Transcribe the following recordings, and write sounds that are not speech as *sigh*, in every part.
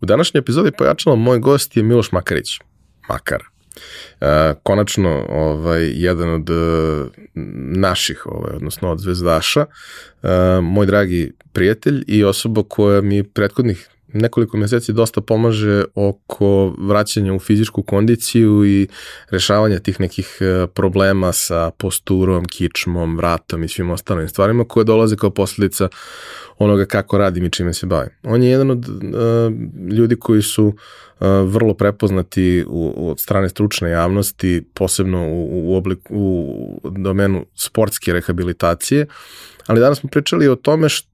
U današnjoj epizodi pojačalo moj gost je Miloš Makarić. Makar. E, konačno ovaj, jedan od e, naših, ovaj, odnosno od zvezdaša, e, moj dragi prijatelj i osoba koja mi prethodnih nekoliko meseci dosta pomaže oko vraćanja u fizičku kondiciju i rešavanja tih nekih e, problema sa posturom, kičmom, vratom i svim ostalim stvarima koje dolaze kao posljedica onoga kako radim i čime se bavim. On je jedan od uh, ljudi koji su uh, vrlo prepoznati u, od strane stručne javnosti, posebno u, u, obliku, u domenu sportske rehabilitacije, ali danas smo pričali o tome št,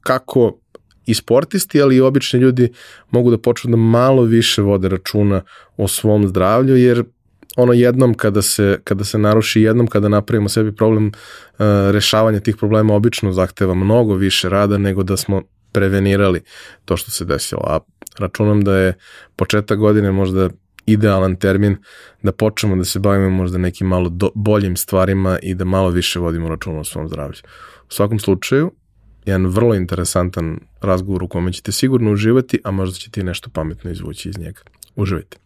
kako i sportisti, ali i obični ljudi mogu da počnu da malo više vode računa o svom zdravlju, jer ono jednom kada se, kada se naruši, jednom kada napravimo sebi problem, uh, rešavanja tih problema obično zahteva mnogo više rada nego da smo prevenirali to što se desilo. A računam da je početak godine možda idealan termin da počnemo da se bavimo možda nekim malo do, boljim stvarima i da malo više vodimo računa o svom zdravlju. U svakom slučaju, jedan vrlo interesantan razgovor u kome ćete sigurno uživati, a možda ćete i nešto pametno izvući iz njega. Uživajte.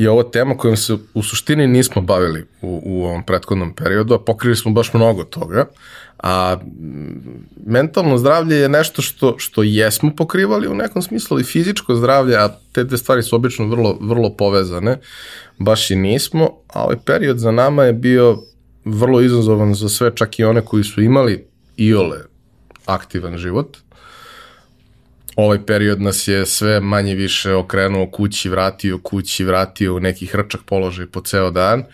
je ovo tema kojom se u suštini nismo bavili u, u ovom prethodnom periodu, a pokrili smo baš mnogo toga. A mentalno zdravlje je nešto što, što jesmo pokrivali u nekom smislu i fizičko zdravlje, a te dve stvari su obično vrlo, vrlo povezane, baš i nismo, a ovaj period za nama je bio vrlo izazovan za sve, čak i one koji su imali iole aktivan život, ovaj period nas je sve manje više okrenuo kući, vratio kući, vratio u neki hrčak položaj po ceo dan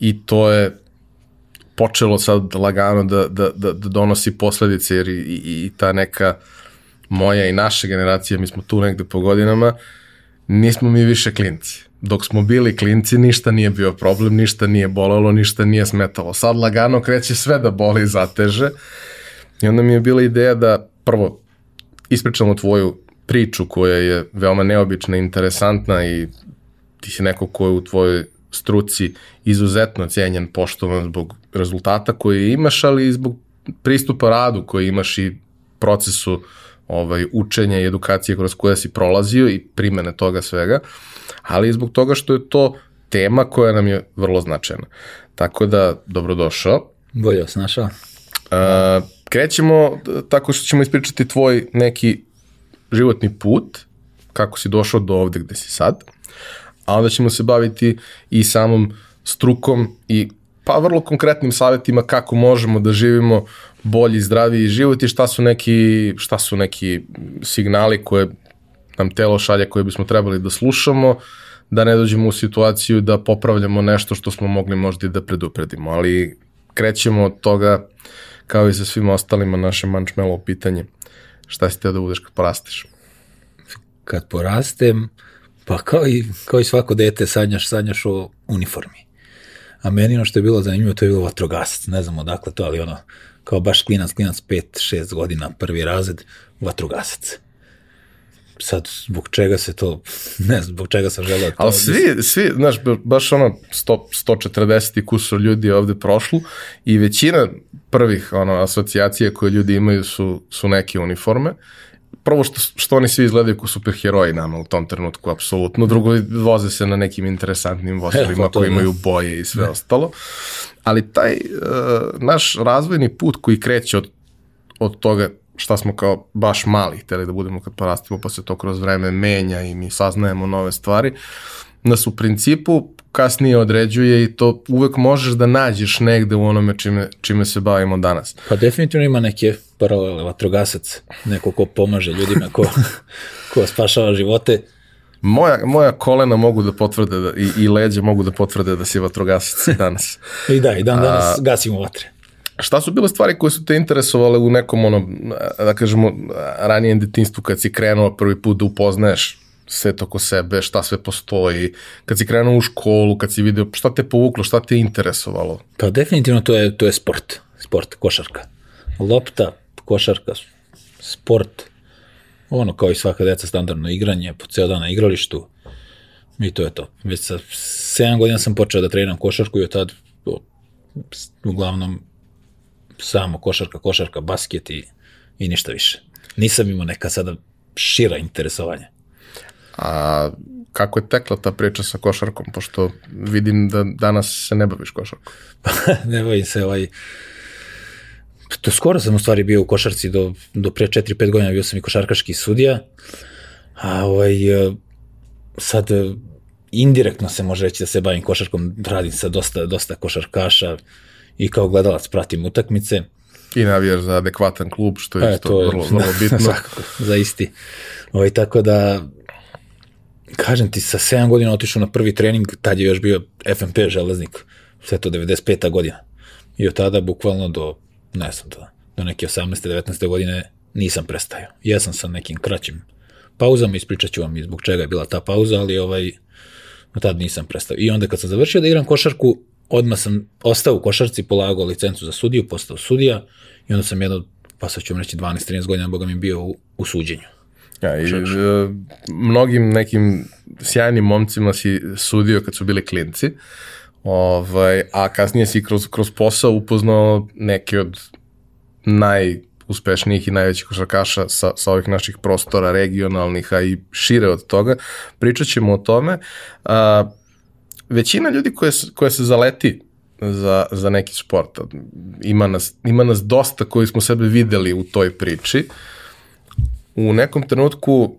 i to je počelo sad lagano da, da, da, da donosi posledice jer i, i, i ta neka moja i naša generacija, mi smo tu negde po godinama, nismo mi više klinci. Dok smo bili klinci, ništa nije bio problem, ništa nije bolelo, ništa nije smetalo. Sad lagano kreće sve da boli i zateže. I onda mi je bila ideja da prvo ispričamo tvoju priču koja je veoma neobična, interesantna i ti si neko ko je u tvojoj struci izuzetno cijenjen, poštovan zbog rezultata koje imaš, ali i zbog pristupa radu koji imaš i procesu ovaj, učenja i edukacije kroz koje si prolazio i primene toga svega, ali i zbog toga što je to tema koja nam je vrlo značajna. Tako da, dobrodošao. Bolje vas našao. Uh, krećemo tako što ćemo ispričati tvoj neki životni put, kako si došao do ovde gde si sad, a onda ćemo se baviti i samom strukom i pa vrlo konkretnim savjetima kako možemo da živimo bolji, zdraviji život i šta su neki, šta su neki signali koje nam telo šalje koje bismo trebali da slušamo, da ne dođemo u situaciju da popravljamo nešto što smo mogli možda i da predupredimo, ali krećemo od toga kao i sa svim ostalima naše mančmelo pitanje. Šta si teo da budeš kad porasteš? Kad porastem, pa kao i, kao i svako dete sanjaš, sanjaš o uniformi. A meni ono što je bilo zanimljivo, to je bilo vatrogasac. Ne znam odakle to, ali ono, kao baš klinac, klinac 5-6 godina, prvi razred, vatrogasac sad zbog čega se to, *laughs* ne znam, zbog čega sam želeo to. Ali svi, svi, znaš, baš ono 100, 140 i kusur ljudi je ovde prošlo i većina prvih ono, asocijacije koje ljudi imaju su, su neke uniforme prvo što, što oni svi izgledaju kao superheroji nama u tom trenutku, apsolutno. Drugo, voze se na nekim interesantnim *laughs* vozilima to koji da. imaju boje i sve ostalo. Ali taj uh, naš razvojni put koji kreće od, od toga šta smo kao baš mali hteli da budemo kad porastimo, pa se to kroz vreme menja i mi saznajemo nove stvari, nas u principu kasnije određuje i to uvek možeš da nađeš negde u onome čime, čime se bavimo danas. Pa definitivno ima neke paralele, vatrogasac, neko ko pomaže ljudima, ko, *laughs* ko spašava živote. Moja, moja kolena mogu da potvrde da, i, i leđe mogu da potvrde da si vatrogasac danas. *laughs* I da, i dan danas A, gasimo vatre. Šta su bile stvari koje su te interesovale u nekom, ono, da kažemo, ranijem detinstvu kad si krenuo prvi put da upoznaješ sve oko sebe, šta sve postoji, kad si krenuo u školu, kad si video, šta te povuklo, šta te interesovalo? Pa definitivno to je, to je sport, sport, košarka. Lopta, košarka, sport, ono kao i svaka deca standardno igranje, po ceo dan na igralištu i to je to. Već sa 7 godina sam počeo da treniram košarku i od tad uglavnom samo košarka, košarka, basket i, i ništa više. Nisam imao neka sada šira interesovanja. A kako je tekla ta priča sa košarkom, pošto vidim da danas se ne baviš košarkom? *laughs* ne bavim se ovaj... To skoro sam u stvari bio u košarci do, do pre 4-5 godina, bio sam i košarkaški sudija, a ovaj, sad indirektno se može reći da se bavim košarkom, radim sa dosta, dosta košarkaša i kao gledalac pratim utakmice. I navijaš za adekvatan klub, što je e, isto to je, vrlo, vrlo bitno. *laughs* Svakako, za isti. Ovaj, tako da, kažem ti, sa 7 godina otišao na prvi trening, tad je još bio FMP železnik, sve to 95. godina. I od tada, bukvalno do, ne znam, do, do neke 18. 19. godine nisam prestajao. Jesam sa nekim kraćim pauzama, ispričat ću vam i zbog čega je bila ta pauza, ali ovaj, od tada nisam prestao. I onda kad sam završio da igram košarku, odmah sam ostao u košarci, polagao licencu za sudiju, postao sudija i onda sam jedno, pa sad ću vam reći 12-13 godina, boga mi bio u, u suđenju. Ja, i, uh, mnogim nekim sjajnim momcima si sudio kad su bili klinci, ovaj, a kasnije si kroz, kroz posao upoznao neke od najuspešnijih i najvećih košarkaša sa, sa ovih naših prostora, regionalnih, a i šire od toga. Pričat ćemo o tome. A, većina ljudi koje, koje se zaleti za, za neki sport, ima nas, ima nas dosta koji smo sebe videli u toj priči, u nekom trenutku uh,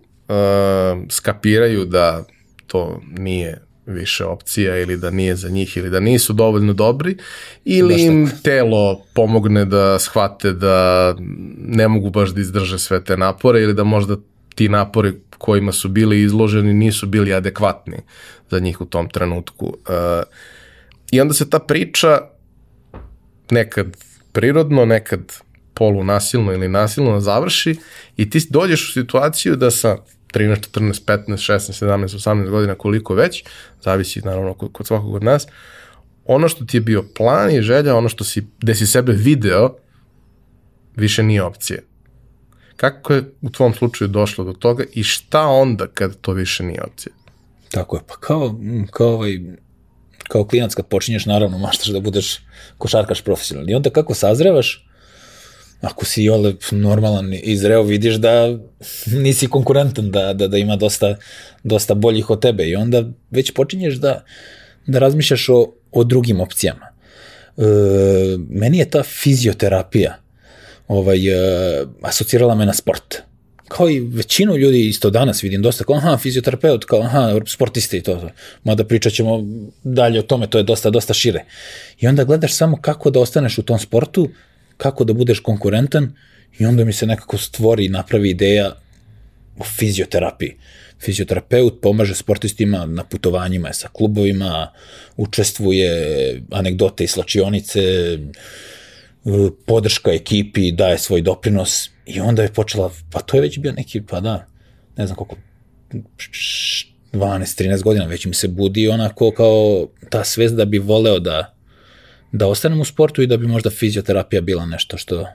skapiraju da to nije više opcija ili da nije za njih ili da nisu dovoljno dobri ili im telo pomogne da shvate da ne mogu baš da izdrže sve te napore ili da možda ti napori kojima su bili izloženi nisu bili adekvatni za njih u tom trenutku. Uh, I onda se ta priča nekad prirodno, nekad polu nasilno ili nasilno završi i ti dođeš u situaciju da sa 13, 14, 15, 16, 17, 18 godina koliko već, zavisi naravno kod, svakog od nas, ono što ti je bio plan i želja, ono što si, gde si sebe video, više nije opcija. Kako je u tvom slučaju došlo do toga i šta onda kad to više nije opcija? Tako je, pa kao, kao ovaj, kao klinac kad počinješ, naravno *laughs* maštaš da budeš košarkaš profesionalni. I onda kako sazrevaš, ako si ole normalan i zreo, vidiš da *laughs* nisi konkurentan, da, da, da ima dosta, dosta boljih od tebe i onda već počinješ da, da razmišljaš o, o drugim opcijama. E, meni je ta fizioterapija ovaj, e, asocirala me na sport. Kao i većinu ljudi isto danas vidim dosta kao aha, fizioterapeut, kao aha, sportisti i to. to. Mada pričat ćemo dalje o tome, to je dosta, dosta šire. I onda gledaš samo kako da ostaneš u tom sportu, kako da budeš konkurentan i onda mi se nekako stvori i napravi ideja o fizioterapiji. Fizioterapeut pomaže sportistima na putovanjima sa klubovima, učestvuje anegdote i slačionice, podrška ekipi, daje svoj doprinos i onda je počela, pa to je već bio neki, pa da, ne znam koliko, 12-13 godina već mi se budi onako kao ta svest da bi voleo da da ostanem u sportu i da bi možda fizioterapija bila nešto što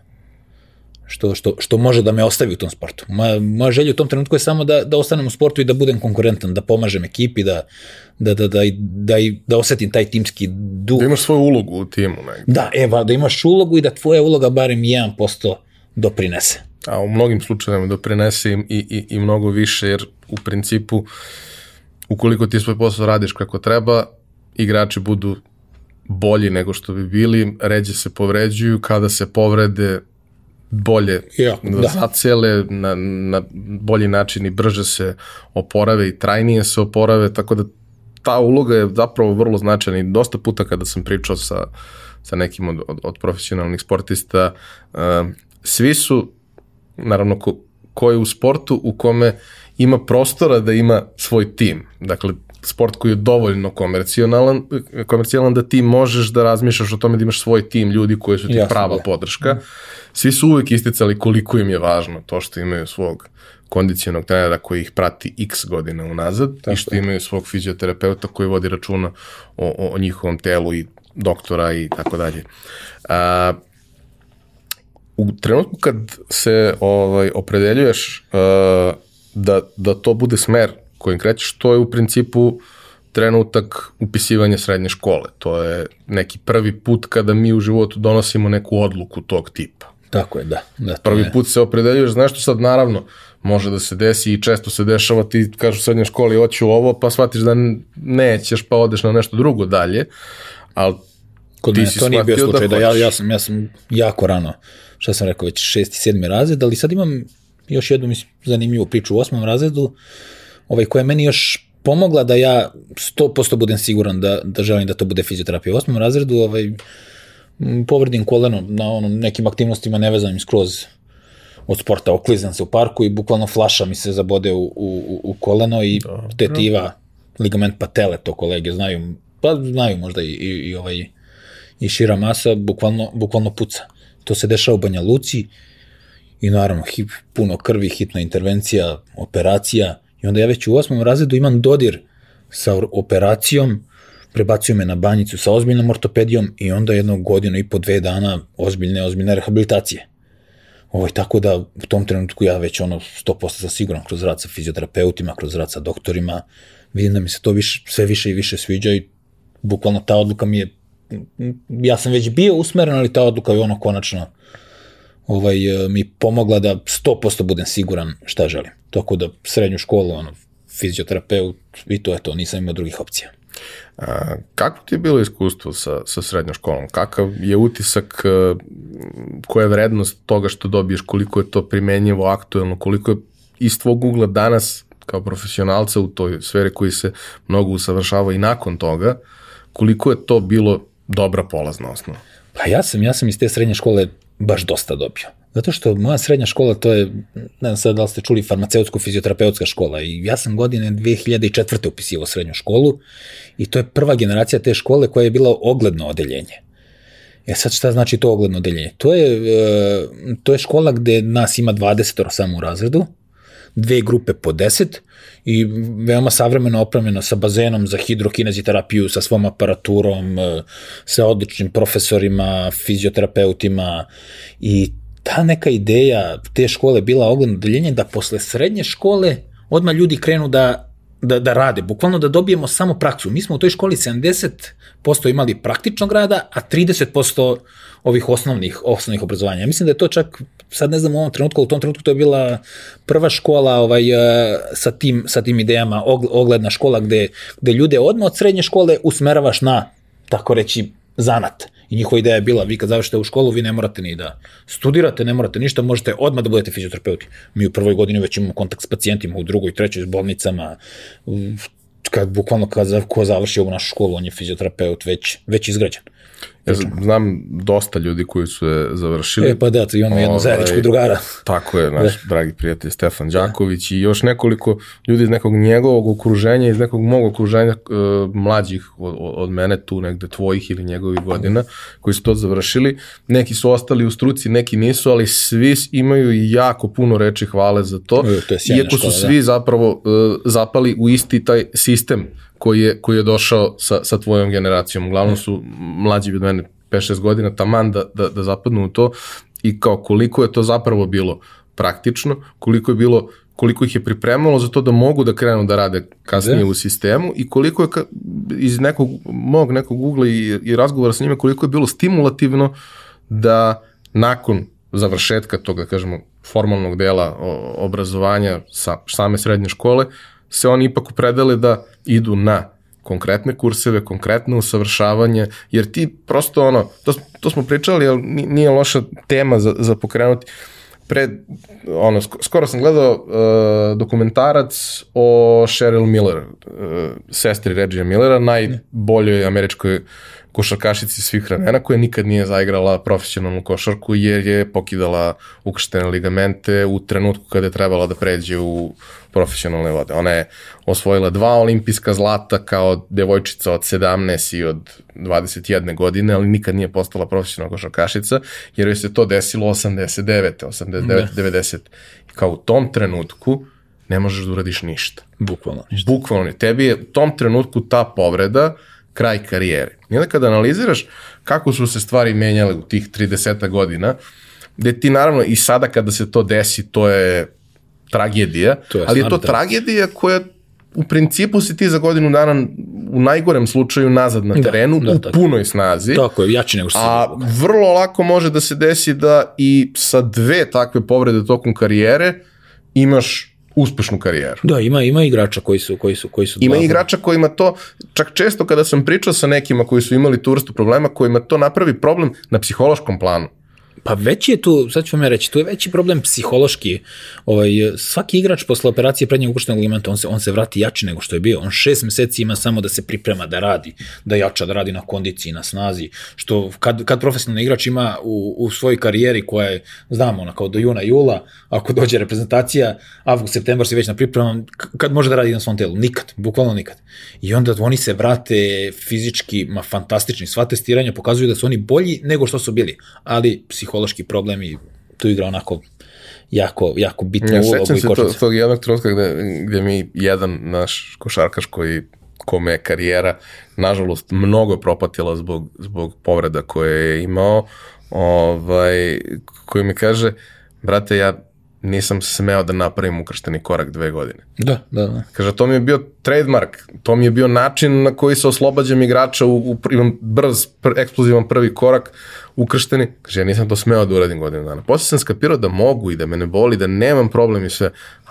što, što, što može da me ostavi u tom sportu. Moja, moja želja u tom trenutku je samo da, da ostanem u sportu i da budem konkurentan, da pomažem ekipi, da, da, da, da, da, da osetim taj timski duh. Da imaš svoju ulogu u timu. Ne? Da, eva, da imaš ulogu i da tvoja uloga barem 1% doprinese. a u mnogim slučajevima doprinese i, i, i mnogo više, jer u principu ukoliko ti svoj posao radiš kako treba, igrači budu bolji nego što bi bili, ređe se povređuju, kada se povrede bolje Ja, da, zacele na, na bolji način i brže se oporave i trajnije se oporave, tako da ta uloga je zapravo vrlo značajna i dosta puta kada sam pričao sa, sa nekim od, od, od profesionalnih sportista, uh, svi su, naravno, ko, ko je u sportu u kome ima prostora da ima svoj tim. Dakle, sport koji je dovoljno komercijalan, komercijalan da ti možeš da razmišljaš o tome da imaš svoj tim ljudi koji su ti Jasno, prava da. podrška. Svi su uvek isticali koliko im je važno to što imaju svog kondicionog trenera koji ih prati x godina unazad Tako i što je. imaju svog fizioterapeuta koji vodi računa o, o, o njihovom telu i doktora i tako dalje. A, u trenutku kad se ovaj opredeljuješ uh, da, da to bude smer kojim krećeš, to je u principu trenutak upisivanja srednje škole. To je neki prvi put kada mi u životu donosimo neku odluku tog tipa. Tako je, da. da Prvi je. put se opredeljuješ, znaš što sad naravno može da se desi i često se dešava, ti kažeš u srednjoj školi hoću ovo, pa shvatiš da nećeš pa odeš na nešto drugo dalje, ali Kod ti mene si to nije bio da slučaj, da, ja, hoćeš. ja, sam, ja sam jako rano, šta sam rekao, već šesti, sedmi razred, ali sad imam još jednu mislim, zanimljivu priču u osmom razredu, ovaj, koja je meni još pomogla da ja 100% budem siguran da, da želim da to bude fizioterapija. U osmom razredu ovaj, povredim koleno na onom, nekim aktivnostima nevezanim skroz od sporta, oklizam se u parku i bukvalno flaša mi se zabode u, u, u koleno i tetiva, ligament patele, to kolege znaju, pa znaju možda i, i, i ovaj i šira masa bukvalno, bukvalno puca. To se dešava u Banja Luci i naravno hip, puno krvi, hitna intervencija, operacija onda ja već u osmom razredu imam dodir sa operacijom, prebacuju me na banjicu sa ozbiljnom ortopedijom i onda jednog godinu i po dve dana ozbiljne, ozbiljne rehabilitacije. Ovaj, tako da u tom trenutku ja već ono 100% sam siguran kroz rad sa fizioterapeutima, kroz rad sa doktorima, vidim da mi se to više, sve više i više sviđa i bukvalno ta odluka mi je ja sam već bio usmeren, ali ta odluka je ono konačno ovaj, eh, mi pomogla da 100% budem siguran šta želim. Tako da srednju školu, ono, fizioterapeut i to je to, nisam imao drugih opcija. A, kako ti je bilo iskustvo sa, sa srednjom školom? Kakav je utisak, e, koja je vrednost toga što dobiješ, koliko je to primenjivo, aktuelno, koliko je iz tvog ugla danas kao profesionalca u toj sferi koji se mnogo usavršava i nakon toga, koliko je to bilo dobra polazna osnova? Pa ja sam, ja sam iz te srednje škole baš dosta dobio. Zato što moja srednja škola, to je, ne znam sad da li ste čuli, farmaceutsko-fizioterapeutska škola i ja sam godine 2004. upisivao srednju školu i to je prva generacija te škole koja je bila ogledno odeljenje. E sad šta znači to ogledno odeljenje? To je, e, to je škola gde nas ima 20 samo u razredu, dve grupe po 10 i veoma savremeno opremljeno sa bazenom za hidrokineziterapiju, sa svom aparaturom, e, sa odličnim profesorima, fizioterapeutima i ta neka ideja te škole bila ogledno odeljenje da posle srednje škole odmah ljudi krenu da da, da rade, bukvalno da dobijemo samo praksu. Mi smo u toj školi 70% imali praktičnog rada, a 30% ovih osnovnih, osnovnih obrazovanja. Ja mislim da je to čak, sad ne znam u ovom trenutku, u tom trenutku to je bila prva škola ovaj, eh, sa, tim, sa tim idejama, og- ogledna škola gde, gde ljude odmah od srednje škole usmeravaš na, tako reći, zanat. I njihova ideja je bila, vi kad završite u školu, vi ne morate ni da studirate, ne morate ništa, možete odmah da budete fizioterapeuti. Mi u prvoj godini već imamo kontakt s pacijentima, u drugoj, trećoj s bolnicama, kad bukvalno kad ko završi ovu našu školu, on je fizioterapeut već, već izgrađen. Ja znam dosta ljudi koji su je završili. E pa da, to imamo jednu Ovaj, zajedničku drugara. Tako je, naš dragi prijatelj Stefan Đaković i još nekoliko ljudi iz nekog njegovog okruženja, iz nekog mog okruženja uh, mlađih od, od mene tu negde tvojih ili njegovih godina, koji su to završili. Neki su ostali u struci, neki nisu, ali svi imaju jako puno reči hvale za to. E, Iako su škola, da. svi zapravo uh, zapali u isti taj sistem koji je, koji je došao sa, sa tvojom generacijom. Uglavnom su mlađi od mene 5-6 godina taman da, da, da zapadnu u to i kao koliko je to zapravo bilo praktično, koliko je bilo koliko ih je pripremalo za to da mogu da krenu da rade kasnije Da. u sistemu i koliko je iz nekog mog nekog ugla i, i razgovora sa njima koliko je bilo stimulativno da nakon završetka toga, da kažemo, formalnog dela obrazovanja sa same srednje škole, se oni ipak upredele da idu na konkretne kurseve, konkretne usavršavanje, jer ti prosto ono, to, to smo pričali, ali nije loša tema za, za pokrenuti, pre, ono, skoro sam gledao uh, dokumentarac o Cheryl Miller, uh, sestri Reggie Millera, najboljoj američkoj košarkašici svih vremena koja nikad nije zaigrala profesionalnu košarku jer je pokidala ukrštene ligamente u trenutku kada je trebala da pređe u profesionalne vode. Ona je osvojila dva olimpijska zlata kao devojčica od 17 i od 21 godine, ali nikad nije postala profesionalna košarkašica, jer joj se to desilo 89. 89. Da. 90. I kao u tom trenutku ne možeš da uradiš ništa. Bukvalno ništa. Bukvalno. Tebi je u tom trenutku ta povreda kraj karijere. I onda kada analiziraš kako su se stvari menjale u tih 30 godina, gde ti naravno i sada kada se to desi, to je tragedija, to je ali je to tragedija koja u principu si ti za godinu dana u najgorem slučaju nazad na da, terenu da, da, u tako. punoj snazi. Tako je, jači nego što A vrlo lako može da se desi da i sa dve takve povrede tokom karijere imaš uspešnu karijeru. Da, ima ima igrača koji su koji su koji su Ima igrača kojima to čak često kada sam pričao sa nekima koji su imali tu vrstu problema, kojima to napravi problem na psihološkom planu. Pa veći je tu, sad ću vam ja reći, tu je veći problem psihološki. Ovaj, svaki igrač posle operacije prednjeg ukrštenog ligamenta, on se, on se vrati jači nego što je bio. On šest meseci ima samo da se priprema, da radi, da jača, da radi na kondiciji, na snazi. Što kad, kad profesionalni igrač ima u, u svojoj karijeri koja je, znamo, ona kao do juna, jula, ako dođe reprezentacija, avgust, septembar si već na pripremama, kad može da radi na svom telu? Nikad, bukvalno nikad. I onda oni se vrate fizički, ma fantastični. Sva testiranja pokazuju da su oni bolji nego što su bili, ali psihološki psihološki problem i tu igra onako jako, jako bitnu ja, ulogu. Sećam se to, tog jednog trenutka gde, gde mi jedan naš košarkaš koji kome je karijera nažalost mnogo propatila zbog, zbog povreda koje je imao, ovaj, koji mi kaže, brate, ja nisam smeo da napravim ukršteni korak dve godine. Da, da, da. Kaže, to mi je bio trademark, to mi je bio način na koji se oslobađam igrača u, u imam brz, pr, eksplozivan prvi korak, ukršteni. Kaže, ja nisam to smeo da uradim godinu dana. Posle sam skapirao da mogu i da me ne boli, da nemam problem i sve.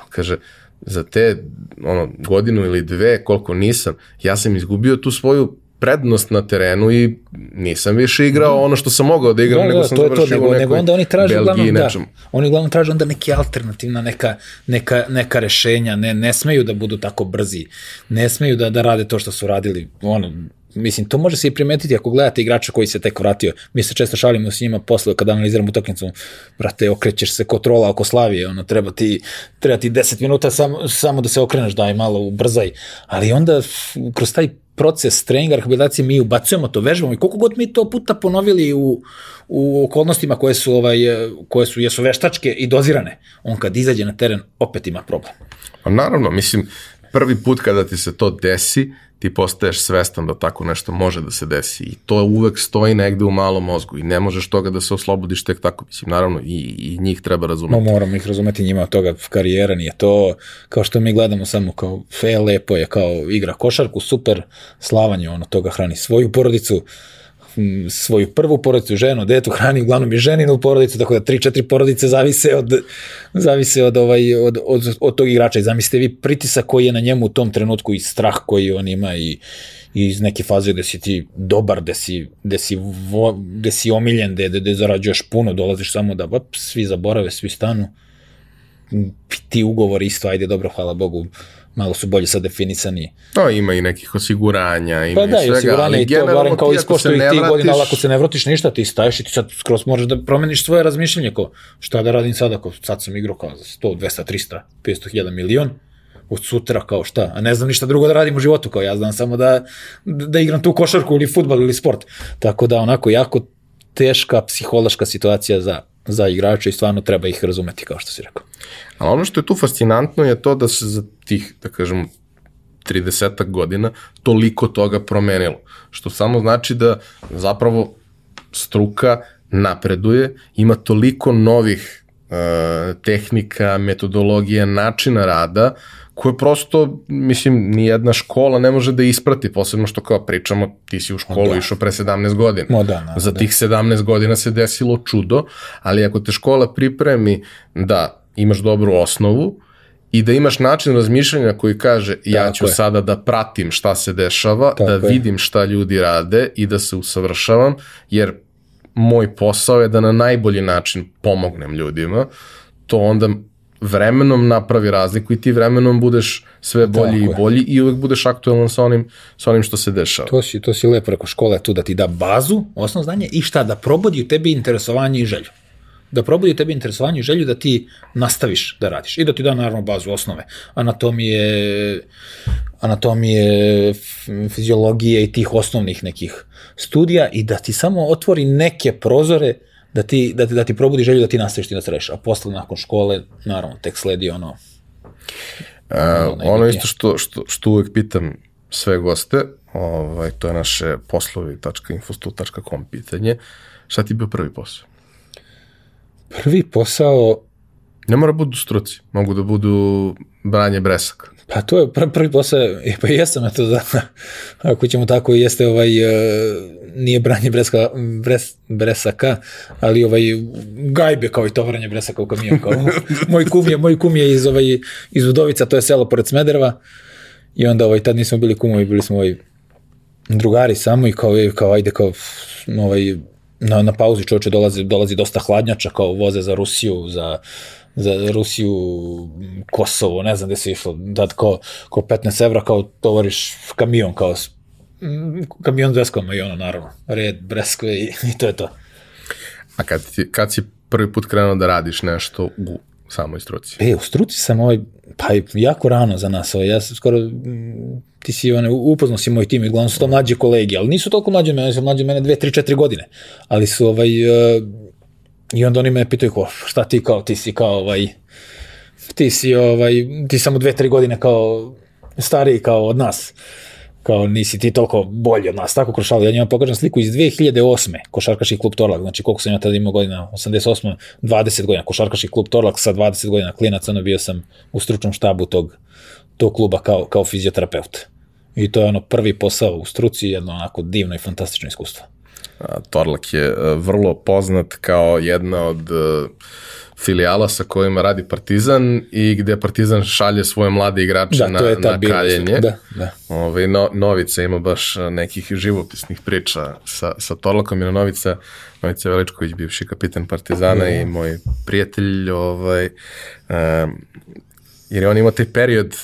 Kaže, za te ono, godinu ili dve, koliko nisam, ja sam izgubio tu svoju prednost na terenu i nisam više igrao ono što sam mogao da igram, da, nego da, sam to završio to, nego, u nekoj nego onda oni traže Belgiji uglavnom, da, oni uglavnom traže onda neke alternativna neka, neka, neka rešenja, ne, ne smeju da budu tako brzi, ne smeju da, da rade to što su radili, ono, mislim, to može se i primetiti ako gledate igrača koji se tek vratio. Mi se često šalimo s njima posle kada analiziramo utakmicu, brate, okrećeš se kontrola oko Slavije, ono, treba ti, treba ti 10 minuta samo, samo da se okreneš, daj malo, ubrzaj. Ali onda kroz taj proces treninga, rehabilitacije, mi ubacujemo to, vežbamo i koliko god mi to puta ponovili u, u okolnostima koje su, ovaj, koje su, jesu veštačke i dozirane, on kad izađe na teren opet ima problem. Pa naravno, mislim, prvi put kada ti se to desi, ti postaješ svestan da tako nešto može da se desi i to uvek stoji negde u malom mozgu i ne možeš toga da se oslobodiš tek tako, mislim, naravno i, i njih treba razumeti. No, moram ih razumeti njima od toga, karijera nije to, kao što mi gledamo samo kao, fe, lepo je, kao igra košarku, super, slavanje, ono, toga hrani svoju porodicu, svoju prvu porodicu, ženu, detu, hrani uglavnom i ženinu porodicu, tako da tri, četiri porodice zavise od, zavise od, ovaj, od, od, od tog igrača. I zamislite vi pritisak koji je na njemu u tom trenutku i strah koji on ima i, i iz neke faze gde si ti dobar, gde si, gde si, vo, gde si omiljen, gde, gde, zarađuješ puno, dolaziš samo da op, svi zaborave, svi stanu, ti ugovori isto, ajde dobro, hvala Bogu, malo su bolje sad definisani. To ima i nekih osiguranja, ima pa da, i svega, osiguranje i to, barem kao iskošto i ti godina, ali ako se ne vratiš ništa, ti staješ i ti sad skroz možeš da promeniš svoje razmišljanje, ko šta da radim sad, ako sad sam igrao kao 100, 200, 300, 500 hiljada milion, od sutra kao šta, a ne znam ništa drugo da radim u životu, kao ja znam samo da, da igram tu košarku ili futbal ili sport. Tako da onako jako teška psihološka situacija za, za igrače i stvarno treba ih razumeti, kao što si rekao. Ali ono što je tu fascinantno je to da se za tih, da kažem, 30 godina toliko toga promenilo. Što samo znači da zapravo struka napreduje, ima toliko novih uh, tehnika, metodologija, načina rada koje prosto, mislim, ni jedna škola ne može da isprati, posebno što kao pričamo, ti si u školu da. išao pre 17 godina. Mo, da, no, Za da. tih 17 godina se desilo čudo, ali ako te škola pripremi da imaš dobru osnovu, i da imaš način razmišljanja koji kaže ja Tako ću je. sada da pratim šta se dešava, Tako da vidim šta ljudi rade i da se usavršavam, jer moj posao je da na najbolji način pomognem ljudima, to onda vremenom napravi razliku i ti vremenom budeš sve bolji Tako i je. bolji i uvek budeš aktualan sa onim, sa onim što se dešava. To si, to si lepo rekao, škola je tu da ti da bazu, osnovno znanje i šta, da probudi u tebi interesovanje i želju. Da probudi u tebi interesovanje i želju da ti nastaviš da radiš i da ti da naravno bazu osnove anatomije, anatomije, fiziologije i tih osnovnih nekih studija i da ti samo otvori neke prozore da ti, da ti, da ti probudi želju da ti nastaviš ti da treš. A posle nakon škole, naravno, tek sledi ono, A, najbitnije. ono isto što, što, što uvek pitam sve goste, ovaj, to je naše poslovi.infostu.com pitanje, šta ti je bio prvi posao? prvi posao Ne mora budu struci, mogu da budu branje bresaka. Pa to je pr prvi posao, e, pa jesam ja to da, *laughs* ako ćemo tako, jeste ovaj, e, nije branje breska, bres, bresaka, ali ovaj, gajbe kao i tovaranje bresaka u kamion, kao, *laughs* moj kum je, moj kum je iz, ovaj, iz Udovica, to je selo pored Smedereva, i onda ovaj, tad nismo bili kumovi, bili smo ovaj, drugari samo i kao, e, kao ajde, kao, ovaj, na, na pauzi čovječe dolazi, dolazi dosta hladnjača, kao voze za Rusiju, za, za Rusiju, Kosovo, ne znam gde se išlo, da kao, kao 15 evra, kao tovariš kamion, kao mm, kamion s breskama i ono, naravno, red, breskve i, *laughs* i to je to. A kad, ti, kad si prvi put krenuo da radiš nešto u samoj struci? E, u struci sam ovaj, pa jako rano za nas, ovaj, ja sam skoro, mm, ti si one, upoznao si moj tim i uglavnom su to mlađi kolegi, ali nisu toliko mlađi od mene, su mlađi od mene dve, tri, četiri godine, ali su ovaj, uh, i onda oni me pitaju kao, šta ti kao, ti si kao ovaj, ti si ovaj, ti samo dve, tri godine kao stariji kao od nas kao nisi ti toliko bolji od nas, tako krošali. Ja njima pokažem sliku iz 2008. Košarkaški klub Torlak, znači koliko sam ja tada imao godina, 88. 20 godina, košarkaški klub Torlak sa 20 godina klinac, ono bio sam u stručnom štabu tog, tog kluba kao, kao fizioterapeut. I to je ono prvi posao u struci, jedno onako divno i fantastično iskustvo. Torlak je e, vrlo poznat kao jedna od e, filijala sa kojima radi Partizan i gde Partizan šalje svoje mlade igrače Da, na, to je ta na kaljenje. Da, da. Ove, no, Novica ima baš a, nekih živopisnih priča sa, sa Torlakom i Novica, Novica Veličković, bivši kapitan Partizana i moj prijatelj, ovaj, um, jer je on imao taj period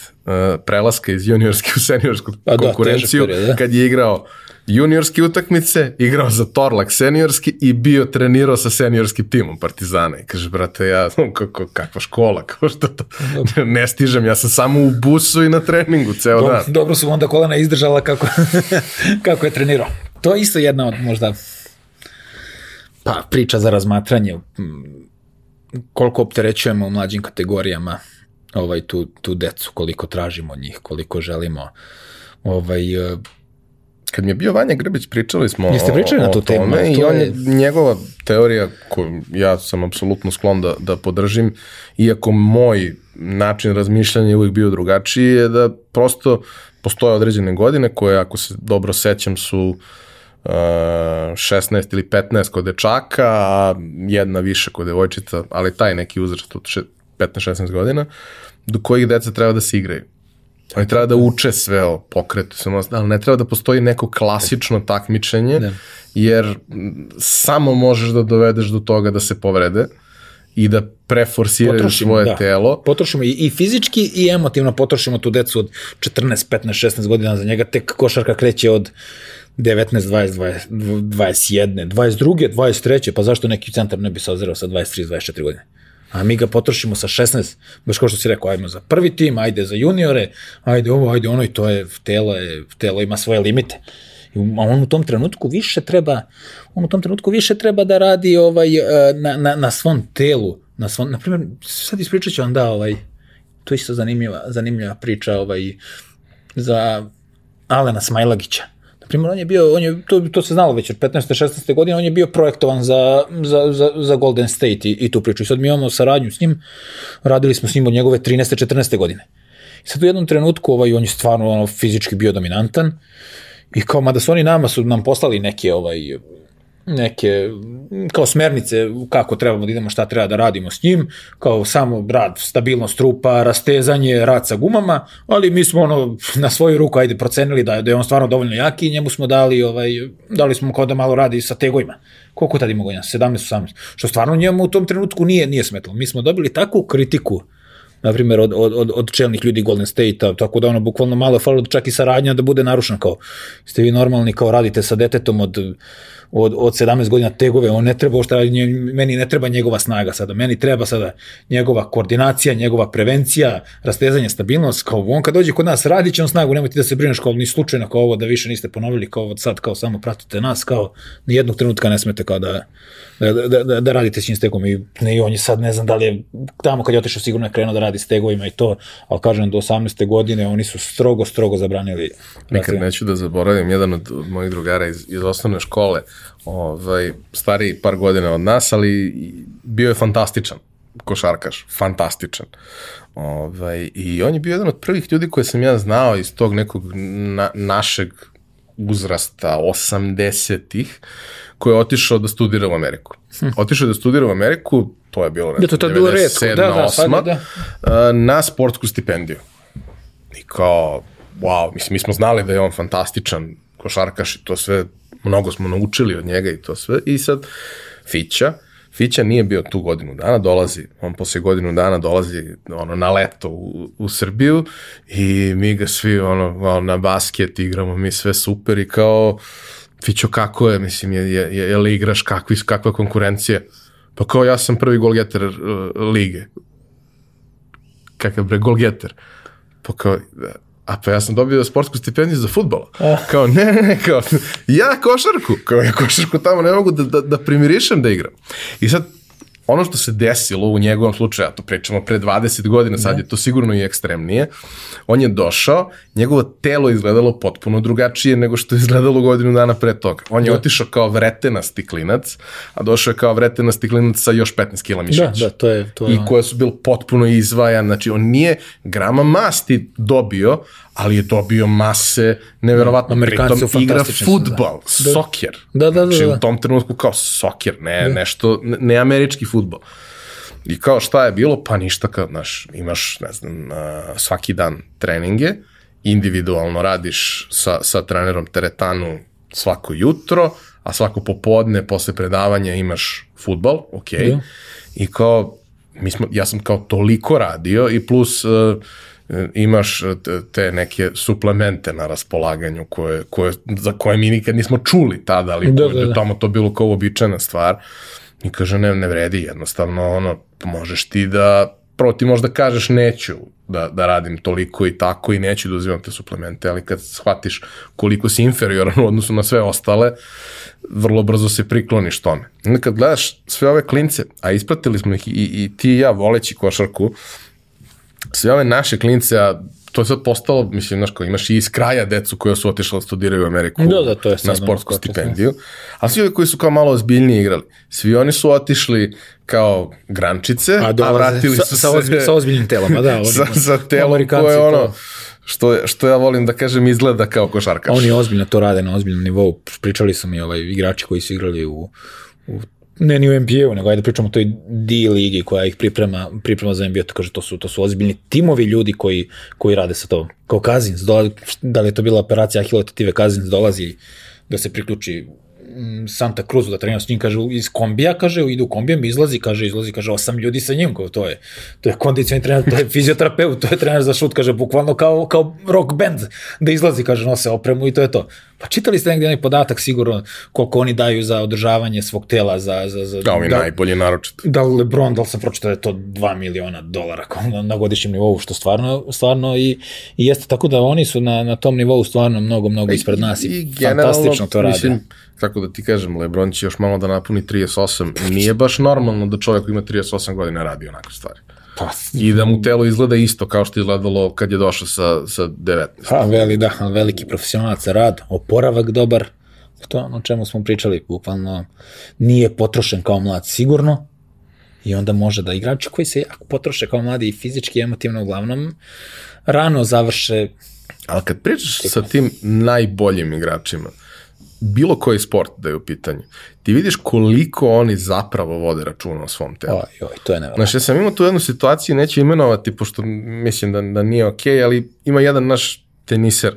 prelaska iz juniorske u seniorsku Pa da, konkurenciju, težak period, da. kad je igrao juniorske utakmice, igrao za Torlak seniorski i bio trenirao sa seniorskim timom Partizana. I kaže, brate, ja, *laughs* kako, kakva škola, *laughs* kao što to, ne stižem, ja sam samo u busu i na treningu ceo dan. Dobro, dobro su onda kolena izdržala kako, *laughs* kako je trenirao. To je isto jedna od možda pa, priča za razmatranje koliko opterećujemo u mlađim kategorijama ovaj, tu, tu decu, koliko tražimo njih, koliko želimo ovaj, eh, Kad mi je bio Vanja Grbić, pričali smo Jeste o, pričali na o tu temu? tome i To on je, je- njegova teorija koju ja sam apsolutno sklon da, da podržim, iako moj način razmišljanja je uvijek bio drugačiji, je da prosto postoje određene godine koje, ako se dobro sećam, su uh, 16 ili 15 kod dečaka, a jedna više kod devojčica, ali taj neki uzrast od 15-16 godina, do kojih deca treba da se igraju. Oni treba da uče sve o pokretu, samostalno, ali ne treba da postoji neko klasično takmičenje, Da. jer samo možeš da dovedeš do toga da se povrede i da preforsiraju Potrošimo, svoje da. telo. potrošimo i, i fizički i emotivno potrošimo tu decu od 14, 15, 16 godina za njega tek košarka kreće od 19, 20, 20, 21, 22, 23, pa zašto neki centar ne bi se ozirao sa 23, 24 godine? A mi ga potrošimo sa 16, baš kao što si rekao, ajmo za prvi tim, ajde za juniore, ajde ovo, ajde ono i to je, telo, je, telo ima svoje limite. I on u tom trenutku više treba, on u tom trenutku više treba da radi ovaj, e, na, na, na svom telu, na svom, na primjer, sad ispričat ću vam da, ovaj, to je isto zanimljiva, zanimljiva priča ovaj, za Alena Smajlagića. Primjer, on je bio, on je, to, to se znalo već od 15. 16. godine, on je bio projektovan za, za, za, za Golden State i, i tu priču. I sad mi imamo saradnju s njim, radili smo s njim od njegove 13. 14. godine. I sad u jednom trenutku ovaj, on je stvarno ono, fizički bio dominantan i kao, mada su oni nama su nam poslali neke ovaj, neke kao smernice kako trebamo da idemo, šta treba da radimo s njim, kao samo rad, stabilnost trupa, rastezanje, rad sa gumama, ali mi smo ono na svoju ruku ajde procenili da da je on stvarno dovoljno jaki i njemu smo dali ovaj dali smo kao da malo radi sa tegojima. Koliko tad ima godina? 17 18. Što stvarno njemu u tom trenutku nije nije smetalo. Mi smo dobili takvu kritiku na primjer od, od, od, od čelnih ljudi Golden State-a, tako da ono bukvalno malo je falilo čak i saradnja da bude narušena kao ste vi normalni kao radite sa detetom od od, od 17 godina tegove, on ne treba šta radi, meni ne treba njegova snaga sada, meni treba sada njegova koordinacija, njegova prevencija, rastezanje, stabilnost, kao on kad dođe kod nas radit će on snagu, nemojte da se brineš kao ni slučajno kao ovo da više niste ponovili kao sad kao samo pratite nas, kao ni jednog trenutka ne smete kao da, da, da, da, da radite s njim stegom i, ne, i on je sad ne znam da li je tamo kad je otišao sigurno je krenuo da radi stegovima i to, ali kažem do 18. godine oni su strogo, strogo zabranili. Nikad neću da zaboravim, jedan od mojih drugara iz, iz osnovne škole, ovaj, stari par godina od nas, ali bio je fantastičan košarkaš, fantastičan. Ovaj, I on je bio jedan od prvih ljudi koje sam ja znao iz tog nekog na, našeg uzrasta 80-ih, koji je otišao da studira u Ameriku. Hm. Otišao da studira u Ameriku, to je bilo, da, to, to je bilo redko, da, da, 8, da. na sportsku stipendiju. I kao, wow, mislim, mi smo znali da je on fantastičan košarkaš i to sve mnogo smo naučili od njega i to sve. I sad Fića, Fića nije bio tu godinu dana, dolazi, on posle godinu dana dolazi ono, na leto u, u Srbiju i mi ga svi ono, ono, na basket igramo, mi sve super i kao Fićo kako je, mislim, je, je, je, je li igraš, kakvi, kakva konkurencija? Pa kao ja sam prvi golgeter uh, lige. Kakav bre, golgeter. Pa kao, a pa ja sam dobio sportsku stipendiju za futbol. Ah. Kao, ne, ne, ne, kao, ja košarku, kao ja košarku tamo ne mogu da, da, da primirišem da igram. I sad, ono što se desilo u njegovom slučaju, a to pričamo pre 20 godina, sad je to sigurno i ekstremnije, on je došao, njegovo telo izgledalo potpuno drugačije nego što je izgledalo godinu dana pre toga. On je da. otišao kao vretena stiklinac, a došao je kao vretena stiklinac sa još 15 kila mišića. Da, da, to je... To je I koje su bilo potpuno izvajan, znači on nije grama masti dobio, ali je dobio mase, neverovatno, Amerikanci pritom igra futbal, da. soker. Da, da, da. Znači da. u tom trenutku kao soker, ne, da. nešto, ne, ne američki futbal. I kao šta je bilo? Pa ništa, kao, znaš, imaš, ne znam, svaki dan treninge, individualno radiš sa, sa trenerom teretanu svako jutro, a svako popodne posle predavanja imaš futbal, ok. Da. I kao, mi smo, ja sam kao toliko radio i plus uh, imaš te neke suplemente na raspolaganju koje, koje, za koje mi nikad nismo čuli tada, ali da, da, da. tamo to bilo kao običajna stvar. I kaže, ne, ne vredi, jednostavno, ono, možeš ti da, prvo ti možda kažeš neću da, da radim toliko i tako i neću da uzimam te suplemente, ali kad shvatiš koliko si inferioran u odnosu na sve ostale, vrlo brzo se prikloniš tome. Onda kad gledaš sve ove klince, a ispratili smo ih i, i ti i ja voleći košarku, sve ove naše klince, a to je sad postalo, mislim, znaš, kao imaš i iz kraja decu koja su otišla da studiraju u Ameriku da, da, to je na sportsku stipendiju, a svi ovi koji su kao malo ozbiljnije igrali, svi oni su otišli kao grančice, a, dolaze, a vratili sa, su sa, ozbilj, sa ozbiljnim telom, a da, *laughs* oni, sa, sa telom koje ono, što, što ja volim da kažem izgleda kao košarkaš. Oni ozbiljno to rade na ozbiljnom nivou, pričali su mi ovaj, igrači koji su igrali u, u ne ni u NBA-u, nego ajde pričamo o toj D ligi koja ih priprema, priprema za NBA, to kaže, to su, to su ozbiljni timovi ljudi koji, koji rade sa to. Kao Kazins, dolazi, da li je to bila operacija Ahilo Tetive, Kazins dolazi da se priključi Mm, Santa Cruzu da trenira s njim, kaže, iz kombija, kaže, ide u kombijem, izlazi, kaže, izlazi, kaže, osam ljudi sa njim, kao, to je, to je kondicioni trener, to je *laughs* fizioterapeut, to je trener za šut, kaže, bukvalno kao, kao rock band, da izlazi, kaže, nose opremu i to je to. Pa čitali ste negdje onaj podatak sigurno koliko oni daju za održavanje svog tela, za... za, za da, ovi da, najbolji naročito. Da Lebron, da li sam pročitao da je to 2 miliona dolara na, na godišnjem nivou, što stvarno, stvarno i, i jeste tako da oni su na, na tom nivou stvarno mnogo, mnogo ispred nas i, i fantastično to rade. Mislim, kako da ti kažem, Lebron će još malo da napuni 38. Nije baš normalno da čovjek ima 38 godina radi onakve stvari. Pa, I da mu telo izgleda isto kao što je izgledalo kad je došao sa, sa 19. Pa, veli, da, veliki profesionalac rad, oporavak dobar, to ono o čemu smo pričali, bukvalno nije potrošen kao mlad sigurno, I onda može da igrači koji se jako potroše kao mladi i fizički i emotivno uglavnom rano završe Ali kad pričaš sa tim najboljim igračima, bilo koji sport da je u pitanju, ti vidiš koliko oni zapravo vode računa o svom telu. Oj, oj, to je nevjerojatno. Znaš, ja sam imao tu jednu situaciju, neću imenovati, pošto mislim da, da nije okej, okay, ali ima jedan naš teniser,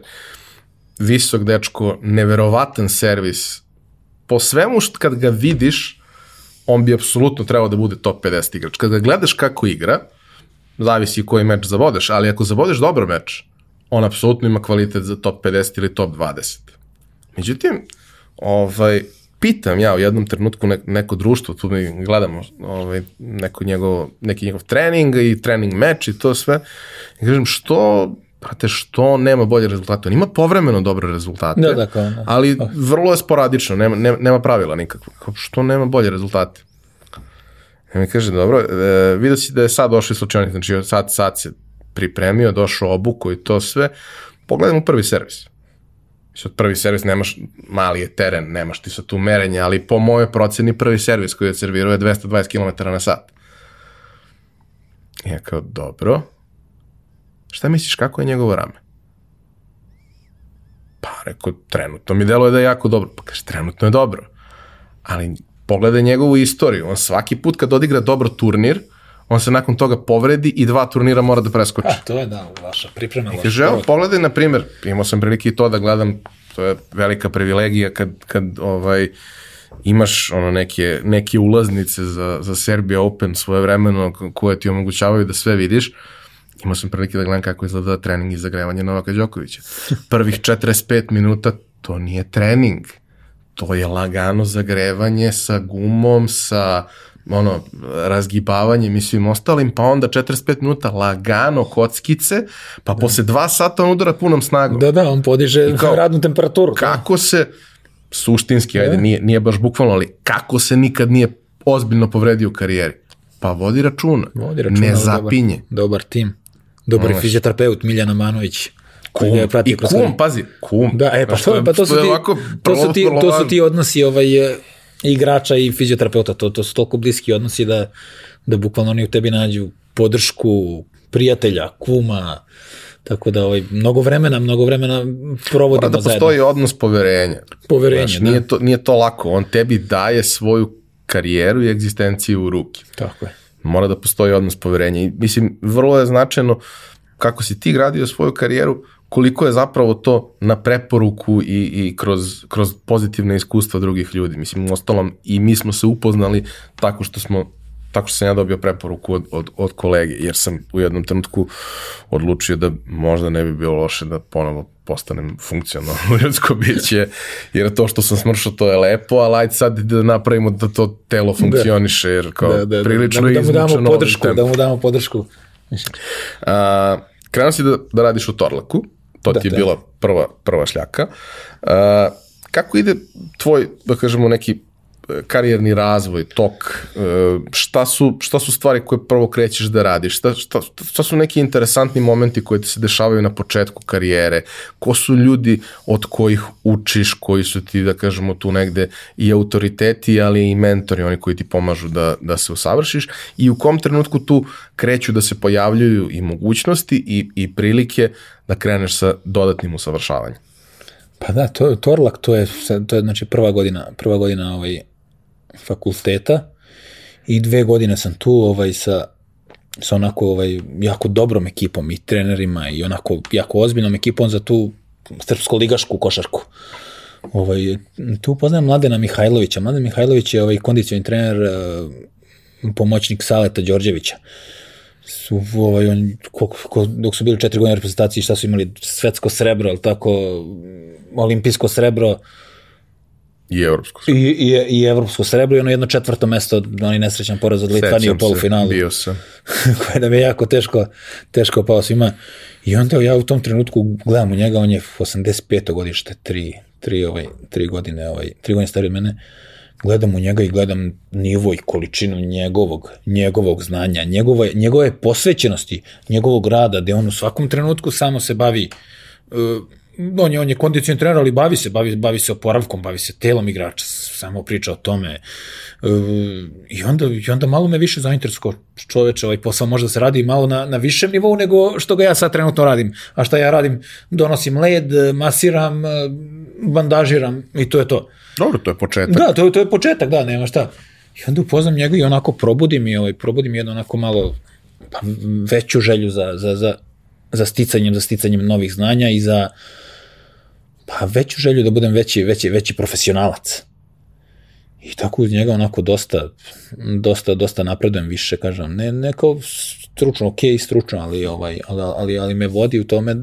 visok dečko, neverovatan servis. Po svemu što kad ga vidiš, on bi apsolutno trebao da bude top 50 igrač. Kad ga gledaš kako igra, zavisi koji meč zavodeš, ali ako zavodeš dobro meč, on apsolutno ima kvalitet za top 50 ili top 20. Međutim, ovaj, pitam ja u jednom trenutku ne, neko društvo, tu mi gledamo ovaj, neko njegov, neki njegov trening i trening meč i to sve, i kažem što brate, što nema bolje rezultate? On ima povremeno dobre rezultate, Da, da, kao, da. ali vrlo je sporadično, nema, nema, nema pravila nikakva. Što nema bolje rezultate? I mi kaže, dobro, e, vidio si da je sad došao iz slučajnih, znači sad, sad se pripremio, došao obuku i to sve, pogledaj mu prvi servis. Od prvi servis nemaš, mali je teren, nemaš ti sa tu merenje, ali po mojoj proceni prvi servis koji je servirao je 220 km na sat. Ja kao, dobro, šta misliš kako je njegovo rame? Pa rekao, trenutno mi deluje da je jako dobro. Pa kaže, trenutno je dobro. Ali pogledaj njegovu istoriju. On svaki put kad odigra dobro turnir, on se nakon toga povredi i dva turnira mora da preskoči. A, to je da, vaša priprema. loša. Kaže, evo, pogledaj, na primjer, imao sam prilike i to da gledam, to je velika privilegija kad, kad ovaj, imaš ono neke, neke ulaznice za, za Serbia Open svoje vremeno koje ti omogućavaju da sve vidiš. Imao sam prilike da gledam kako izgleda trening i zagrevanje Novaka Đokovića. *laughs* Prvih 45 minuta to nije trening. To je lagano zagrevanje sa gumom, sa ono, razgibavanjem i svim ostalim, pa onda 45 minuta lagano kockice, pa posle dva sata on udara punom snagom. Da, da, on podiže kao, radnu temperaturu. Kako se, suštinski, ajde, nije, nije baš bukvalno, ali kako se nikad nije ozbiljno povredio u karijeri? Pa vodi računa. Vodi računa, ne dobar- zapinje. Dobar tim. Dobar Znaš. fizioterapeut Miljana Manović. Koji ga je Kum. pratio I kum, pazi, kum. Da, e, pa Znaš, to, pa to su ti, to su ti, to su ti odnosi ovaj, igrača i fizioterapeuta, to, to su toliko bliski odnosi da, da bukvalno oni u tebi nađu podršku prijatelja, kuma, tako da ovaj, mnogo vremena, mnogo vremena provodimo Mora da zajedno. postoji odnos poverenja. Poverenje, Znaš, da. nije, to, nije to lako. On tebi daje svoju karijeru i egzistenciju u ruke. Tako je. Mora da postoji odnos poverenja. I, mislim, vrlo je značajno kako si ti gradio svoju karijeru, koliko je zapravo to na preporuku i, i kroz, kroz pozitivne iskustva drugih ljudi. Mislim, u ostalom, i mi smo se upoznali tako što smo tako što sam ja dobio preporuku od, od, od kolege, jer sam u jednom trenutku odlučio da možda ne bi bilo loše da ponovo postanem funkcionalno *laughs* ljudsko biće, jer to što sam smršao to je lepo, ali ajde sad da napravimo da to telo funkcioniše, jer kao Da, da, da, prilično da, mu- da mu izmučeno damo ovim podršku, da mu damo podršku. A, krenuo si da, da radiš u Torlaku, to Da, ti je da. bila prva, prva šljaka. A, kako ide tvoj, da kažemo, neki karijerni razvoj, tok, e, šta su, šta su stvari koje prvo krećeš da radiš, šta, šta, šta su neki interesantni momenti koji ti se dešavaju na početku karijere, ko su ljudi od kojih učiš, koji su ti, da kažemo, tu negde i autoriteti, ali i mentori, oni koji ti pomažu da, da se usavršiš? I u kom trenutku tu kreću da se pojavljuju i mogućnosti i, i prilike da kreneš sa dodatnim usavršavanjem. Pa da, to Torlak, to je, to je znači prva godina, prva godina ovaj, fakulteta i dve godine sam tu ovaj, sa, sa onako ovaj, jako dobrom ekipom i trenerima i onako jako ozbiljnom ekipom za tu srpsko-ligašku košarku. Ovaj, tu poznajem Mladena Mihajlovića. Mladen Mihajlović je ovaj kondicioni trener, eh, pomoćnik Saleta Đorđevića su ovaj on koliko, ko, dok su bili četiri godine reprezentaciji šta su imali svetsko srebro al tako olimpijsko srebro I evropsko. i, i, i evropsko srebro i ono jedno četvrto mesto onaj nesrećan poraz od Litvanije u Sećam se, polufinalu Bio sam. *laughs* koje nam je jako teško, teško pao svima. I onda ja u tom trenutku gledam u njega, on je 85. godište, tri, tri, ovaj, tri godine, ovaj, tri godine stariji od mene, gledam u njega i gledam nivo i količinu njegovog, njegovog znanja, njegove, njegove posvećenosti, njegovog rada, gde on u svakom trenutku samo se bavi uh, on je, on je kondicion trener, ali bavi se, bavi, bavi se oporavkom, bavi se telom igrača, samo priča o tome. E, I onda, i onda malo me više zainteresko čoveče, ovaj posao može da se radi malo na, na višem nivou nego što ga ja sad trenutno radim. A šta ja radim? Donosim led, masiram, bandažiram i to je to. Dobro, to je početak. Da, to, to je početak, da, nema šta. I onda upoznam njega i onako probudim i ovaj, probudim jedno onako malo pa, veću želju za, za, za, za sticanjem, za sticanjem novih znanja i za pa veću želju da budem veći, veći, veći profesionalac. I tako uz njega onako dosta, dosta, dosta napredujem više, kažem, ne, ne kao stručno, ok, stručno, ali, ovaj, ali, ali, ali me vodi u tome,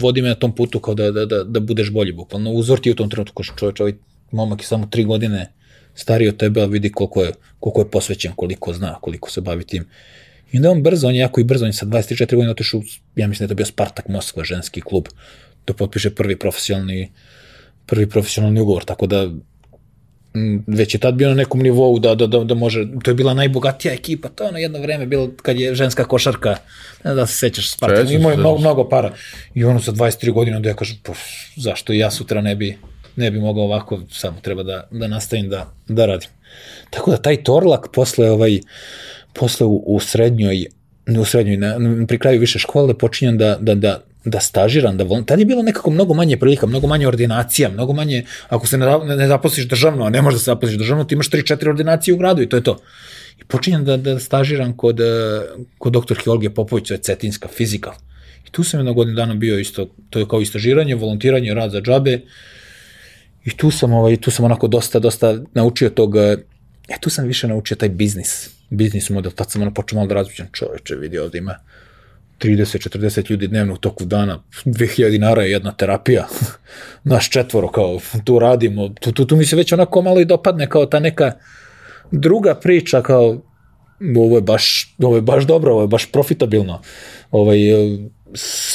vodi me na tom putu kao da, da, da, da budeš bolji, bukvalno uzor ti u tom trenutku, čovječ, ovaj momak je samo tri godine stariji od tebe, ali vidi koliko je, koliko je posvećen, koliko zna, koliko se bavi tim. I onda on brzo, on je jako i brzo, on je sa 24 godine otišao, ja mislim da je to bio Spartak Moskva, ženski klub, da potpiše prvi profesionalni, prvi profesionalni ugovor, tako da već je tad bio na nekom nivou da, da, da, da može, to je bila najbogatija ekipa, to je ono jedno vreme bilo kad je ženska košarka, ne znam da se sećaš Spartak, imao je mnogo, mnogo para i ono sa 23 godina da ja kažem, puf, zašto ja sutra ne bi, ne bi mogao ovako, samo treba da, da nastavim da, da radim. Tako da taj Torlak posle ovaj, posle u, u srednjoj, u srednjoj, na, pri kraju više škole počinjem da, da, da, da stažiram, da volim. Tad je bilo nekako mnogo manje prilika, mnogo manje ordinacija, mnogo manje, ako se ne, ne zaposliš državno, a ne možeš da se zaposliš državno, ti imaš 3-4 ordinacije u gradu i to je to. I počinjem da, da stažiram kod, kod doktorke Olge Popović, to je cetinska fizika. I tu sam jedno godinu dana bio isto, to je kao istražiranje, volontiranje, rad za džabe. I tu sam, ovaj, tu sam onako dosta, dosta naučio tog, e, tu sam više naučio taj biznis, biznis model, tad sam ono počeo malo da razmišljam, čoveče, vidi ovde ima 30-40 ljudi dnevno u toku dana, 2000 dinara je jedna terapija, *laughs* naš četvoro kao tu radimo, tu, tu, tu mi se već onako malo i dopadne kao ta neka druga priča kao ovo je baš, ovo je baš dobro, ovo je baš profitabilno. Ovaj,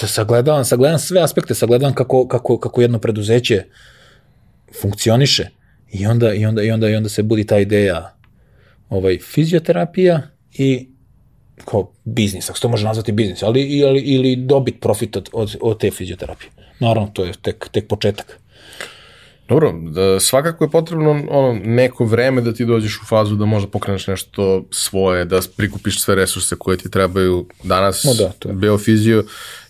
sagledavam, sagledavam sve aspekte, sagledavam kako, kako, kako jedno preduzeće funkcioniše i onda, i onda, i onda, i onda se budi ta ideja ovaj, fizioterapija i kao biznis, ako se to može nazvati biznis, ali ili, ili dobit profit od, od, od te fizioterapije. Naravno, to je tek, tek početak. Dobro, da, svakako je potrebno ono, neko vreme da ti dođeš u fazu da možda pokreneš nešto svoje, da prikupiš sve resurse koje ti trebaju danas. No da, to je. Beofizio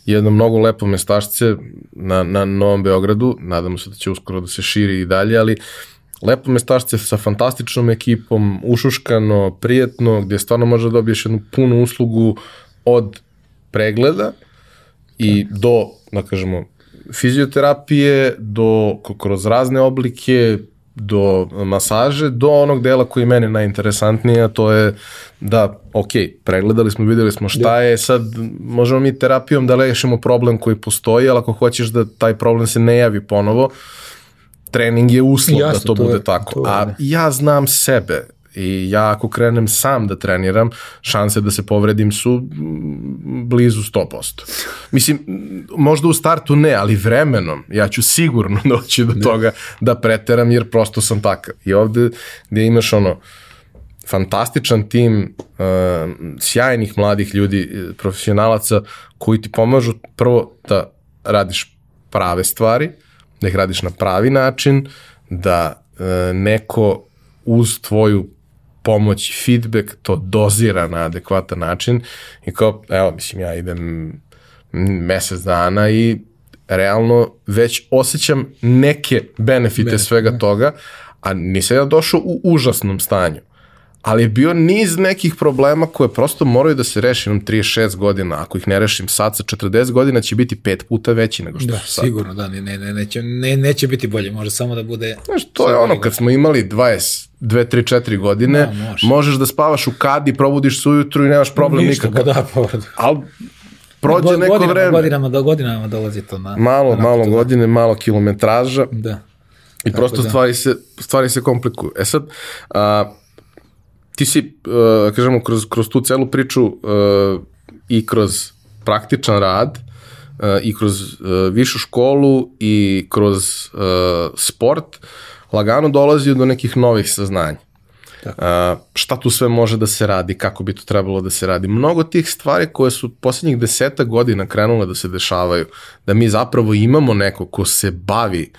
jedno mnogo lepo mestašce na, na Novom Beogradu, nadamo se da će uskoro da se širi i dalje, ali lepo mestašce sa fantastičnom ekipom, ušuškano, prijetno, gdje stvarno može da dobiješ jednu punu uslugu od pregleda i do, da kažemo, fizioterapije, do kroz razne oblike, do masaže, do onog dela koji je meni najinteresantnije, a to je da, ok, pregledali smo, videli smo šta da. je, sad možemo mi terapijom da rešimo problem koji postoji, ali ako hoćeš da taj problem se ne javi ponovo, trening je uslov Jasne, da to, to bude je, tako. To A ja znam sebe i ja ako krenem sam da treniram, šanse da se povredim su blizu 100%. Mislim, možda u startu ne, ali vremenom ja ću sigurno *laughs* doći do toga da preteram jer prosto sam takav. I ovde gde imaš ono, fantastičan tim uh, sjajnih mladih ljudi, profesionalaca koji ti pomažu prvo da radiš prave stvari, da ih radiš na pravi način, da e, neko uz tvoju pomoć i feedback to dozira na adekvatan način i kao, evo, mislim, ja idem mesec dana i realno već osjećam neke benefite Benefit, svega ne. toga, a nisam ja došao u užasnom stanju ali je bio niz nekih problema koje prosto moraju da se reši nam 36 godina. Ako ih ne rešim sad sa 40 godina će biti pet puta veći nego što da, su sad. Sigurno, da, ne, ne, neće, ne, neće biti bolje, može samo da bude... Znaš, to je ono kad smo imali 20, 2, 3, 4 godine, da, može. možeš da spavaš u kadi, probudiš se ujutru i nemaš problem Ništa, nikakav. da, pa, Ali prođe God, neko godinama, vreme. Godinama, do godinama dolazi to na... Malo, na malo godine, malo kilometraža. Da. I Tako prosto da. stvari, se, stvari se komplikuju. E sad, a, ti si, uh, kažemo, kroz, kroz tu celu priču uh, i kroz praktičan rad uh, i kroz uh, višu školu i kroz uh, sport lagano dolazi do nekih novih saznanja. A, šta tu sve može da se radi, kako bi to trebalo da se radi. Mnogo tih stvari koje su poslednjih deseta godina krenule da se dešavaju, da mi zapravo imamo neko ko se bavi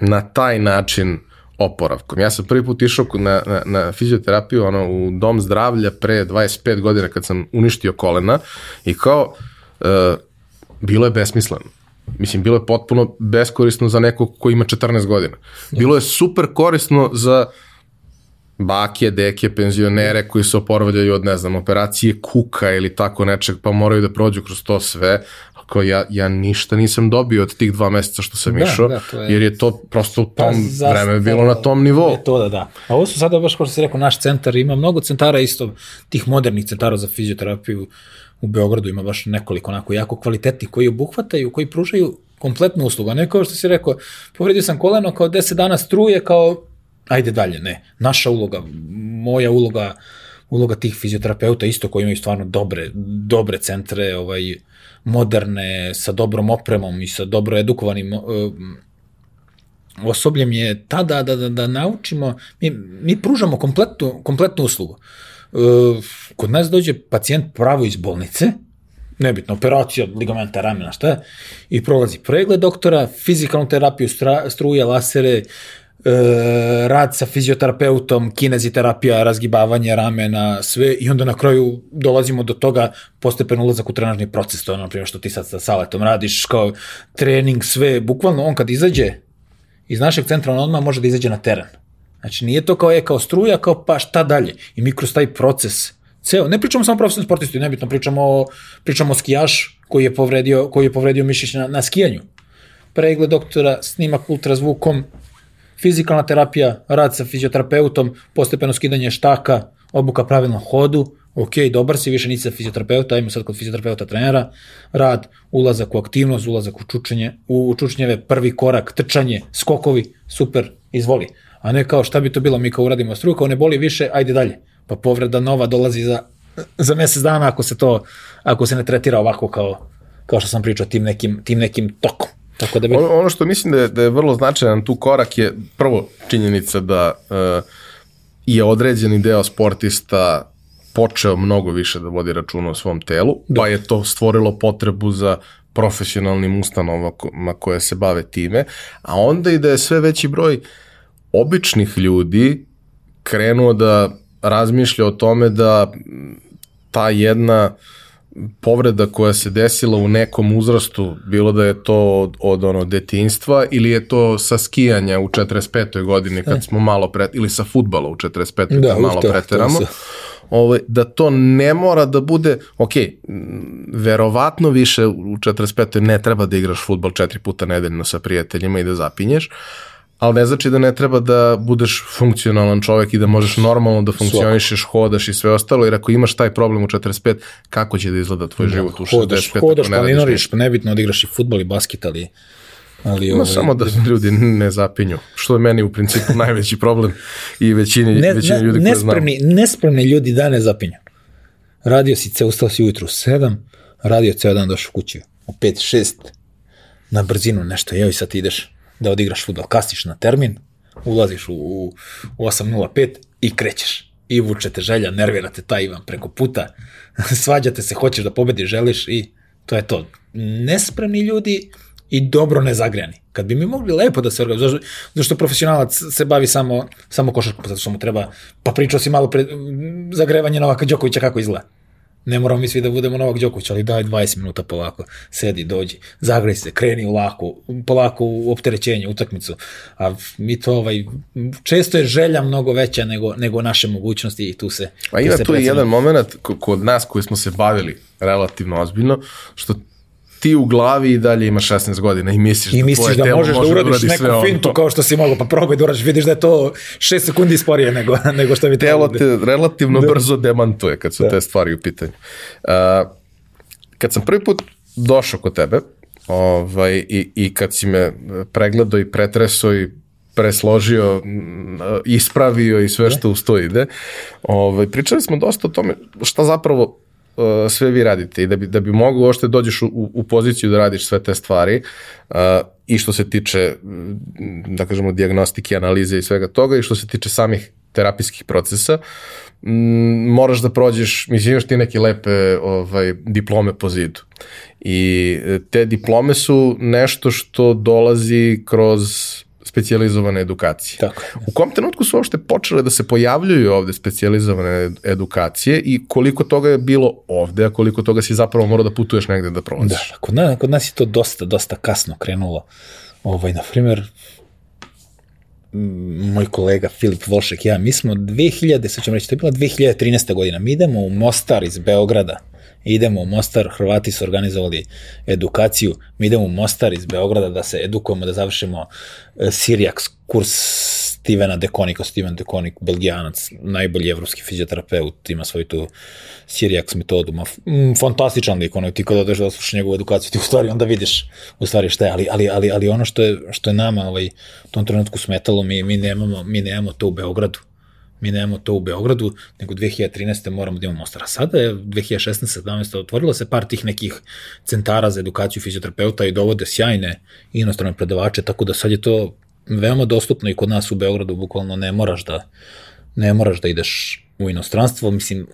na taj način oporavkom. Ja sam prvi put išao na, na, na fizioterapiju ono, u dom zdravlja pre 25 godina kad sam uništio kolena i kao uh, bilo je besmisleno. Mislim, bilo je potpuno beskorisno za nekog ko ima 14 godina. Bilo je super korisno za bake, deke, penzionere koji se oporavljaju od, ne znam, operacije kuka ili tako nečeg, pa moraju da prođu kroz to sve, ako ja, ja ništa nisam dobio od tih dva meseca što sam da, išao, da, je... jer je to prosto u tom pa, vreme bilo na tom nivou. Metoda, da. A ovo su sada, baš kao što si rekao, naš centar, ima mnogo centara isto, tih modernih centara za fizioterapiju u Beogradu, ima baš nekoliko onako jako kvalitetnih koji obuhvataju, koji pružaju kompletnu uslugu, a ne kao što si rekao, povredio sam koleno kao 10 dana struje, kao ajde dalje, ne. Naša uloga, moja uloga, uloga tih fizioterapeuta isto koji imaju stvarno dobre, dobre centre, ovaj, moderne, sa dobrom opremom i sa dobro edukovanim uh, osobljem je tada da, da, da naučimo, mi, mi pružamo kompletnu, kompletnu uslugu. Uh, kod nas dođe pacijent pravo iz bolnice, nebitno, operacija ligamenta ramena, šta je, i prolazi pregled doktora, fizikalnu terapiju, stra, struje, lasere, rad sa fizioterapeutom, kineziterapija, razgibavanje ramena, sve i onda na kraju dolazimo do toga postepen ulazak u trenažni proces, to je ono, primjer, što ti sad sa saletom radiš, kao trening, sve, bukvalno on kad izađe iz našeg centra, on odmah može da izađe na teren. Znači, nije to kao je kao struja, kao pa šta dalje. I mi kroz taj proces, ceo, ne pričamo samo o profesionalnom sportistu, nebitno, pričamo o, pričamo o skijaš koji je povredio, koji je povredio mišić na, na skijanju. Pregled doktora, snimak ultrazvukom, fizikalna terapija, rad sa fizioterapeutom, postepeno skidanje štaka, obuka pravilno hodu, ok, dobar si, više nisi sa fizioterapeuta, ajmo sad kod fizioterapeuta trenera, rad, ulazak u aktivnost, ulazak u čučenje, u čučnjeve, prvi korak, trčanje, skokovi, super, izvoli. A ne kao šta bi to bilo, mi kao uradimo struju, kao ne boli više, ajde dalje. Pa povreda nova dolazi za, za mesec dana ako se to, ako se ne tretira ovako kao, kao što sam pričao, tim nekim, tim nekim tokom. Tako da bi... ono, ono što mislim da je, da je vrlo značajan tu korak je prvo činjenica da uh, je određeni deo sportista počeo mnogo više da vodi računa o svom telu, da. pa je to stvorilo potrebu za profesionalnim ustanovama koje se bave time, a onda i da je sve veći broj običnih ljudi krenuo da razmišlja o tome da ta jedna uh, povreda koja se desila u nekom uzrastu, bilo da je to od, od ono detinstva ili je to sa skijanja u 45. godini kad e. smo malo pre, ili sa futbala u 45. Da, kad malo to, preteramo. To ovaj, da to ne mora da bude, ok, verovatno više u 45. ne treba da igraš futbal četiri puta nedeljno sa prijateljima i da zapinješ, ali ne znači da ne treba da budeš funkcionalan čovek i da možeš normalno da funkcionišeš, hodaš i sve ostalo, jer ako imaš taj problem u 45, kako će da izgleda tvoj da, život u 65? Hodaš, hodaš planinoriš, pa nebitno da igraš i futbol i basket, ali Ali no, ovaj... samo da ljudi ne zapinju, što je meni u principu *laughs* najveći problem i većini, ne, većini ljudi koje nespremni, znam. Nespremni ljudi da ne zapinju. Radio si, ce, ustao si ujutru u 7, radio ceo dan došao kući u 5, 6, na brzinu nešto, jeo i sad ideš da odigraš futbol. Kasniš na termin, ulaziš u, u, u 8.05 i krećeš. I vučete želja, nervirate taj Ivan preko puta, *laughs* svađate se, hoćeš da pobediš, želiš i to je to. Nespremni ljudi i dobro nezagrijani. Kad bi mi mogli lepo da se organizuju, zašto, zašto profesionalac se bavi samo, samo košarkom, zato što mu treba, pa pričao si malo pre zagrevanje Novaka Đokovića kako izgleda Ne moramo mi svi da budemo Novak Đoković, ali daj 20 minuta polako, sedi, dođi, zagrej se, kreni u lako, polako u opterećenje, utakmicu. A mi to, ovaj, često je želja mnogo veća nego, nego naše mogućnosti i tu se... A ima tu, tu je jedan moment kod nas koji smo se bavili relativno ozbiljno, što ti u glavi i dalje imaš 16 godina i misliš, I da misliš da, da možeš može da uradiš da neku fintu kao što si mogao, pa probaj da uradiš, vidiš da je to 6 sekundi sporije nego, *laughs* nego što bi Telo te relativno da. brzo demantuje kad su da. te stvari u pitanju. Uh, kad sam prvi put došao kod tebe ovaj, i, i kad si me pregledao i pretresao i presložio, ispravio i sve da. što uz to ide. Ovaj, pričali smo dosta o tome šta zapravo uh, sve vi radite i da bi, da bi mogu ošte dođeš u, u poziciju da radiš sve te stvari uh, i što se tiče, mm, da kažemo, diagnostike, analize i svega toga i što se tiče samih terapijskih procesa, m, moraš da prođeš, mislim, imaš ti neke lepe ovaj, diplome po zidu. I e, te diplome su nešto što dolazi kroz specijalizovane edukacije. Tako. U kom trenutku su uopšte počele da se pojavljuju ovde specijalizovane edukacije i koliko toga je bilo ovde, a koliko toga si zapravo morao da putuješ negde da prolaziš? Da, kod nas, kod nas je to dosta, dosta kasno krenulo. Ovaj, na primjer, moj kolega Filip Volšek, ja, mi smo 2000, sad ćemo reći, to je bila 2013. godina, mi idemo u Mostar iz Beograda, idemo u Mostar, Hrvati su organizovali edukaciju, mi idemo u Mostar iz Beograda da se edukujemo, da završimo e, Siriaks kurs Stevena Dekonika, Steven Dekonik, belgijanac, najbolji evropski fizioterapeut, ima svoju tu Siriaks metodu, ma, mm, fantastičan lik, ono, ti kada odeš da slušaš njegovu edukaciju, ti u stvari onda vidiš u stvari šta je, ali, ali, ali, ali ono što je, što je nama ovaj, u tom trenutku smetalo, mi, mi, nemamo, mi nemamo to u Beogradu mi nemamo to u Beogradu, nego 2013. moramo da imamo Mostar. A sada je 2016. 17. otvorilo se par tih nekih centara za edukaciju fizioterapeuta i dovode sjajne inostrane predavače, tako da sad je to veoma dostupno i kod nas u Beogradu, bukvalno ne moraš da ne moraš da ideš u inostranstvo, mislim,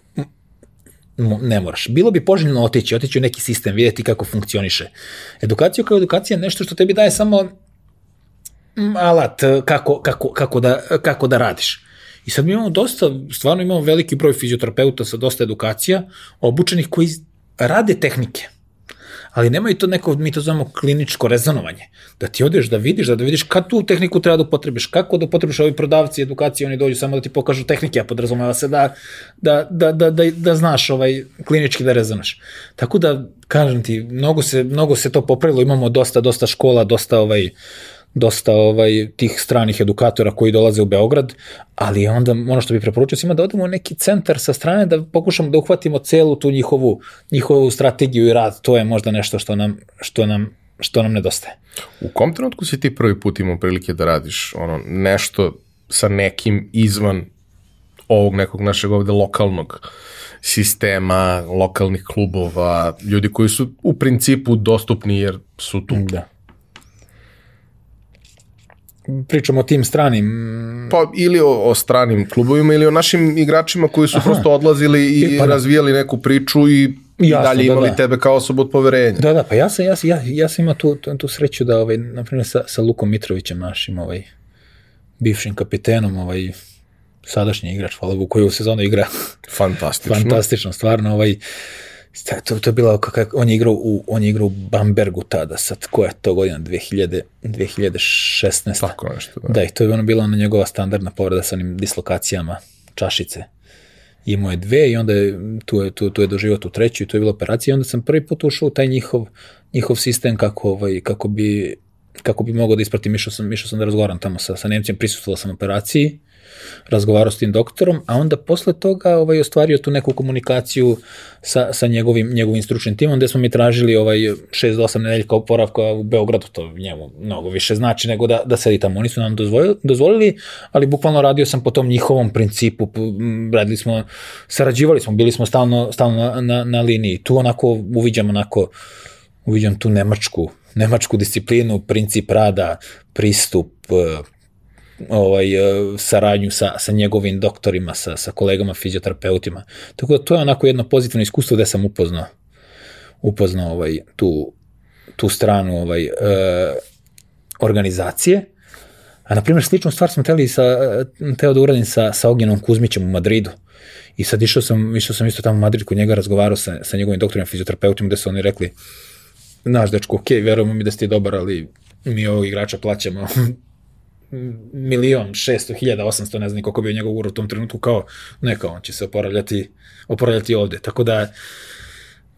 ne moraš. Bilo bi poželjno otići, otići u neki sistem, vidjeti kako funkcioniše. Edukacija kao edukacija je nešto što tebi daje samo alat kako, kako, kako, da, kako da radiš. I sad mi imamo dosta, stvarno imamo veliki broj fizioterapeuta sa dosta edukacija, obučenih koji rade tehnike ali nemaju to neko, mi to zovemo kliničko rezonovanje. Da ti odeš da vidiš, da, da vidiš kad tu tehniku treba da upotrebiš, kako da upotrebiš ovi prodavci edukacije, oni dođu samo da ti pokažu tehnike, a podrazumeva se da, da, da, da, da, da znaš ovaj, klinički da rezonaš. Tako da, kažem ti, mnogo se, mnogo se to popravilo, imamo dosta, dosta škola, dosta ovaj, uh, dosta ovaj, tih stranih edukatora koji dolaze u Beograd, ali onda ono što bih preporučio svima da odemo u neki centar sa strane da pokušamo da uhvatimo celu tu njihovu, njihovu strategiju i rad, to je možda nešto što nam, što nam, što nam nedostaje. U kom trenutku si ti prvi put imao prilike da radiš ono, nešto sa nekim izvan ovog nekog našeg ovde lokalnog sistema, lokalnih klubova, ljudi koji su u principu dostupni jer su tu. Da pričamo o tim stranim... Pa ili o, o stranim klubovima ili o našim igračima koji su Aha. prosto odlazili i e, pa da. razvijali neku priču i i Jasno, dalje da, imali da, da. tebe kao osobu od poverenja. Da, da, pa ja sam, ja, ja, ja sam imao tu, tu, tu sreću da, ovaj, na primjer, sa, sa Lukom Mitrovićem, našim ovaj, bivšim kapitenom, ovaj, sadašnji igrač, hvala Bogu, koji u sezonu igra. Fantastično. *laughs* Fantastično, stvarno, ovaj, to, to je bilo, kak, on je igrao u, on je igrao u Bambergu tada, sad ko je to godina, 2000, 2016. Tako nešto, da. Da, i to je ono bila ona njegova standardna povreda sa onim dislokacijama čašice. Imao je dve i onda je, tu, je, tu, tu je doživao tu treću i to je bila operacija i onda sam prvi put ušao u taj njihov, njihov sistem kako, ovaj, kako bi kako bi mogao da ispratim, išao sam, išao sam da razgovaram tamo sa, sa Nemcem, prisustvovao sam operaciji, razgovarao s tim doktorom, a onda posle toga ovaj, ostvario tu neku komunikaciju sa, sa njegovim, njegovim stručnim timom, gde smo mi tražili ovaj 6 do 8 nedeljka oporavka u Beogradu, to njemu mnogo više znači nego da, da sedi tamo. Oni su nam dozvolili, dozvolili, ali bukvalno radio sam po tom njihovom principu, radili smo, sarađivali smo, bili smo stalno, stalno na, na, na liniji. Tu onako uviđam onako, uviđam tu nemačku, nemačku disciplinu, princip rada, pristup, ovaj, e, saradnju sa, sa njegovim doktorima, sa, sa kolegama fizioterapeutima. Tako da to je onako jedno pozitivno iskustvo gde sam upoznao, upoznao ovaj, tu, tu stranu ovaj, e, organizacije. A na primjer sličnu stvar smo teli sa, teo da uradim sa, sa Ognjenom Kuzmićem u Madridu. I sad išao sam, išao sam isto tamo u Madrid kod njega, razgovarao sa, sa njegovim doktorima fizioterapeutima gde su oni rekli, naš dečko, ok, verujemo mi da ste dobar, ali mi ovog igrača plaćamo milion, šesto hiljada, osamsto, ne znam koliko bio njegov uro u tom trenutku, kao neka, on će se oporavljati, oporavljati ovde. Tako da,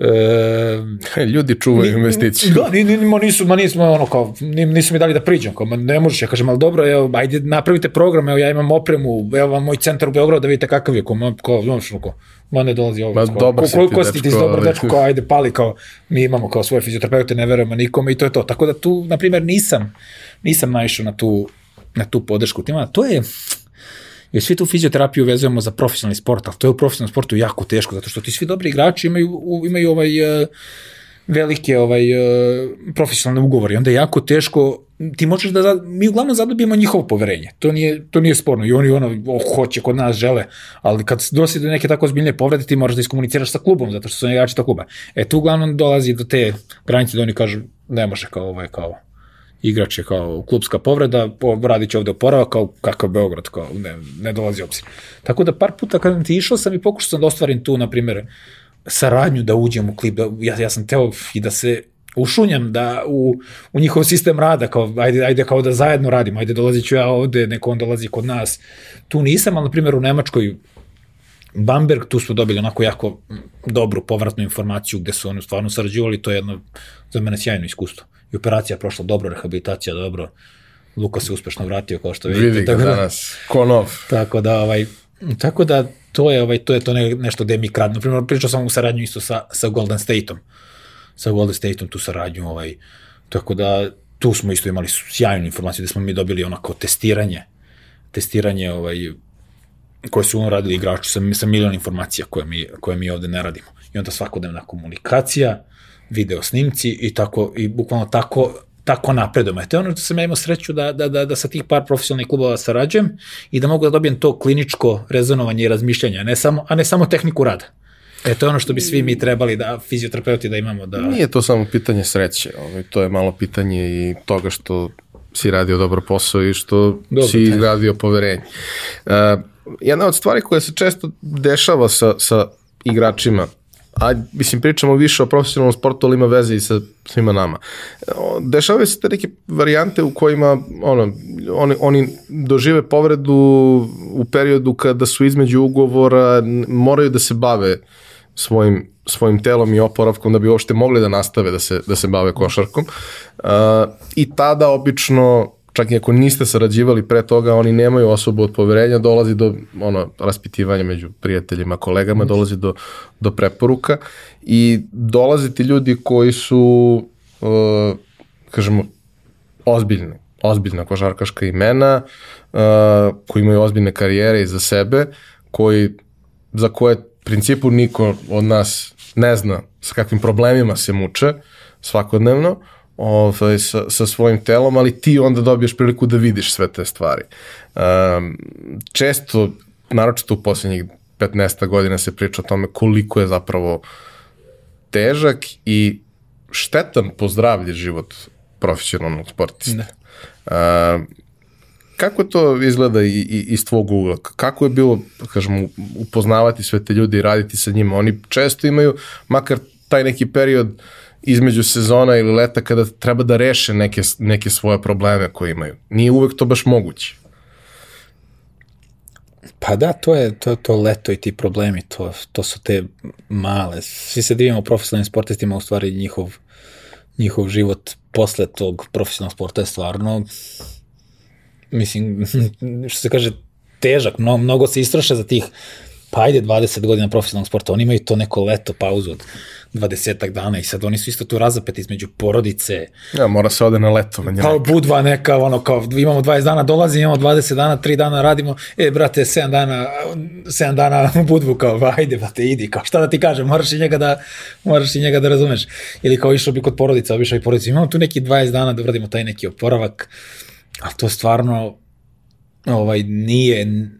E, Ljudi čuvaju investiciju. Da, ni, ni, ma nisu, ma nismo ono kao, nisu mi dali da priđem, kao, ma ne možeš, ja kažem, ali dobro, evo, ajde napravite program, evo ja imam opremu, evo vam moj centar u Beogradu da vidite kakav je, kao, ma, kao, znaš, kao, ma ne dolazi ovo. Ma dobar si ti, dečko. Dobar dečko, kao, ajde, pali, kao, mi imamo kao svoje fizioterapeute, ne verujemo nikome i to je to. Tako da tu, na primjer, nisam, nisam naišao na tu, na tu podršku tima. To je, jer svi tu fizioterapiju vezujemo za profesionalni sport, ali to je u profesionalnom sportu jako teško, zato što ti svi dobri igrači imaju, imaju ovaj, uh, velike ovaj, e, profesionalne ugovore onda je jako teško ti možeš da, mi uglavnom zadobijemo njihovo poverenje, to nije, to nije sporno i oni ono, oh, hoće, kod nas žele, ali kad dosi do neke tako ozbiljne povrede, ti moraš da iskomuniciraš sa klubom, zato što su igrači to kluba. E, tu uglavnom dolazi do te granice da oni kažu, ne može kao ovo je kao igrač je kao klubska povreda, radit će ovde oporavak, kao kakav Beograd, kao ne, ne dolazi obzir. Tako da par puta kad ti išao sam i pokušao sam da ostvarim tu, na primjer, saradnju da uđem u klip, da, ja, ja sam teo i da se ušunjam da u, u njihov sistem rada, kao ajde, ajde kao da zajedno radimo, ajde dolazit ću ja ovde, neko on dolazi kod nas. Tu nisam, ali na primjer u Nemačkoj Bamberg, tu smo dobili onako jako dobru povratnu informaciju gde su oni stvarno sarađivali, to je jedno za mene sjajno iskustvo. I operacija prošla dobro, rehabilitacija dobro, Luka se uspešno vratio kao što vidite. Vidi ga tako da, danas, konov. Tako da, ovaj, tako da to je, ovaj, to je to ne, nešto gde mi krad. Naprimjer, pričao sam u saradnju isto sa, sa Golden State-om. Sa Golden State-om tu saradnju, ovaj, tako da tu smo isto imali sjajnu informaciju gde smo mi dobili onako testiranje, testiranje ovaj, koje su on radili igrači sa, sa milion informacija koje mi, koje mi ovde ne radimo. I onda svakodnevna komunikacija, video snimci i tako, i bukvalno tako tako napredujemo. To je ono što sam ja imao sreću da, da, da, da sa tih par profesionalnih klubova sarađujem i da mogu da dobijem to kliničko rezonovanje i razmišljanje, a ne samo, a ne samo tehniku rada. E, to je ono što bi svi mi trebali da, fizioterapeuti da imamo. Da... Nije to samo pitanje sreće, ovaj, to je malo pitanje i toga što si radio dobro posao i što Dobro, si izgradio poverenje. Uh, jedna od stvari koja se često dešava sa, sa igračima a mislim pričamo više o profesionalnom sportu, ali ima veze i sa svima nama. Dešavaju se te neke varijante u kojima ono, oni, oni dožive povredu u periodu kada su između ugovora, moraju da se bave svojim, svojim telom i oporavkom da bi uopšte mogli da nastave da se, da se bave košarkom. Uh, I tada obično čak i ako niste sarađivali pre toga, oni nemaju osobu od poverenja, dolazi do ono, raspitivanja među prijateljima, kolegama, dolazi do, do preporuka i dolaze ti ljudi koji su, uh, kažemo, ozbiljni, ozbiljna košarkaška imena, uh, koji imaju ozbiljne karijere iza sebe, koji, za koje principu niko od nas ne zna sa kakvim problemima se muče svakodnevno, ovaj, sa, sa svojim telom, ali ti onda dobiješ priliku da vidiš sve te stvari. Um, često, naročito u poslednjih 15 godina se priča o tome koliko je zapravo težak i štetan po zdravlje život profesionalnog sportista. Uh, kako to izgleda i, i, iz tvog ugla? Kako je bilo, kažemo, upoznavati sve te ljudi i raditi sa njima? Oni često imaju, makar taj neki period uh, između sezona ili leta kada treba da reše neke, neke svoje probleme koje imaju. Nije uvek to baš moguće. Pa da, to je to, to leto i ti problemi, to, to su te male. Svi se divimo profesionalnim sportistima, u stvari njihov, njihov život posle tog profesionalnog sporta je stvarno, mislim, *laughs* što se kaže, težak, mnogo, mnogo se istroše za tih, pa ajde 20 godina profesionalnog sporta, oni imaju to neko leto, pauzu od dvadesetak dana i sad oni su isto tu razapeti između porodice. Ja, mora se ode na letovanje. Kao budva neka, ono, kao imamo 20 dana dolazi, imamo 20 dana, 3 dana radimo, e, brate, 7 dana, 7 dana u budvu, kao, ajde, brate, idi, kao, šta da ti kažem, moraš i njega da, moraš i njega da razumeš. Ili kao išao bi kod porodica, obišao i porodica, imamo tu neki 20 dana da uradimo taj neki oporavak, a to stvarno, ovaj, nije,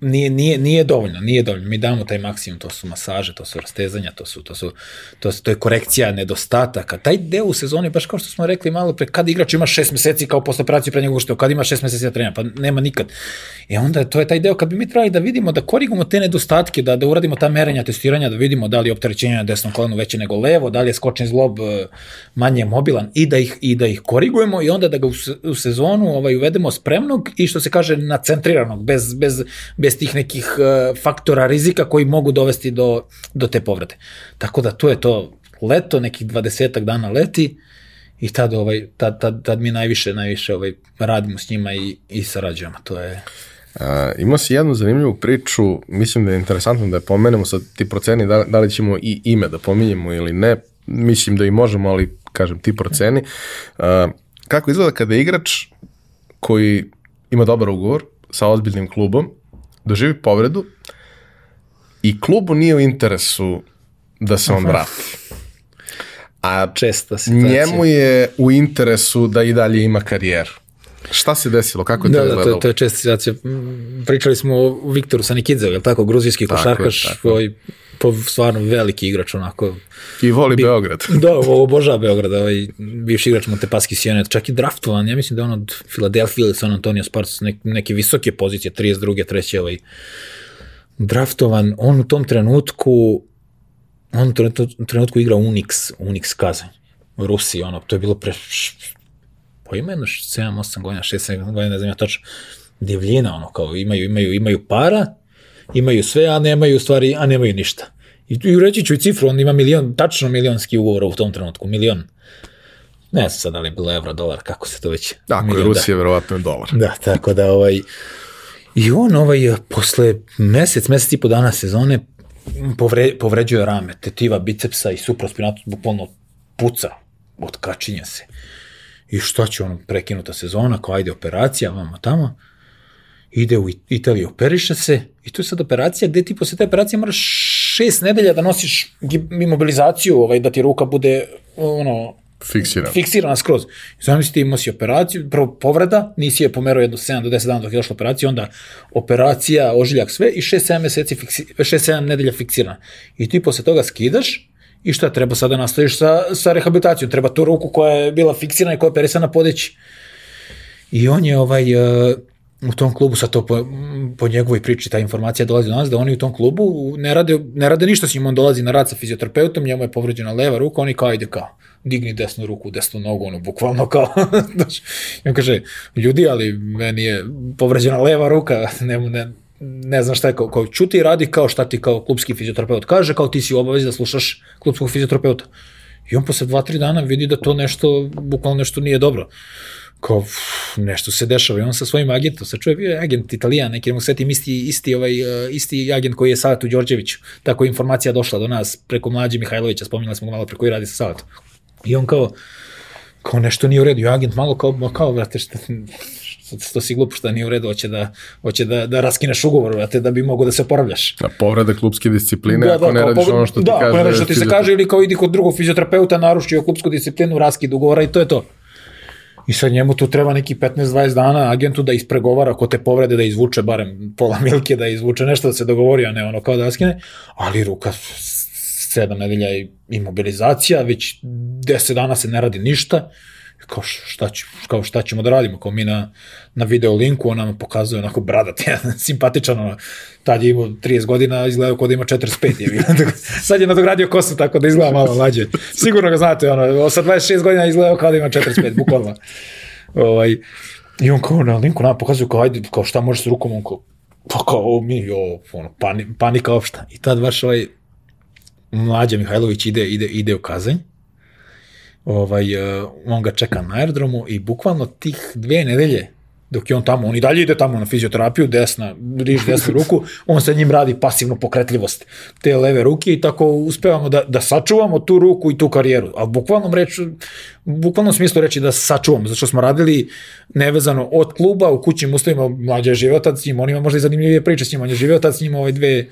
nije, nije, nije dovoljno, nije dovoljno. Mi damo taj maksimum, to su masaže, to su rastezanja, to su, to su, to, su, to je korekcija nedostataka. Taj deo u sezoni, baš kao što smo rekli malo pre, kad igrač ima šest meseci kao posle operacije pre nego što, kad ima šest meseci da trenira, pa nema nikad. E onda to je taj deo kad bi mi trebali da vidimo, da korigujemo te nedostatke, da, da uradimo ta merenja, testiranja, da vidimo da li je opterećenje na desnom kolenu veće nego levo, da li je skočni zlob e, manje mobilan i da ih, i da ih korigujemo i onda da ga u, u sezonu ovaj, uvedemo spremnog i što se kaže nacentriranog, bez, bez, bez bez tih nekih uh, faktora rizika koji mogu dovesti do, do te povrede. Tako da to je to leto, nekih 20 dana leti i tad, ovaj, tad, tad, tad mi najviše, najviše ovaj, radimo s njima i, i sarađujemo. To je... Uh, ima si jednu zanimljivu priču, mislim da je interesantno da je pomenemo, sad ti proceni da, da li ćemo i ime da pominjemo ili ne, mislim da i možemo, ali kažem ti proceni. Uh, kako izgleda kada igrač koji ima dobar ugovor sa ozbiljnim klubom doživi povredu i klubu nije u interesu da se on vrati. a česta situacija. njemu je u interesu da i dalje ima karijeru. Šta se desilo? Kako je to Da, da, izgledalo? to, to je česta situacija. Pričali smo o Viktoru Sanikidzevu, je li tako? Gruzijski košarkaš, tako. Po, stvarno veliki igrač, onako. I voli Beograd. *laughs* Da, obožava Beograd, ovaj bivši igrač Montepaski Sionet, čak i draftovan, ja mislim da je on od Filadelfije ili San Antonio Spurs, nek, neke visoke pozicije, 32. treće, ovaj, draftovan, on u tom trenutku, on u tom trenutku igra Unix, Unix Kazanj, u Rusiji, ono, to je bilo pre, pa ima jedno 7-8 godina, 6-7 godina, ne znam ja tačno, divljina, ono, kao imaju, imaju, imaju para, imaju sve, a nemaju stvari, a nemaju ništa. I, i reći ću i cifru, on ima milion, tačno milionski ugovor u tom trenutku, milion. Ne znam sad da li je bilo evro, dolar, kako se to već... Ako je milion, Rusija, verovatno je dolar. Da, tako da ovaj... I on ovaj, posle mesec, mesec i po dana sezone povre, povređuje rame, tetiva bicepsa i supraspinatus bukvalno puca, otkačinja se. I šta će on prekinuta sezona, kao ajde operacija, vamo tamo, ide u Italiju, operiše se i tu je sad operacija gde ti posle te operacije moraš šest nedelja da nosiš imobilizaciju, ovaj, da ti ruka bude ono, Fiksiran. fiksirana skroz. I Zamisli ti imao si operaciju, prvo povreda, nisi je pomerao jedno 7 do 10 dana dok je došla operacija, onda operacija, ožiljak sve i 6-7 meseci, fiksi, 6-7 nedelja fiksirana. I ti posle toga skidaš i šta treba sada nastaviš sa, sa rehabilitacijom? Treba tu ruku koja je bila fiksirana i koja je operisana podići. I on je ovaj, uh, u tom klubu, sad to po, po njegovoj priči, ta informacija dolazi do nas, da oni u tom klubu ne rade, ne rade ništa s njim, on dolazi na rad sa fizioterapeutom, njemu je povređena leva ruka, oni kao ide kao, digni desnu ruku, desnu nogu, ono, bukvalno kao, *laughs* znaš, on kaže, ljudi, ali meni je povređena leva ruka, ne, ne, ne znam šta je, kao, kao čuti i radi kao šta ti kao klubski fizioterapeut kaže, kao ti si u obavezi da slušaš klubskog fizioterapeuta. I on posle dva, tri dana vidi da to nešto, bukvalno nešto nije dobro kao uf, nešto se dešava i on sa svojim agentom, sa čuje bio je agent Italijan, neki mu setim isti, isti, ovaj, uh, isti agent koji je Salatu Đorđeviću, tako je informacija došla do nas preko mlađe Mihajlovića, spominjali smo ga malo preko i radi sa Salatom. I on kao, kao nešto nije u redu, i agent malo kao, ma kao, vrate, šta, to si glupo šta nije u redu, hoće da, hoće da, da raskineš ugovor, vrate, da bi mogo da se oporavljaš. Na povreda klubske discipline, ako ne kao radiš povred- ono što ti da, kaže. ako ne radiš što ti se kaže ili kao idi kod drugog fizioterapeuta, narušio klubsku disciplinu, raskid ugovora i to je to. I sad njemu tu treba neki 15-20 dana agentu da ispregovara ko te povrede, da izvuče barem pola *laughs* milke, da izvuče nešto da se dogovori, a ne ono kao da raskine, ali ruka sedam nedelja je imobilizacija, već 10 dana se ne radi ništa, kao šta, će, kao šta ćemo da radimo, kao mi na, na video linku, on nam pokazuje onako bradat, *laughs* jedan simpatičan, ono, tad je imao 30 godina, izgleda kao da ima 45, je, *laughs* sad je nadogradio kosu tako da izgleda malo mlađe, sigurno ga znate, ono, sa 26 godina izgleda kao da ima 45, bukvalno. *laughs* Ovaj, I on kao na linku nam pokazuje kao, ajde, kao šta može s rukom, on kao, pa kao, mi, jo, ono, pani, panika opšta. I tad baš ovaj, mlađa Mihajlović ide, ide, ide u Kazanj, ovaj, uh, on ga čeka na aerodromu i bukvalno tih dve nedelje dok je on tamo, on i dalje ide tamo na fizioterapiju, desna, riž desnu ruku, on sa njim radi pasivnu pokretljivost te leve ruke i tako uspevamo da, da sačuvamo tu ruku i tu karijeru. A bukvalnom reč, bukvalnom smislu reći da sačuvamo, zato što smo radili nevezano od kluba u kućnim uslovima, mlađa je živeo tad s njim, on ima možda i zanimljivije priče s njim, on je živeo tad s njim ove dve,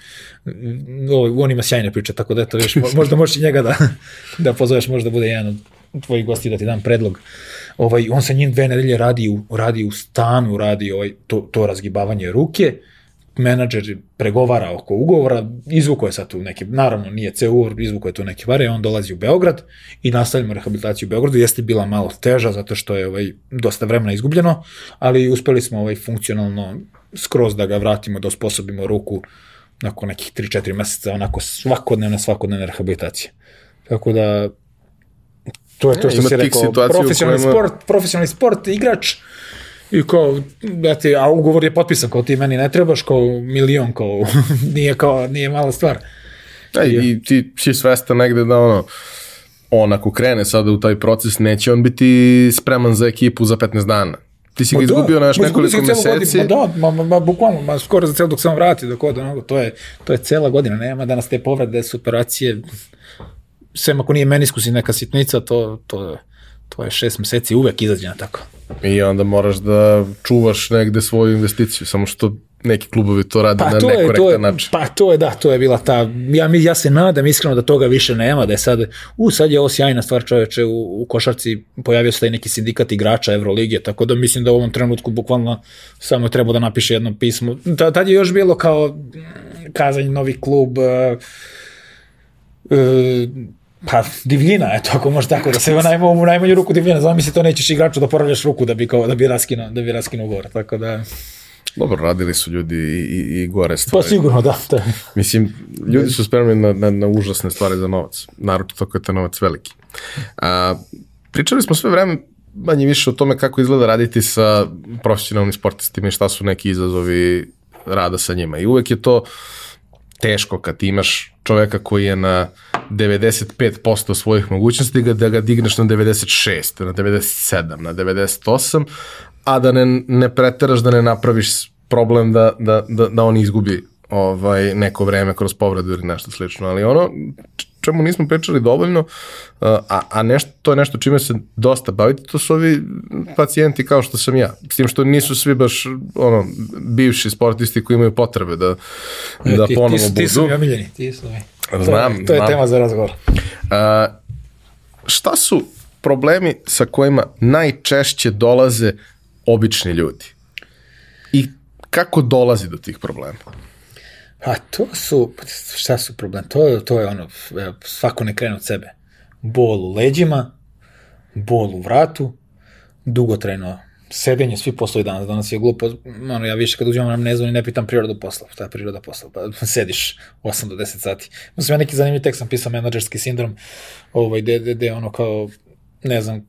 ovo, on ima sjajne priče, tako da eto, viš, možda možeš i njega da, *laughs* da pozoveš, možda bude jedan od tvojih gosti da ti dam predlog. Ovaj, on sa njim dve nedelje radi u, radi u stanu, radi ovaj, to, to razgibavanje ruke, menadžer pregovara oko ugovora, izvuko je sad tu neke, naravno nije ceo ugovor, izvuko je tu neke vare, on dolazi u Beograd i nastavljamo rehabilitaciju u Beogradu, jeste bila malo teža zato što je ovaj, dosta vremena izgubljeno, ali uspeli smo ovaj, funkcionalno skroz da ga vratimo, da osposobimo ruku nakon nekih 3-4 meseca, onako svakodnevne, svakodnevne rehabilitacije. Tako da, to je to što Ima si rekao, profesionalni kojima- sport, profesionalni sport, igrač, I kao, da ti, a ugovor je potpisan, kao ti meni ne trebaš, kao milion, kao, *laughs* nije kao, nije mala stvar. Da, i, i ti si svestan negde da ono, on ako krene sada u taj proces, neće on biti spreman za ekipu za 15 dana. Ti si ga izgubio na još nekoliko meseci. Ma da, ma, ma, ma, bukvalno, ma, skoro za celo dok se on vrati, dok od onoga, to je, to je cela godina, nema danas te povrede, su operacije, sem ako nije meniskus i neka sitnica, to, to, to je šest meseci uvek izađe na tako. I onda moraš da čuvaš negde svoju investiciju, samo što neki klubovi to rade Pa na to, je, to nekorektan je, način. pa to je, da, to je bila ta, ja, mi- ja se nadam iskreno da toga više nema, da je sad, u, sad je ovo sjajna stvar čoveče, u, u košarci pojavio se taj neki sindikat igrača Evrolige, tako da mislim da u ovom trenutku bukvalno samo treba da napiše jedno pismo. Ta, tad je još bilo kao mm, kazanje novi klub, uh, uh, pa divljina, eto, ako može tako da se u najmanju, u najmanju ruku divljina, zamisli to nećeš igraču da poravljaš ruku da bi, kao, da bi raskinuo, da bi raskinuo ugovor, tako da, Dobro, radili su ljudi i, i, i gore pa stvari. sigurno da, da. Mislim, ljudi su spremni na, na, na užasne stvari za novac, naročito ako je taj novac veliki. A, pričali smo sve vreme manje više o tome kako izgleda raditi sa profesionalnim sportistima i šta su neki izazovi rada sa njima. I uvek je to teško kad imaš čoveka koji je na 95% svojih mogućnosti da, ga digneš na 96, na 97, na 98, a da ne, ne preteraš, da ne napraviš problem da, da, da, da on izgubi ovaj, neko vreme kroz povredu ili nešto slično. Ali ono čemu nismo pričali dovoljno, a, a nešto, to je nešto čime se dosta bavite, to su ovi pacijenti kao što sam ja. S tim što nisu svi baš ono, bivši sportisti koji imaju potrebe da, da E, ti, ponovo ti, su- budu. ti su mi omiljeni, ti su mi. To je- Znam, to je znam. tema za razgovor. A, šta su problemi sa kojima najčešće dolaze obični ljudi? I kako dolazi do tih problema? A to su, šta su problem? To, to je ono, svako ne krene od sebe. Bol u leđima, bol u vratu, dugotrajno sedenje, svi poslovi danas, danas je glupo, ono, ja više kad uđem na i ne pitam prirodu posla, šta je priroda posla, pa *laughs* sediš 8 do 10 sati. Mislim, ja neki zanimljiv tekst sam pisao, menadžerski sindrom, ovaj, gde, gde, ono kao, ne znam,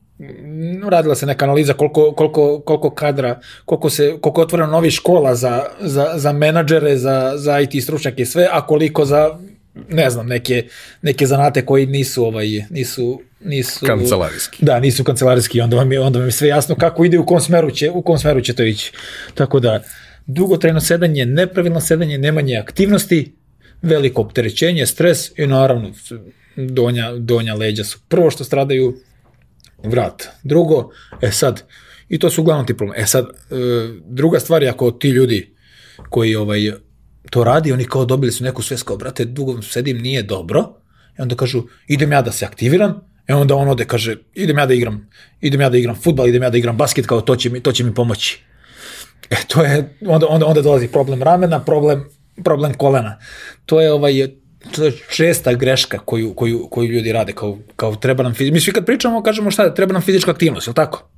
radila se neka analiza koliko, koliko, koliko kadra, koliko, se, koliko je otvoreno novih škola za, za, za menadžere, za, za IT stručnjake i sve, a koliko za ne znam, neke, neke zanate koji nisu ovaj nisu nisu Kancelarijski. Da, nisu kancelarijski, onda vam je onda vam je sve jasno kako ide u kom smeru će u kom smeru će to ići. Tako da dugotrajno sedanje, nepravilno sedanje, nemanje aktivnosti, veliko opterećenje, stres i naravno donja, donja leđa su prvo što stradaju vrat. Drugo, e sad, i to su uglavnom ti problem. E sad, e, druga stvar je ako ti ljudi koji ovaj, to radi, oni kao dobili su neku svest kao, brate, dugo sedim, nije dobro, i onda kažu, idem ja da se aktiviram, e onda on ode, kaže, idem ja da igram, idem ja da igram futbal, idem ja da igram basket, kao to će mi, to će mi pomoći. E, to je, onda, onda, onda dolazi problem ramena, problem, problem kolena. To je ovaj, to je česta greška koju, koju, koju ljudi rade, kao, kao treba nam fizička, mi svi kad pričamo kažemo šta, treba nam fizička aktivnost, je li tako?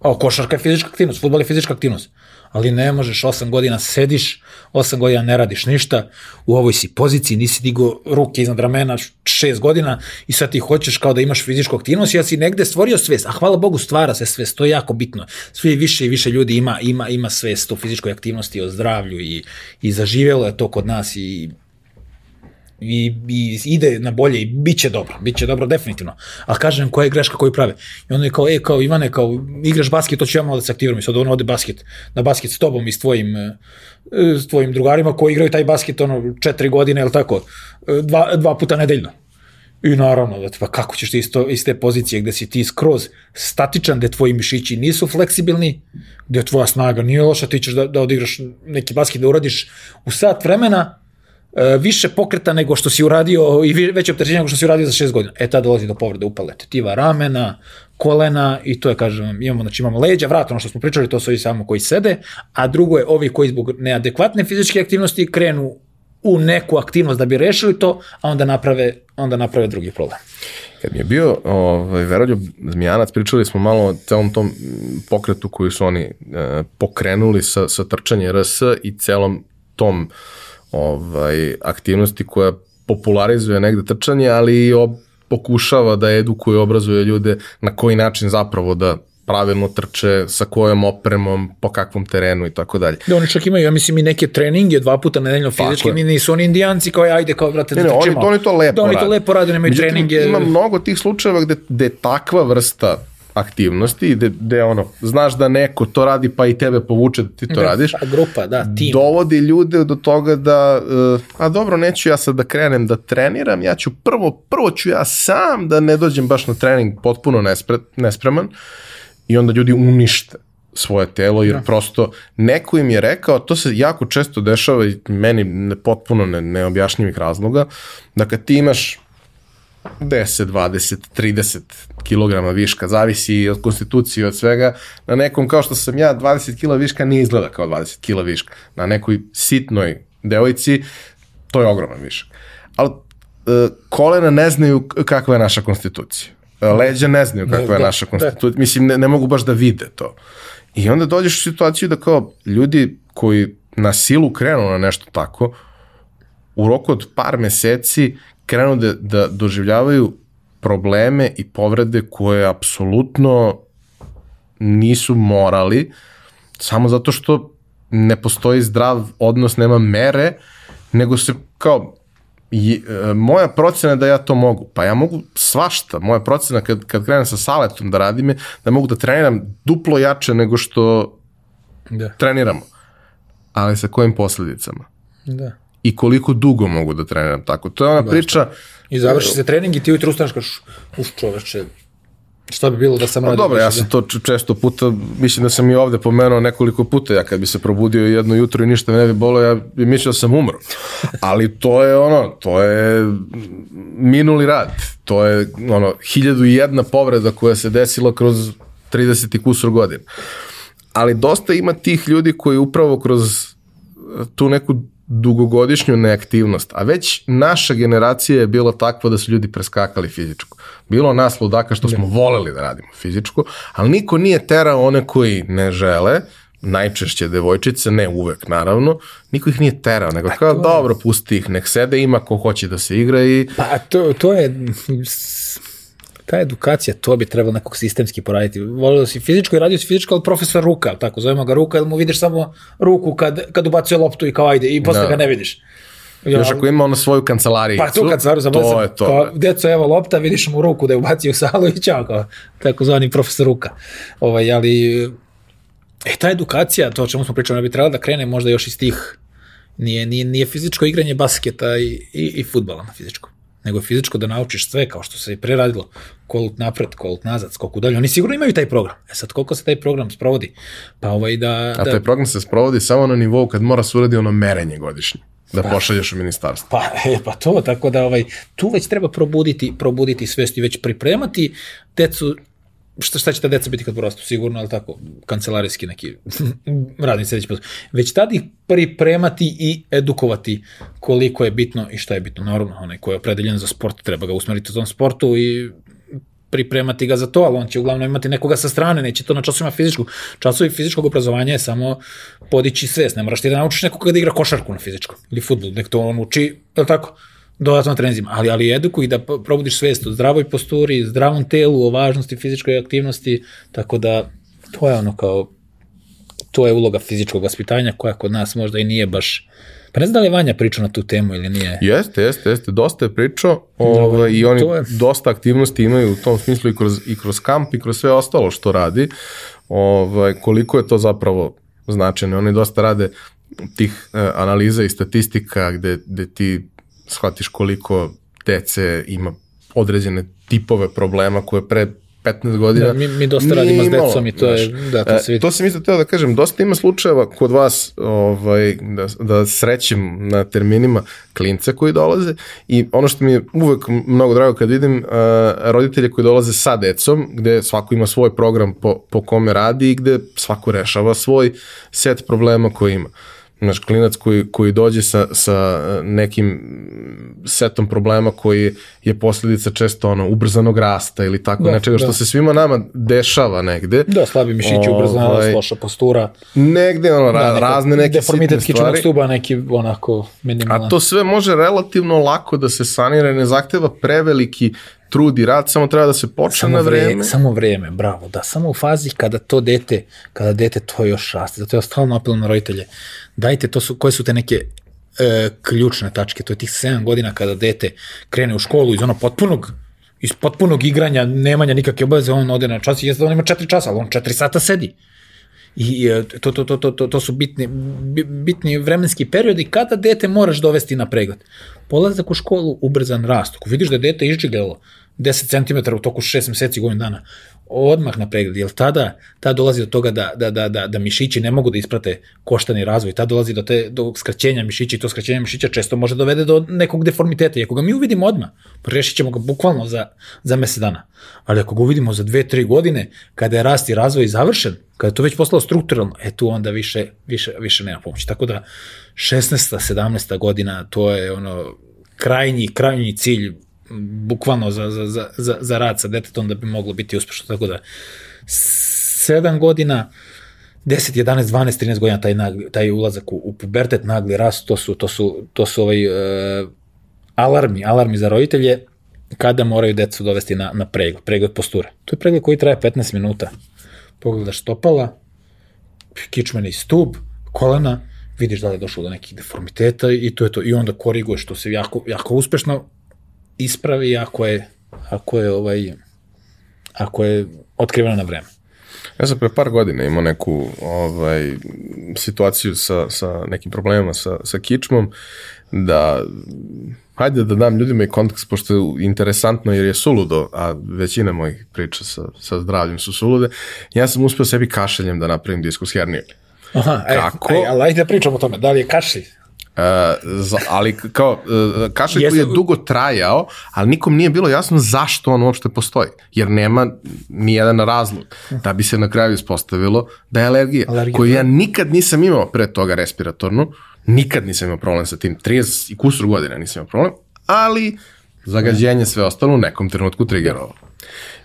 O, košarka je fizička aktivnost, futbol je fizička aktivnost. Ali ne možeš 8 godina sediš, 8 godina ne radiš ništa, u ovoj si poziciji, nisi digo ruke iznad ramena 6 godina i sad ti hoćeš kao da imaš fizičku aktivnost, ja si negde stvorio svest, a hvala Bogu stvara se svest, to je jako bitno. Sve više i više ljudi ima, ima, ima svest o fizičkoj aktivnosti, o zdravlju i, i zaživjelo je to kod nas i i, i ide na bolje i bit će dobro, bit će dobro definitivno. A kažem koja je greška koju prave. I onda je kao, e, kao Ivane, kao igraš basket, to ću ja malo da se aktiviram. I sad on ode basket, na basket s tobom i s tvojim, e, s tvojim drugarima koji igraju taj basket ono četiri godine, ili tako, e, dva, dva puta nedeljno. I naravno, da, pa kako ćeš ti iz, to, iz te pozicije gde si ti skroz statičan, gde tvoji mišići nisu fleksibilni, gde tvoja snaga nije loša, ti ćeš da, da odigraš neki basket, da uradiš u sat vremena, više pokreta nego što si uradio i veće opterećenje nego što si uradio za šest godina. E, tada dolazi do povrede upale tetiva ramena, kolena i to je, kažem, imamo, znači imamo leđa, vrat, ono što smo pričali, to su ovi samo koji sede, a drugo je ovi koji zbog neadekvatne fizičke aktivnosti krenu u neku aktivnost da bi rešili to, a onda naprave, onda naprave drugi problem. Kad mi je bio ovaj, Veroljub Zmijanac, pričali smo malo o celom tom pokretu koji su oni e, pokrenuli sa, sa trčanje RS i celom tom ovaj, aktivnosti koja popularizuje negde trčanje, ali i ob, pokušava da edukuje, obrazuje ljude na koji način zapravo da pravilno trče, sa kojom opremom, po kakvom terenu i tako dalje. Da oni čak imaju, ja mislim, i neke treninge dva puta nedeljno fizički, ni nisu oni indijanci kao ajde kao brate da Ne, ne, oni, trčimo. oni to lepo da, oni to rade. lepo rade, nemaju Međutim, treninge. Ima mnogo tih slučajeva gde, gde takva vrsta aktivnosti, gde, gde ono, znaš da neko to radi pa i tebe povuče da ti to radiš, Pa, grupa, da, tim. dovodi ljude do toga da, uh, a dobro, neću ja sad da krenem da treniram, ja ću prvo, prvo ću ja sam da ne dođem baš na trening potpuno nespre, nespreman i onda ljudi unište svoje telo, jer prosto neko im je rekao, to se jako često dešava i meni ne, potpuno ne, neobjašnjivih razloga, da kad ti imaš 10, 20, 30 kg viška, zavisi od konstitucije, od svega. Na nekom, kao što sam ja, 20 kg viška nije izgleda kao 20 kg viška. Na nekoj sitnoj devojci, to je ogroman višak. Ali e, kolena ne znaju kakva je naša konstitucija. E, leđa ne znaju kakva je naša konstitucija. Mislim, ne, ne mogu baš da vide to. I onda dođeš u situaciju da kao ljudi koji na silu krenu na nešto tako, u roku od par meseci krenu da, da doživljavaju probleme i povrede koje apsolutno nisu morali, samo zato što ne postoji zdrav odnos, nema mere, nego se kao je, moja procena je da ja to mogu. Pa ja mogu svašta. Moja procena kad, kad krenem sa saletom da radim je da mogu da treniram duplo jače nego što da. treniramo. Ali sa kojim posledicama? Da i koliko dugo mogu da treniram tako. To je ona Baš priča... I završi se trening i ti ujutru ustaneš kaš, uf čoveče, šta bi bilo da sam pa radio? Dobro, ja sam to često puta, mislim da sam i ovde pomenuo nekoliko puta, ja kad bi se probudio jedno jutro i ništa ne bi bolo, ja bi mislio da sam umro. Ali to je ono, to je minuli rad. To je ono, hiljadu i jedna povreda koja se desila kroz 30 i kusur godina. Ali dosta ima tih ljudi koji upravo kroz tu neku dugogodišnju neaktivnost, a već naša generacija je bila takva da su ljudi preskakali fizičko. Bilo nas ludaka što smo voleli da radimo fizičko, ali niko nije terao one koji ne žele, najčešće devojčice, ne uvek naravno, niko ih nije terao, nego pa kao dobro, pusti ih, nek sede, ima ko hoće da se igra i... Pa to, to je ta edukacija, to bi trebalo nekog sistemski poraditi. Volio da si fizičko i radio si fizičko, ali profesor ruka, tako zovemo ga ruka, jer mu vidiš samo ruku kad, kad ubacuje loptu i kao ajde, i posle da. ga ne vidiš. Ja, Još ako ima ono svoju kancelariju. Pa tu kancelariju za to je to. Kao, deco, evo lopta, vidiš mu ruku da je ubacio u salu i čao, kao, tako zvani profesor ruka. Ovaj, ali, e, ta edukacija, to o čemu smo pričali, bi trebala da krene možda još iz tih, nije, nije, nije fizičko igranje basketa i, i, i futbala na fizičko nego fizičko da naučiš sve kao što se i preradilo, kolut napred, kolut nazad, skoku dalje. Oni sigurno imaju taj program. E sad, koliko se taj program sprovodi? Pa ovaj da... A da... taj program se sprovodi samo na nivou kad mora se uradi ono merenje godišnje da pa, pošalješ u ministarstvo. Pa, e, pa to, tako da ovaj, tu već treba probuditi, probuditi svest i već pripremati decu šta, šta će ta deca biti kad porastu, sigurno, ali tako, kancelarijski neki *laughs* radni sledeći posao. Već tada ih pripremati i edukovati koliko je bitno i šta je bitno. Naravno, onaj ko je opredeljen za sport, treba ga usmeriti u tom sportu i pripremati ga za to, ali on će uglavnom imati nekoga sa strane, neće to na časovima fizičkog. Časovi fizičkog obrazovanja je samo podići svest, ne moraš ti da naučiš nekoga da igra košarku na fizičkom ili futbol, nek to on uči, je li tako? Dodatno trenzima, ali, ali edukuj da probudiš svest o zdravoj posturi, zdravom telu, o važnosti fizičkoj aktivnosti, tako da to je ono kao, to je uloga fizičkog vaspitanja koja kod nas možda i nije baš Pa ne znam da li je Vanja pričao na tu temu ili nije. Jeste, jeste, jeste. Dosta je pričao ovaj, i oni je... dosta aktivnosti imaju u tom smislu i kroz, i kroz kamp i kroz sve ostalo što radi. Ovaj, koliko je to zapravo značajno. Oni dosta rade tih uh, analiza i statistika gde, gde ti shvatiš koliko dece ima određene tipove problema koje pre 15 godina. Da, mi, mi dosta radimo s decom i to je, da, to se vidi. To sam isto teo da kažem, dosta ima slučajeva kod vas ovaj, da, da srećem na terminima klince koji dolaze i ono što mi je uvek mnogo drago kad vidim uh, roditelje koji dolaze sa decom, gde svako ima svoj program po, po kome radi i gde svako rešava svoj set problema koji ima. Uh, Znaš, klinac koji, koji dođe sa, sa nekim setom problema koji je posledica često ono, ubrzanog rasta ili tako da, nečega što da. se svima nama dešava negde. Da, slabi mišići, ubrzana, ovaj, loša postura. Negde, ono, da, neka, razne neke sitne stvari. stuba, neki onako minimalan. A to sve može relativno lako da se sanira, ne zahteva preveliki trud i rad, samo treba da se počne samo na vreme. vreme. Samo vreme, bravo, da, samo u fazi kada to dete, kada dete to još raste, zato ja stalno apelujem na roditelje, dajte to su, koje su te neke e, ključne tačke, to je tih 7 godina kada dete krene u školu iz onog potpunog iz potpunog igranja, nemanja nikakve obaveze, on ode na čas i jeste da on ima 4 časa, ali on 4 sata sedi. I to, to, to, to, to, to su bitni, bitni vremenski periodi kada dete moraš dovesti na pregled. Polazak u školu, ubrzan rast. Ako vidiš da dete izđigalo 10 cm u toku 6 meseci, godinu dana, odmah na pregled, jer tada, tada dolazi do toga da, da, da, da, da mišići ne mogu da isprate koštani razvoj, tada dolazi do, te, do skraćenja mišića i to skraćenje mišića često može dovede do nekog deformiteta i ako ga mi uvidimo odmah, rešit ćemo ga bukvalno za, za mesec dana. Ali ako ga uvidimo za 2-3 godine, kada je rast i razvoj završen, kada je to već postalo strukturalno, e tu onda više, više, više nema pomoći. Tako da 16. 17. godina, to je ono krajnji, krajnji cilj bukvalno za, za, za, za, za rad sa detetom da bi moglo biti uspešno. Tako da 7 godina, 10, 11, 12, 13 godina taj, nagli, taj ulazak u, u pubertet, nagli rast, to su, to su, to su ovaj, uh, alarmi, alarmi za roditelje kada moraju decu dovesti na, na pregled, pregled posture. To je pregled koji traje 15 minuta. Pogledaš stopala, kičmeni stub, kolena, vidiš da li je došlo do nekih deformiteta i to je to. I onda koriguješ, to se jako, jako uspešno ispravi ako je, ako je, ovaj, ako je otkriveno na vreme. Ja sam pre par godina imao neku ovaj, situaciju sa, sa nekim problemima sa, sa kičmom, da hajde da dam ljudima i kontekst, pošto je interesantno jer je suludo, a većina mojih priča sa, sa zdravljem su sulude, ja sam uspeo sebi kašeljem da napravim diskus hernije. Aha, Kako? Ej, ali ajde da pričamo o tome, da li je kašelj? Uh, za, ali kao uh, kašalj Jesu... koji je dugo trajao, ali nikom nije bilo jasno zašto on uopšte postoji, jer nema ni jedan razlog da bi se na kraju ispostavilo da je alergija, alergija koju ja da. nikad nisam imao pre toga respiratornu, nikad nisam imao problem sa tim, 30 i kusur godina nisam imao problem, ali zagađenje sve ostalo u nekom trenutku triggerovalo.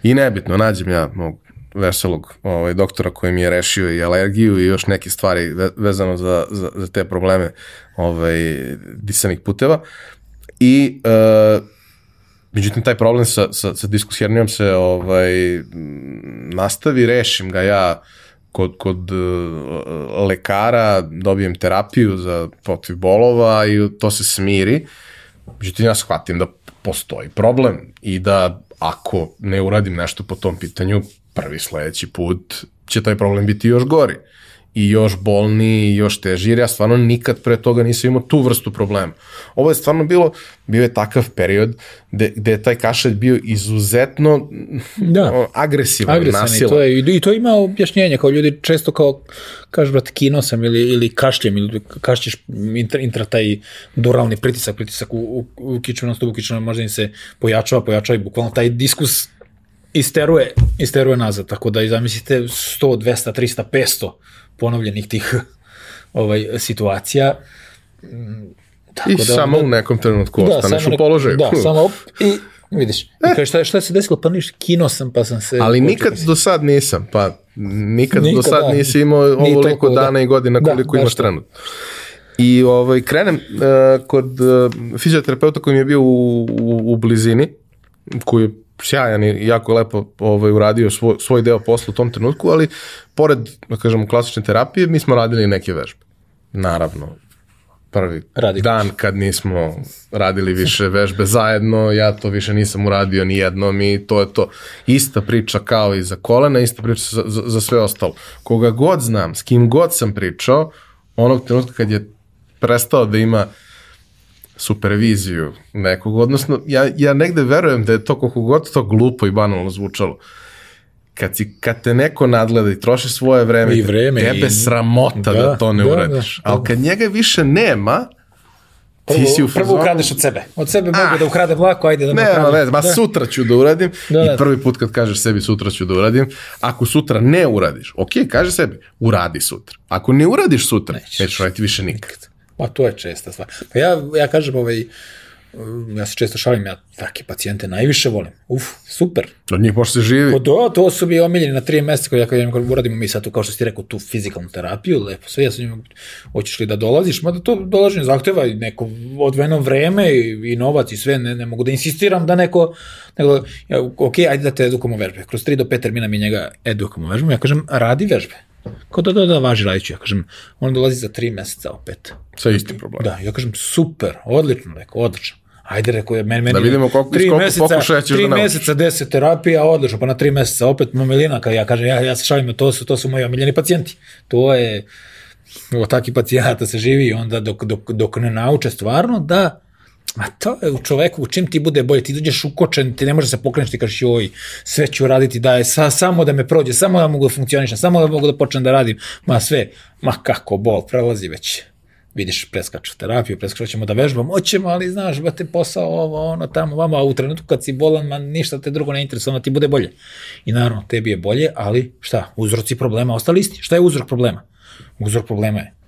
I nebitno, nađem ja mog veselog ovaj, doktora koji mi je rešio i alergiju i još neke stvari vezano za, za, za te probleme ovaj, disanih puteva. I uh, međutim taj problem sa, sa, sa diskusijernijom se ovaj, nastavi, rešim ga ja kod, kod uh, lekara, dobijem terapiju za protiv bolova i to se smiri. Međutim, ja shvatim da postoji problem i da ako ne uradim nešto po tom pitanju, prvi sledeći put će taj problem biti još gori i još bolniji i još teži, jer ja stvarno nikad pre toga nisam imao tu vrstu problema. Ovo je stvarno bilo, bio je takav period gde, gde je taj kašalj bio izuzetno da. agresivan, Agresivan, nasilan. To je, I to ima objašnjenje, kao ljudi često kao, kažu, brat, kino sam ili, ili kašljem, ili kašćeš intra, intra taj duralni pritisak, pritisak u, u, u kičmenom stubu, kičmenom možda im se pojačava, pojačava i bukvalno taj diskus isteruje, isteruje nazad, tako da i zamislite 100, 200, 300, 500 ponovljenih tih *laughs* ovaj, situacija. Tako I da, samo da, u nekom trenutku da, ostaneš u položaju. Da, samo op, i vidiš. I kaže, šta, šta se desilo? Pa niš, kino sam, pa sam se... Ali nikad do sad nisam, pa nikad, nikad do sad da, nisi imao ovoliko da. dana da, i godina da, koliko da, imaš trenutno. I ovaj, krenem uh, kod uh, fizioterapeuta koji mi je bio u, u, u blizini, koji je sjajan i jako lepo ovaj, uradio svoj, svoj deo posla u tom trenutku, ali pored, da kažemo, klasične terapije, mi smo radili neke vežbe. Naravno, prvi Radi dan kad nismo radili više vežbe zajedno, ja to više nisam uradio ni jednom i to je to. Ista priča kao i za kolena, ista priča za, za, za sve ostalo. Koga god znam, s kim god sam pričao, onog trenutka kad je prestao da ima uh, superviziju nekog, odnosno ja, ja negde verujem da je to koliko god to glupo i banalno zvučalo. Kad, si, kad te neko nadgleda i troši svoje vreme, I vreme tebe i... sramota da, da to ne da, uradiš. Da, da. Ali kad njega više nema, Prvo, ti si u fazonu... Prvo ukradeš od sebe. Od sebe mogu ah, da ukradem lako, ajde da ne, ukradem. Ne, ma da. sutra ću da uradim da, i da. prvi put kad kažeš sebi sutra ću da uradim, ako sutra ne uradiš, ok, kaže sebi, uradi sutra. Ako ne uradiš sutra, nećeš, nećeš raditi više nikad. Pa to je česta stvar. Pa ja, ja kažem, ovaj, ja se često šalim, ja takve pacijente najviše volim. Uf, super. Od njih se živi. Pa to, to su mi omiljeni na tri meseca, kada ja kad uradimo mi sad tu, kao što si rekao, tu fizikalnu terapiju, lepo, sve, ja sam njima, hoćeš li da dolaziš, mada to dolaženje zahteva i neko odvojeno vreme i, i novac i sve, ne, ne mogu da insistiram da neko, nego, ja, ok, ajde da te edukamo vežbe, kroz 3 do 5 termina mi njega edukamo vežbom, ja kažem, radi vežbe, Kao da, da, da, važi radit ću. Ja kažem, on dolazi za tri meseca opet. Sa istim problemom. Da, ja kažem, super, odlično, rekao, odlično. Ajde, rekao je, meni, meni da vidimo koliko, tri koliko meseca, pokušaja ćeš tri da meseca, deset terapija, odlično, pa na tri meseca opet momelina, kad ja kažem, ja, ja se šalim, to su, to su moji omiljeni pacijenti. To je, o takvi pacijenta se živi onda dok, dok, dok ne nauče stvarno da A to je u čoveku, u čim ti bude bolje, ti dođeš ukočen, ti ne možeš se pokrenuti, ti kažeš joj, sve ću raditi, da sa, samo da me prođe, samo da mogu da funkcionišem, samo da mogu da počnem da radim, ma sve, ma kako bol, prelazi već vidiš preskaču terapiju, preskaču ćemo da vežbamo, hoćemo, ali znaš, ba te posao, ovo, ono, tamo, vamo, a u trenutku kad si bolan, ma ništa te drugo ne interesuje, ono ti bude bolje. I naravno, tebi je bolje, ali šta, uzroci problema ostali isti. Šta je uzrok problema? Uzrok problema je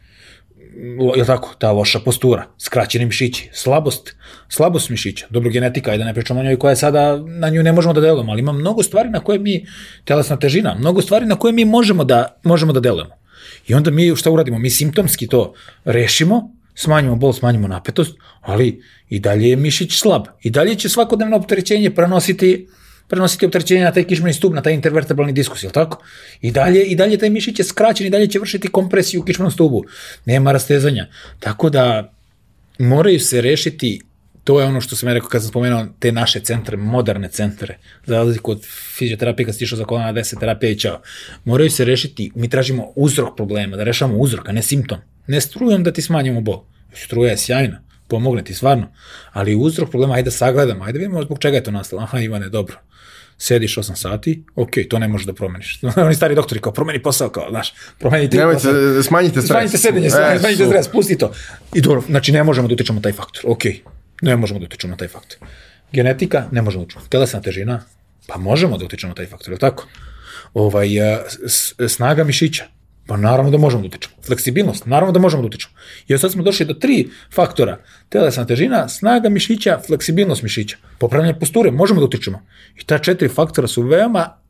je tako, ta loša postura, skraćeni mišići, slabost, slabost mišića, dobro genetika, ajde da ne pričamo o njoj koja sada, na nju ne možemo da delujemo, ali ima mnogo stvari na koje mi, telesna težina, mnogo stvari na koje mi možemo da, možemo da delujemo. I onda mi šta uradimo? Mi simptomski to rešimo, smanjimo bol, smanjimo napetost, ali i dalje je mišić slab. I dalje će svakodnevno opterećenje prenositi prenositi opterećenje na taj kičmeni stub, na taj intervertebralni diskus, je tako? I dalje, I dalje taj mišić je skraćen i dalje će vršiti kompresiju u kičmenom stubu. Nema rastezanja. Tako da moraju se rešiti to je ono što sam ja rekao kad sam spomenuo te naše centre, moderne centre, za razliku od fizioterapije kad si išao za kolana 10 terapija i čao. Moraju se rešiti, mi tražimo uzrok problema, da rešavamo uzrok, a ne simptom. Ne strujom da ti smanjimo bol. Struja je sjajna, pomogne ti stvarno, ali uzrok problema, ajde da sagledamo, ajde da vidimo zbog čega je to nastalo. Aha, Ivane, dobro sediš 8 sati, ok, to ne možeš da promeniš. *laughs* Oni stari doktori kao, promeni posao, kao, znaš, promeni ti Nemojte, posao. smanjite stres. Smanjite sedenje, e, smanjite stres, pusti to. I dobro, znači ne možemo da utičemo taj faktor, ok, ne možemo da utičemo na taj faktor. Genetika, ne možemo da utičemo. Telesna težina, pa možemo da utičemo na taj faktor, je tako? Ovaj, snaga mišića, Pa naravno da možemo da utičemo. Fleksibilnost, naravno da možemo da utičemo. I sad smo došli do tri faktora. Telesna težina, snaga mišića, fleksibilnost mišića. Popravljanje posture, možemo da utičemo. I ta četiri faktora su veoma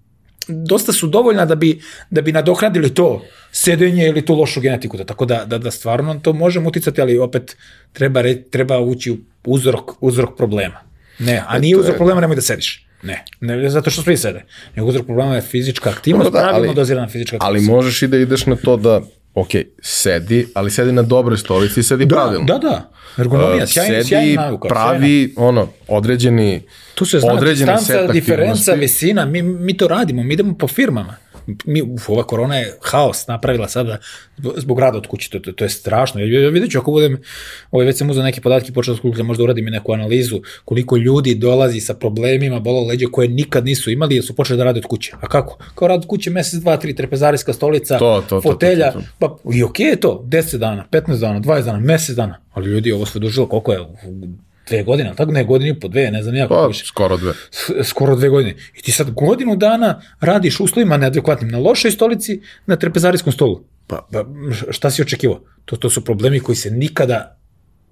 dosta su dovoljna da bi, da bi nadoknadili to sedenje ili tu lošu genetiku. Da, tako da, da, da stvarno to možemo uticati, ali opet treba, re, treba ući u uzrok, uzrok problema. Ne, a nije uzrok problema, nemoj da sediš. Ne, ne zato što svi sede. Nego uzrok problema je fizička aktivnost, da, pravilno ali, dozirana fizička aktivnost. Ali možeš i da ideš na to da, ok, sedi, ali sedi na dobroj stolici i sedi da, pravilno. Da, da, ergonomija, uh, sjajna, sjajna nauka. pravi, sjajna. ono, određeni, tu se zna, distanca, diferenca, visina, mi, mi to radimo, mi idemo po firmama mi, uf, ova korona je haos napravila sada zbog rada od kuće, to, to, to je strašno. Ja, ja vidjet ću ako budem, ovaj, već sam uzao neke podatke počeo da možda uradim i neku analizu, koliko ljudi dolazi sa problemima bola leđa koje nikad nisu imali jer su počeli da rade od kuće. A kako? Kao rad od kuće mesec, dva, tri, trepezarijska stolica, to, to, fotelja, to, to, to, to. pa i okej okay je to, 10 dana, 15 dana, 20 dana, mesec dana, ali ljudi ovo sve dužilo koliko je, dve godine, tako ne, godinu i po dve, ne znam ja pa, više. Skoro dve. Skoro dve godine. I ti sad godinu dana radiš uslovima neadekvatnim na lošoj stolici, na trepezarijskom stolu. Pa, pa šta si očekivao? To, to su problemi koji se nikada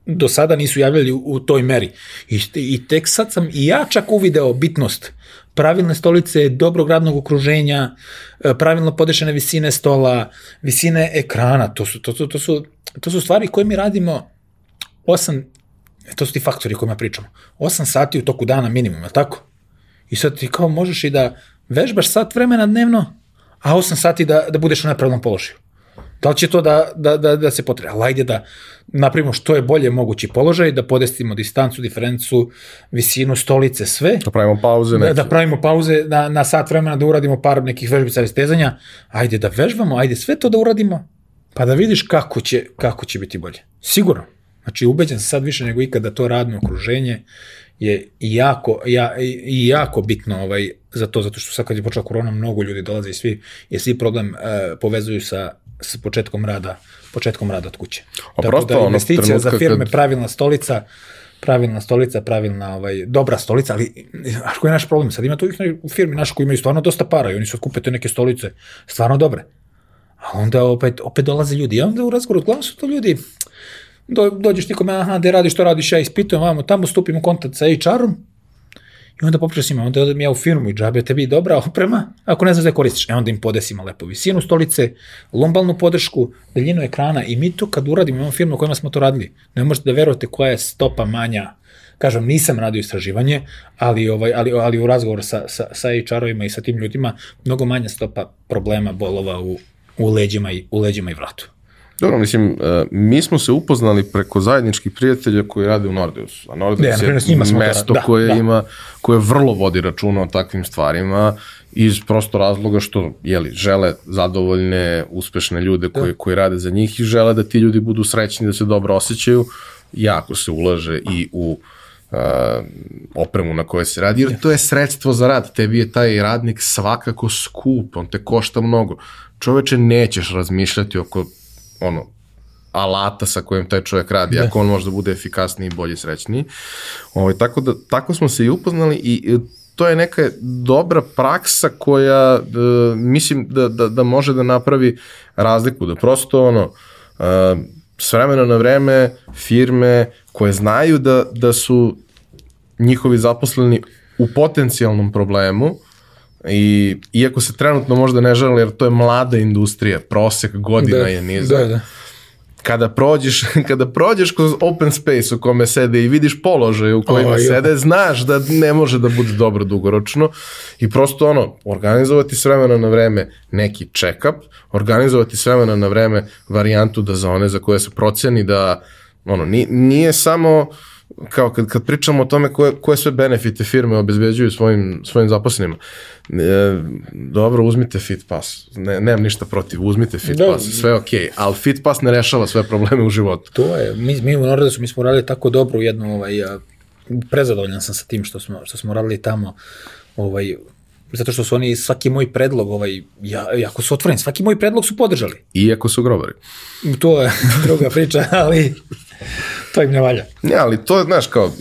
do sada nisu javljali u, u toj meri. I, I tek sad sam i ja čak uvideo bitnost pravilne stolice, dobrog radnog okruženja, e, pravilno podešene visine stola, visine ekrana, to su, to, to, to su, to su stvari koje mi radimo 8 E, to su ti faktori kojima pričamo. 8 sati u toku dana minimum, je tako? I sad ti kao možeš i da vežbaš sat vremena dnevno, a 8 sati da, da budeš u nepravilnom položaju. Da li će to da, da, da, da se potreba? Ali ajde da napravimo što je bolje mogući položaj, da podestimo distancu, diferencu, visinu, stolice, sve. Da pravimo pauze. Da, da pravimo pauze na, na sat vremena, da uradimo par nekih vežbica ili stezanja. Ajde da vežbamo, ajde sve to da uradimo, pa da vidiš kako će, kako će biti bolje. Sigurno. Znači, ubeđen sam sad više nego ikada to radno okruženje je jako, ja, i jako bitno ovaj, za to, zato što sad kad je počela korona, mnogo ljudi dolaze i svi, je svi problem e, povezuju sa, sa početkom rada, početkom rada od kuće. A Tako da investicija za firme, kad... pravilna stolica, pravilna stolica, pravilna, ovaj, dobra stolica, ali a koji je naš problem? Sad ima tu ih u firmi naš koji imaju stvarno dosta para i oni su kupe te neke stolice stvarno dobre. A onda opet, opet dolaze ljudi. I onda u razgovoru, uglavnom su to ljudi, do, dođeš ti kome, aha, gde radiš, što radiš, ja ispitujem, vamo, tamo stupim u kontakt sa HR-om, i onda popričam onda odem ja u firmu i džabe tebi dobra oprema, ako ne znaš da koristiš, e onda im podesimo lepo visinu stolice, lumbalnu podršku, daljinu ekrana i mi to kad uradimo, imamo firmu u kojima smo to radili, ne možete da verujete koja je stopa manja kažem, nisam radio istraživanje, ali, ovaj, ali, ali u razgovoru sa, sa, sa HR-ovima i sa tim ljudima, mnogo manja stopa problema bolova u, u, leđima, i, u leđima i vratu. Dobro, mislim, uh, mi smo se upoznali preko zajedničkih prijatelja koji rade u Nordeus. A Nordeus je mesto da, koje da. ima, koje vrlo vodi računa o takvim stvarima iz prosto razloga što jeli, žele zadovoljne, uspešne ljude koji, da. koji rade za njih i žele da ti ljudi budu srećni, da se dobro osjećaju. jako se ulaže i u uh, opremu na kojoj se radi, jer to je sredstvo za rad. Tebi je taj radnik svakako skup, on te košta mnogo. Čoveče, nećeš razmišljati oko ono, alata sa kojim taj čovjek radi, da. ako on može da bude efikasniji, bolji, srećniji. Ovaj, tako, da, tako smo se i upoznali i to je neka dobra praksa koja uh, mislim da, da, da može da napravi razliku, da prosto ono, uh, s vremena na vreme firme koje znaju da, da su njihovi zaposleni u potencijalnom problemu, I iako se trenutno možda ne žele, jer to je mlada industrija, prosek godina da, je nizak. Da, da. Kada prođeš, *laughs* kada prođeš kroz open space u kome sede i vidiš položaj u kojima oh, sede, znaš da ne može da bude dobro dugoročno. I prosto ono, organizovati s vremena na vreme neki check-up, organizovati s vremena na vreme varijantu da za one za koje se proceni da ono, nije samo kao kad, kad pričamo o tome koje, koje sve benefite firme obezbeđuju svojim, svojim zaposlenima. E, dobro, uzmite FitPass. Ne, nemam ništa protiv, uzmite FitPass, da, sve je okej, okay, ali FitPass ne rešava sve probleme u životu. To je, mi, mi u Nordesu, mi smo radili tako dobro u jednu, ovaj, prezadovoljan sam sa tim što smo, što smo radili tamo, ovaj, zato što su oni svaki moj predlog, ovaj, ja, jako su otvoreni, svaki moj predlog su podržali. Iako su grobari. To je *laughs* druga priča, ali to im ne valja. Ne, ali to je, znaš, kao, uh,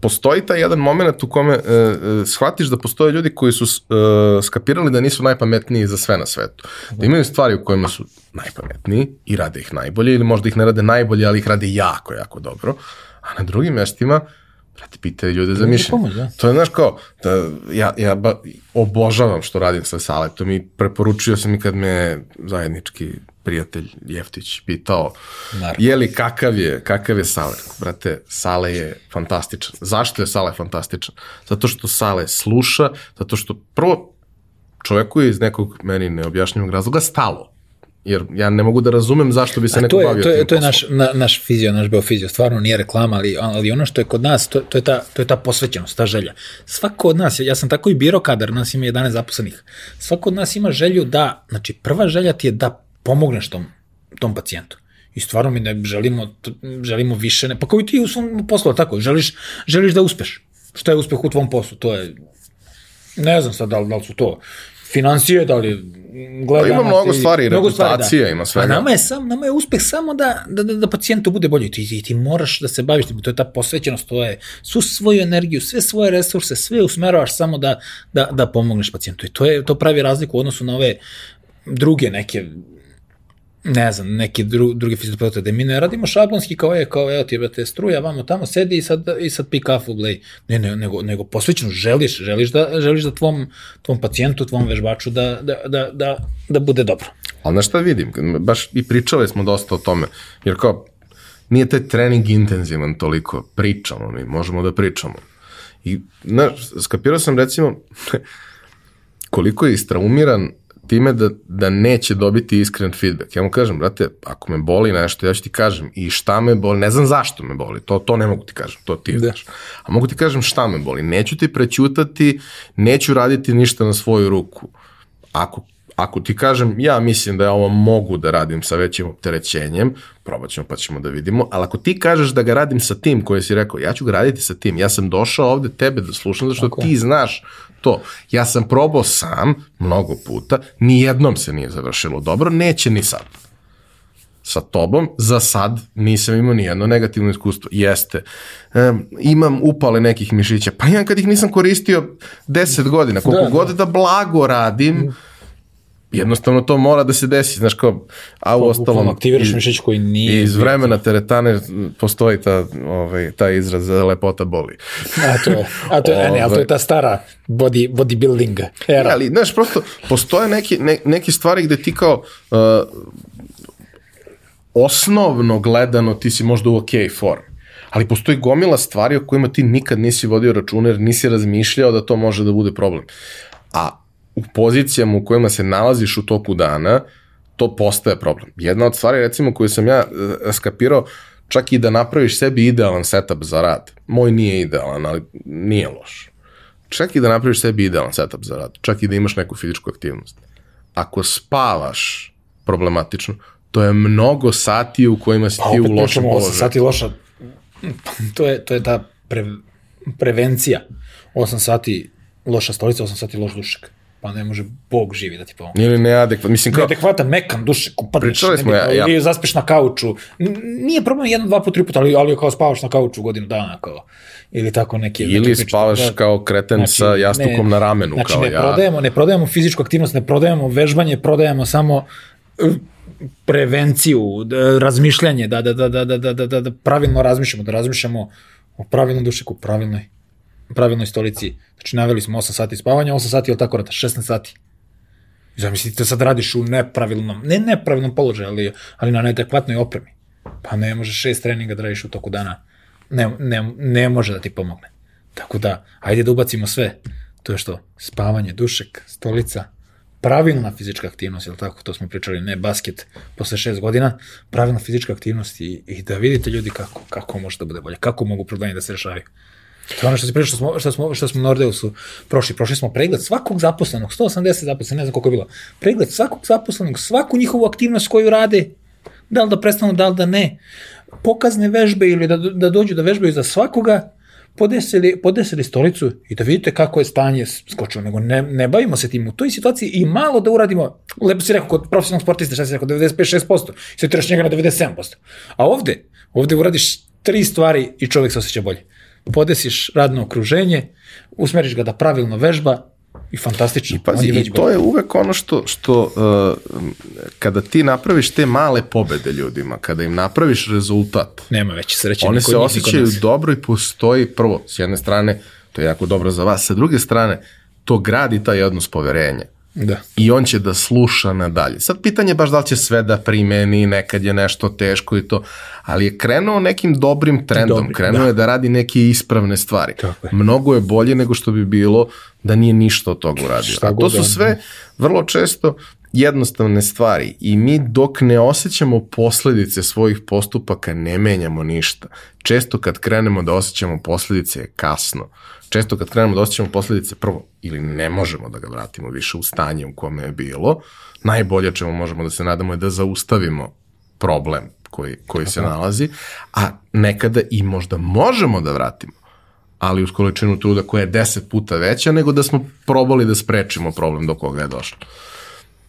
postoji taj jedan moment u kome uh, shvatiš da postoje ljudi koji su uh, skapirali da nisu najpametniji za sve na svetu. Da imaju stvari u kojima su najpametniji i rade ih najbolje ili možda ih ne rade najbolje, ali ih rade jako, jako dobro. A na drugim mestima Brate, pitaju ljude za mišljenje. Da. To je, znaš, kao, da, ja, ja ba, obožavam što radim sa Saletom i preporučio sam i kad me zajednički prijatelj Jeftić pitao Naravno. je li kakav je, kakav je Sale? Brate, Sale je fantastičan. Zašto je Sale fantastičan? Zato što Sale sluša, zato što prvo čoveku je iz nekog meni neobjašnjivog razloga stalo jer ja ne mogu da razumem zašto bi se neko je, bavio to je, to je naš, na, naš fizio, naš biofizio, stvarno nije reklama, ali, ali ono što je kod nas, to, to, je ta, to je ta posvećenost, ta želja. Svako od nas, ja sam tako i biro kadar, nas ima 11 zaposlenih, svako od nas ima želju da, znači prva želja ti je da pomogneš tom, tom pacijentu. I stvarno mi ne želimo, želimo više, ne, pa kao i ti u svom poslu, tako, želiš, želiš da uspeš. Što je uspeh u tvom poslu? To je, ne znam sad da li, da li su to financije, da li gledanost. Pa ima mnogo stvari, mnogo reputacija, stvari, da. ima sve. A nama je, sam, nama je uspeh samo da, da, da, da pacijentu bude bolji. Ti, ti, ti moraš da se baviš, to je ta posvećenost, to je svu svoju energiju, sve svoje resurse, sve usmeravaš samo da, da, da pomogneš pacijentu. I to, je, to pravi razliku u odnosu na ove druge neke ne znam, neki dru, drugi fizioterapeuta, da mi ne radimo šablonski kao je, kao evo ti te struja, vamo tamo sedi i sad, i sad pi kafu, glej. Ne, ne, nego, nego posvećeno želiš, želiš da, želiš da tvom, tvom pacijentu, tvom vežbaču da, da, da, da, da bude dobro. Ali na šta vidim, baš i pričali smo dosta o tome, jer kao, nije taj trening intenzivan toliko, pričamo mi, možemo da pričamo. I, znaš, skapirao sam recimo *laughs* koliko je istraumiran time da, da neće dobiti iskren feedback. Ja mu kažem, brate, ako me boli nešto, ja ću ti kažem i šta me boli, ne znam zašto me boli, to, to ne mogu ti kažem, to ti da. znaš. A mogu ti kažem šta me boli, neću ti prećutati, neću raditi ništa na svoju ruku. Ako ako ti kažem, ja mislim da ja ovo mogu da radim sa većim opterećenjem, probat ćemo pa ćemo da vidimo, ali ako ti kažeš da ga radim sa tim koji si rekao, ja ću ga raditi sa tim, ja sam došao ovde tebe da slušam, zato što okay. ti znaš to. Ja sam probao sam mnogo puta, ni jednom se nije završilo dobro, neće ni sad. Sa tobom za sad nisam imao ni jedno negativno iskustvo. Jeste, um, imam upale nekih mišića, pa ja kad ih nisam koristio 10 godina, koliko da, god da. da blago radim, mm jednostavno to mora da se desi, znaš kao, a u ostalom... Aktiviraš mišić koji nije... Iz vremena teretane postoji ta, ovaj, taj izraz lepota boli. A to je, a to je, ne, ali to je ta stara body, bodybuilding era. Ne, ali, znaš, prosto, postoje neki, ne, neki stvari gde ti kao uh, osnovno gledano ti si možda u ok form. Ali postoji gomila stvari o kojima ti nikad nisi vodio računa jer nisi razmišljao da to može da bude problem. A u pozicijama u kojima se nalaziš u toku dana, to postaje problem. Jedna od stvari, recimo, koju sam ja e, skapirao, čak i da napraviš sebi idealan setup za rad. Moj nije idealan, ali nije loš. Čak i da napraviš sebi idealan setup za rad, čak i da imaš neku fizičku aktivnost. Ako spavaš problematično, To je mnogo sati u kojima si Pa ti u lošem pričamo, 8 položaju. sati loša, to je, to je ta pre, prevencija. 8 sati loša stolica, 8 sati loš dušek. Pa ne može Bog živi da ti pomogne. Ili neadekvat. Mislim, kao, Neadekvatan, mekan dušek, upadneš, Pričali smo, ne- ja- ja- ili zaspiš na kauču. Nije problem jedan, dva put, tri puta, ali, ali kao spavaš na kauču godinu dana, kao. Ili tako neke... ili neke spavaš Da. kao kreten Znači, sa jastukom ne- na ramenu, Znači, kao ne ja. prodajemo, ne prodajemo fizičku aktivnost, ne prodajemo vežbanje, prodajemo samo e, prevenciju, razmišljanje, da, da, da, da, da, da, da, da, da pravilno razmišljamo, da razmišljamo o pravilnom dušeku, pravilnoj, pravilnoj stolici. Znači, naveli smo 8 sati spavanja, 8 sati, ili tako rata, 16 sati. Zamislite, sad radiš u nepravilnom, ne nepravilnom položaju, ali, ali na neadekvatnoj opremi. Pa ne možeš šest treninga da radiš u toku dana. Ne, ne, ne može da ti pomogne. Tako da, ajde da ubacimo sve. To je što? Spavanje, dušek, stolica, pravilna fizička aktivnost, jel tako, to smo pričali, ne basket posle šest godina, pravilna fizička aktivnost i, i da vidite ljudi kako, kako može da bude bolje, kako mogu problemi da se rešavaju. To je ono što si pričao, što smo, što smo, što smo Nordeusu prošli. Prošli smo pregled svakog zaposlenog, 180 zaposlenih, ne znam koliko je bilo. Pregled svakog zaposlenog, svaku njihovu aktivnost koju rade, da li da prestanu, da li da ne. Pokazne vežbe ili da, da dođu da vežbaju za svakoga, podesili, podesili stolicu i da vidite kako je stanje skočilo, nego ne, ne bavimo se tim u toj situaciji i malo da uradimo, lepo si rekao, kod profesionalnog sportista, šta si rekao, 95-6%, i sad tiraš njega na 97%. A ovde, ovde uradiš tri stvari i čovjek se osjeća bolje. Podesiš radno okruženje, usmeriš ga da pravilno vežba i fantastično. I pazi, i to je uvek ono što, što uh, kada ti napraviš te male pobede ljudima, kada im napraviš rezultat, Nema veće sreće. one se osjećaju dobro i postoji prvo, s jedne strane, to je jako dobro za vas, sa druge strane, to gradi taj odnos poverenja. Da. i on će da sluša nadalje. Sad pitanje je baš da li će sve da primeni, nekad je nešto teško i to, ali je krenuo nekim dobrim trendom, Dobrim, krenuo da. je da radi neke ispravne stvari. Tako je. Mnogo je bolje nego što bi bilo da nije ništa od toga uradio. Šta A to su on- sve vrlo često jednostavne stvari i mi dok ne osjećamo posledice svojih postupaka ne menjamo ništa. Često kad krenemo da osjećamo posledice je kasno. Često kad krenemo da osjećamo posledice prvo ili ne možemo da ga vratimo više u stanje u kome je bilo, najbolje čemu možemo da se nadamo je da zaustavimo problem koji, koji se nalazi, a nekada i možda možemo da vratimo ali uz količinu truda koja je deset puta veća nego da smo probali da sprečimo problem do koga je došlo.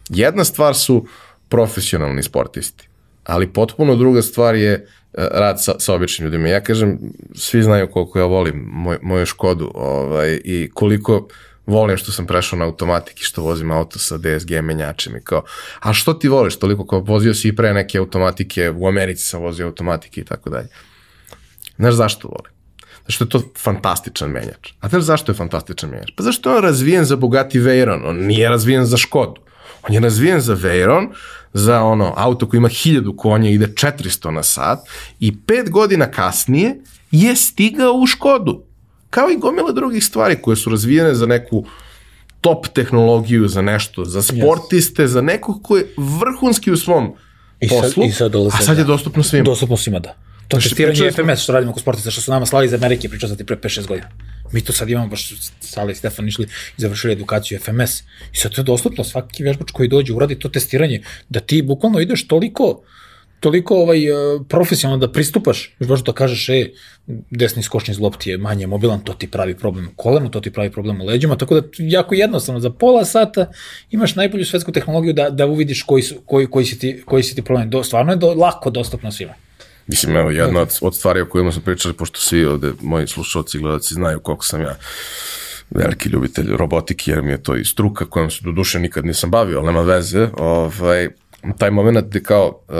Jedna stvar su profesionalni sportisti, ali potpuno druga stvar je e, rad sa, sa običnim ljudima. Ja kažem, svi znaju koliko ja volim moj, moju Škodu ovaj, i koliko volim što sam prešao na automatik i što vozim auto sa DSG menjačem i kao, a što ti voliš toliko, kao vozio si i pre neke automatike, u Americi sam vozio automatike i tako dalje. Znaš zašto volim? Zato što je to fantastičan menjač. A znaš zašto je fantastičan menjač? Pa zašto je on razvijen za Bugatti Veyron, on nije razvijen za Škodu. On je razvijen za Veyron, za ono auto koji ima 1000 konja i ide 400 na sat i pet godina kasnije je stigao u Škodu. Kao i gomila drugih stvari koje su razvijene za neku top tehnologiju, za nešto, za sportiste, za nekog ko je vrhunski u svom I sad- poslu, i sad dolaze, a sad je da. dostupno svima. Dostupno svima, da. To Znači, testiranje FMS što radimo kod sportista, što su nama slali iz Amerike, pričao sam ti pre 5-6 godina. Mi to sad imamo, baš Sala i Stefan išli i završili edukaciju FMS. I sad to je dostupno, svaki vežbač koji dođe uradi to testiranje, da ti bukvalno ideš toliko toliko ovaj, uh, profesionalno da pristupaš, još baš da kažeš, e, desni skočni zlob ti je manje mobilan, to ti pravi problem u kolenu, to ti pravi problem u leđima, tako da jako jednostavno, za pola sata imaš najbolju svetsku tehnologiju da, da uvidiš koji, su, koji, koji, si ti, koji si ti problem. Do, stvarno je do, lako dostupno svima. Mislim, evo, jedna od, od stvari o kojima smo pričali, pošto svi ovde, moji slušalci i gledalci znaju koliko sam ja veliki ljubitelj robotike, jer mi je to i struka kojom se do duše nikad nisam bavio, ali nema veze, ovaj, taj moment gde kao uh,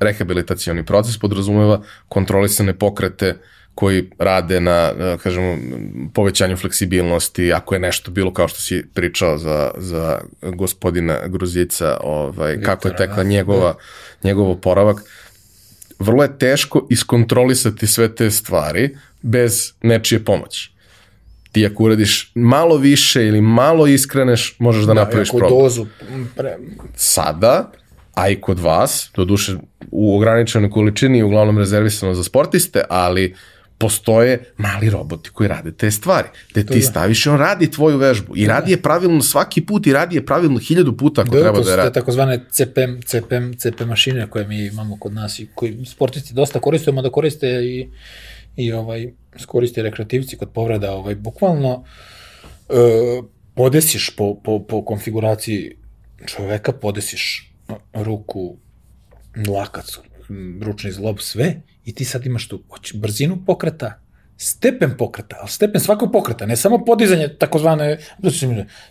rehabilitacioni proces podrazumeva kontrolisane pokrete koji rade na, da kažemo, povećanju fleksibilnosti, ako je nešto bilo kao što si pričao za, za gospodina Gruzica, ovaj, kako je tekla njegova, njegov oporavak, vrlo je teško iskontrolisati sve te stvari bez nečije pomoći. Ti ako uradiš malo više ili malo iskreneš, možeš da napraviš Ako problem dozu pre, sada, a i kod vas, do duše u ograničenoj količini uglavnom rezervisano za sportiste, ali postoje mali roboti koji rade te stvari. Gde ti da. staviš i on radi tvoju vežbu. I radi je pravilno svaki put i radi je pravilno hiljadu puta ako Da, treba to da su je te radi. takozvane CPM, CPM, CP mašine koje mi imamo kod nas i koji sportisti dosta koristimo da koriste i, i ovaj, koriste rekreativci kod povreda, ovaj, bukvalno e, podesiš po, po, po konfiguraciji čoveka, podesiš ruku, lakac, ručni zlob, sve i ti sad imaš tu brzinu pokreta, stepen pokreta, ali stepen svakog pokreta, ne samo podizanje takozvane,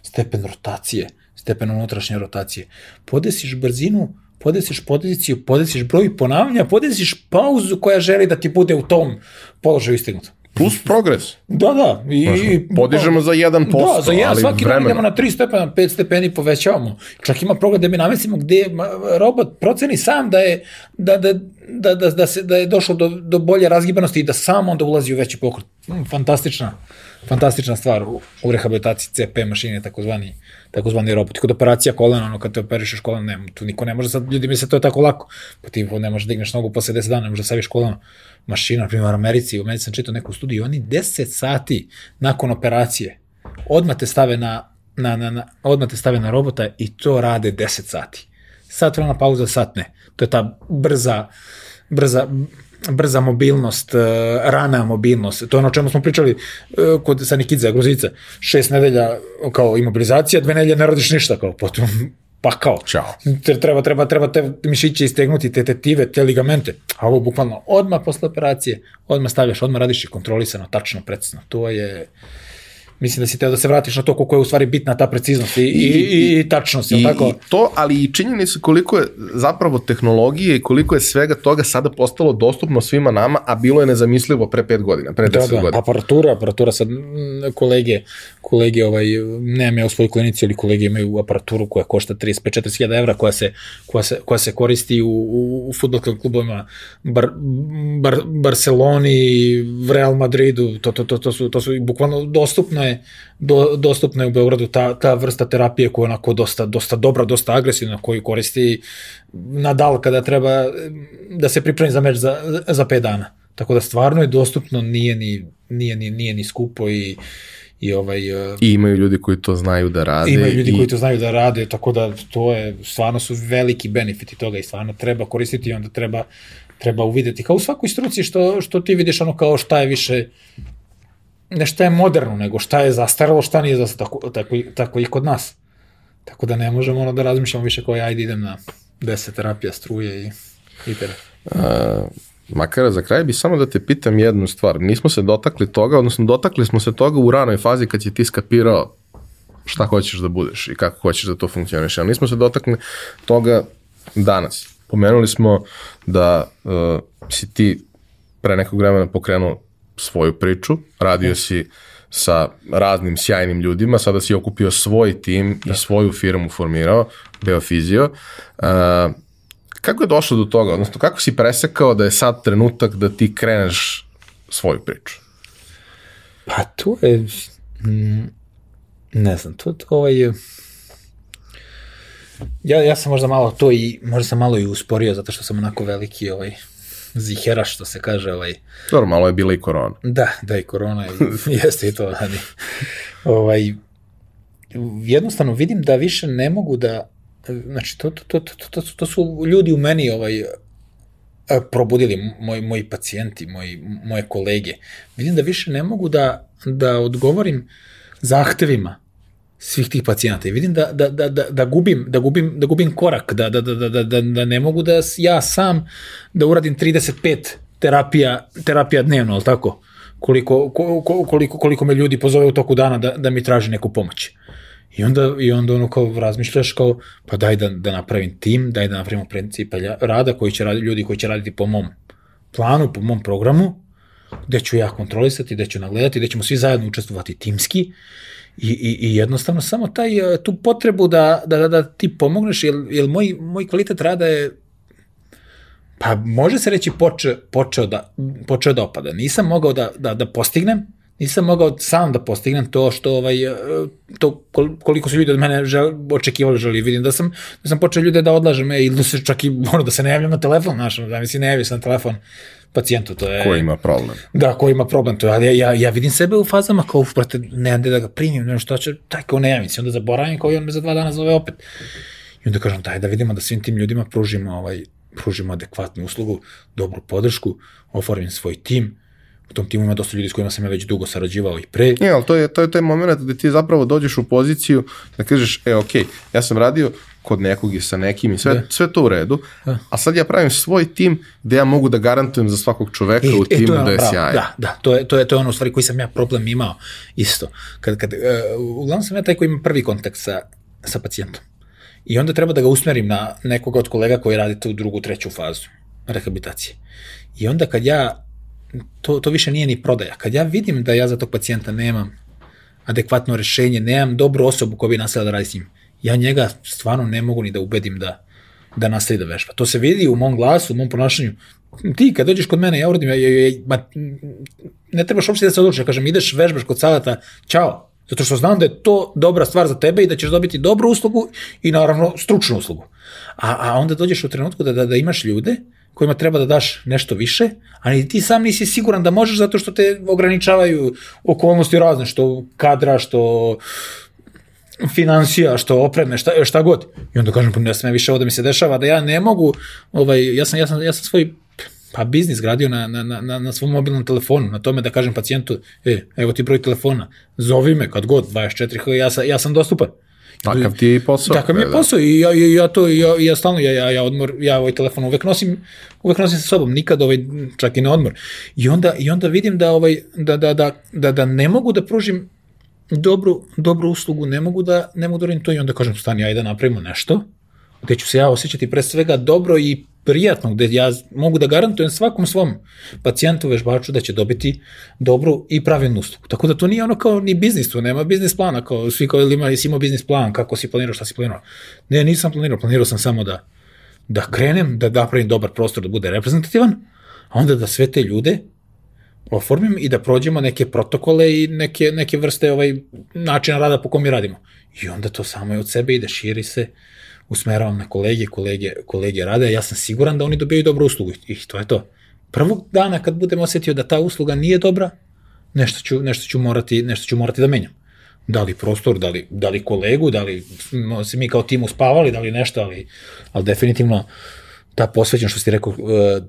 stepen rotacije, stepen unutrašnje rotacije. Podesiš brzinu, podesiš poziciju, podesiš broj ponavljanja, podesiš pauzu koja želi da ti bude u tom položaju istignuta. Plus progres. Da, da. I, i- Podižemo za 1%, da, za jedan, ali svaki dan idemo na 3 stepena, 5 stepeni povećavamo. Čak ima program da mi namestimo gde robot proceni sam da je, da, da, da, da, da, se, da je došlo do, do bolje razgibanosti i da sam onda ulazi u veći pokret. Mm, Fantastična, fantastična stvar u, u rehabilitaciji CP mašine, takozvani, takozvani robot. Kod operacija kolena, ono kad te operišeš koleno, ne, tu niko ne može sad, ljudi misle to je tako lako. Pa ti ne možeš da digneš nogu posle 10 dana, ne možeš da saviš koleno. Mašina, na primjer, u Americi, u Americi sam čitao neku studiju, oni 10 sati nakon operacije odmah te stave na, na, na, na, odmah te stave na robota i to rade 10 sati. Sat vremena pauza, sat ne. To je ta brza, brza, brza mobilnost, eh, rana mobilnost. To je ono o čemu smo pričali eh, kod Sanikidze, Grozica. Šest nedelja kao imobilizacija, dve nedelje ne radiš ništa, kao potom pa kao. Ćao. Treba, treba, treba te mišiće istegnuti, te tetive, te ligamente. A ovo bukvalno odmah posle operacije, odmah stavljaš, odmah radiš i kontrolisano, tačno, precizno. To je, mislim da si teo da se vratiš na to koliko je u stvari bitna ta preciznost i, i, i, i tačnost, I, tako? I to, ali i činjenica koliko je zapravo tehnologije i koliko je svega toga sada postalo dostupno svima nama, a bilo je nezamislivo pre pet godina, pre Da, deset da, godina. aparatura, aparatura sad, mm, kolege, kolege, ovaj, nemam ja u svojoj klinici, ali kolege imaju aparaturu koja košta 35-40 hiljada evra, koja se, koja, se, koja se koristi u, u, u futbolskim klubovima Bar, Bar, Barceloni, Real Madridu, to, to, to, to, su, to su bukvalno dostupno je, do, dostupno je u Beogradu ta, ta vrsta terapije koja je onako dosta, dosta dobra, dosta agresivna, koju koristi Nadal kada treba da se pripremi za meč za, za 5 dana. Tako da stvarno je dostupno, nije ni, nije ni, nije ni skupo i, i ovaj, uh, I imaju ljudi koji to znaju da rade. imaju ljudi i, koji to znaju da rade, tako da to je, stvarno su veliki benefiti toga i stvarno treba koristiti i onda treba, treba uvideti. Kao u svakoj struci što, što ti vidiš ono kao šta je više, ne šta je moderno, nego šta je zastaralo, šta nije zastaralo, tako, tako, i- tako i kod nas. Tako da ne možemo ono da razmišljamo više kao ajde idem na 10 terapija struje i, i tere. Makara, za kraj bi samo da te pitam jednu stvar. Nismo se dotakli toga, odnosno dotakli smo se toga u ranoj fazi kad si ti skapirao šta hoćeš da budeš i kako hoćeš da to funkcioniš. Ali nismo se dotakli toga danas. Pomenuli smo da uh, si ti pre nekog vremena pokrenuo svoju priču, radio si sa raznim sjajnim ljudima, sada si okupio svoj tim da. i svoju firmu formirao, Beofizio. Uh, kako je došlo do toga? Odnosno, kako si presekao da je sad trenutak da ti kreneš svoju priču? Pa to je, mm, ne znam, to, to ovaj, ja, ja sam možda malo to i, možda sam malo i usporio, zato što sam onako veliki, ovaj, zihera, što se kaže, ovaj, Dobro, malo je bila i korona. Da, da i korona *laughs* jeste i to. Ali, ovaj, jednostavno vidim da više ne mogu da, znači to, to, to, to, to, su, to su ljudi u meni ovaj, probudili, moji, moji pacijenti, moji, moje kolege. Vidim da više ne mogu da, da odgovorim zahtevima svih tih pacijenata i vidim da, da, da, da, da, gubim, da, gubim, da gubim korak, da, da, da, da, da, da, ne mogu da ja sam da uradim 35 terapija, terapija dnevno, ali tako? Koliko, ko- ko- koliko, koliko me ljudi pozove u toku dana da, da mi traži neku pomoć. I onda, I onda ono kao razmišljaš kao, pa daj da, da napravim tim, daj da napravimo principe lja- rada koji će raditi, ljudi koji će raditi po mom planu, po mom programu, gde ću ja kontrolisati, gde ću nagledati, gde ćemo svi zajedno učestvovati timski i, i, i jednostavno samo taj, eh, tu potrebu da, da, da, da ti pomogneš, jer, jer moj, moj kvalitet rada je pa može se reći poče, počeo, da, počeo da opada. Nisam mogao da, da, da postignem nisam mogao sam da postignem to što ovaj e, to kol- koliko su ljudi od mene žel, očekivali želi vidim da sam da sam počeo ljude da odlažem e, ili da se čak i ono da se ne javljam na telefon znaš da mi se ne se na telefon pacijentu to je Ko ima problem? da ko ima problem to je ali ja, ja, ja vidim sebe u fazama kao uf, brate ne da ga primim ne šta će taj kao ne javim se onda zaboravim kao i on me za dva dana zove opet i onda kažem daj da vidimo da svim tim ljudima pružimo ovaj pružimo adekvatnu uslugu dobru podršku oformim svoj tim u tom timu ima dosta ljudi s kojima sam ja već dugo sarađivao i pre. Ne, ali to je, to je taj moment da ti zapravo dođeš u poziciju da kažeš, e, ok, ja sam radio kod nekog i sa nekim i sve, Da. sve to u redu, a sad ja pravim svoj tim gde ja mogu da garantujem za svakog čoveka u to timu ono, da je bravo, sjajan. Da, da, to je, to je, to je ono u stvari koji sam ja problem imao isto. Kad, kad, uh, uglavnom sam ja taj koji ima prvi kontakt sa, sa pacijentom. I onda treba da ga usmerim na nekoga od kolega koji radi tu drugu, treću fazu rehabilitacije. I onda kad ja, to, to više nije ni prodaja, kad ja vidim da ja za tog pacijenta nemam adekvatno rešenje, nemam dobru osobu koja bi nastavila da radi s njim, ja njega stvarno ne mogu ni da ubedim da, da nastavi da vežba. To se vidi u mom glasu, u mom ponašanju. Ti kad dođeš kod mene, ja uradim, ja, ja, ja, ma, ne trebaš uopšte da se odlučiš, ja kažem, ideš, vežbaš kod salata, čao, zato što znam da je to dobra stvar za tebe i da ćeš dobiti dobru uslugu i naravno stručnu uslugu. A, a onda dođeš u trenutku da, da, da imaš ljude kojima treba da daš nešto više, ali ti sam nisi siguran da možeš zato što te ograničavaju okolnosti razne, što kadra, što financija, što opreme, šta, šta god. I onda kažem, pa ne sme više ovo da mi se dešava, da ja ne mogu, ovaj, ja sam, ja sam, ja sam svoj pa biznis gradio na, na, na, na svom mobilnom telefonu, na tome da kažem pacijentu, e, evo ti broj telefona, zovi me kad god, 24h, ja, sam, ja sam dostupan. Takav ti je i posao. Takav mi je Da. posao i ja, ja, ja to, ja, ja stalno, ja, ja, ja odmor, ja ovaj telefon uvek nosim, uvek nosim sa sobom, nikad ovaj, čak i na odmor. I onda, i onda vidim da, ovaj, da, da, da, da, da ne mogu da pružim dobru, dobru uslugu, ne mogu da, ne mogu da uradim to i onda kažem, stani, ajde da napravimo nešto, gde ću se ja osjećati pre svega dobro i prijatno, gde ja mogu da garantujem svakom svom pacijentu, vežbaču da će dobiti dobru i pravilnu uslugu. Tako da to nije ono kao ni biznis, tu nema biznis plana, kao svi kao ima, jesi imao biznis plan, kako si planirao, šta si planirao. Ne, nisam planirao, planirao sam samo da, da krenem, da napravim dobar prostor, da bude reprezentativan, a onda da sve te ljude oformim i da prođemo neke protokole i neke, neke vrste ovaj načina rada po kom mi radimo. I onda to samo je od sebe ide, širi se, usmeravam na kolege, kolege, kolege rade, ja sam siguran da oni dobijaju dobru uslugu i to je to. Prvog dana kad budem osetio da ta usluga nije dobra, nešto ću, nešto ću, morati, nešto ću morati da menjam. Da li prostor, da li, da li kolegu, da li smo se mi kao tim uspavali, da li nešto, ali, ali definitivno ta posvećenost što si rekao, uh,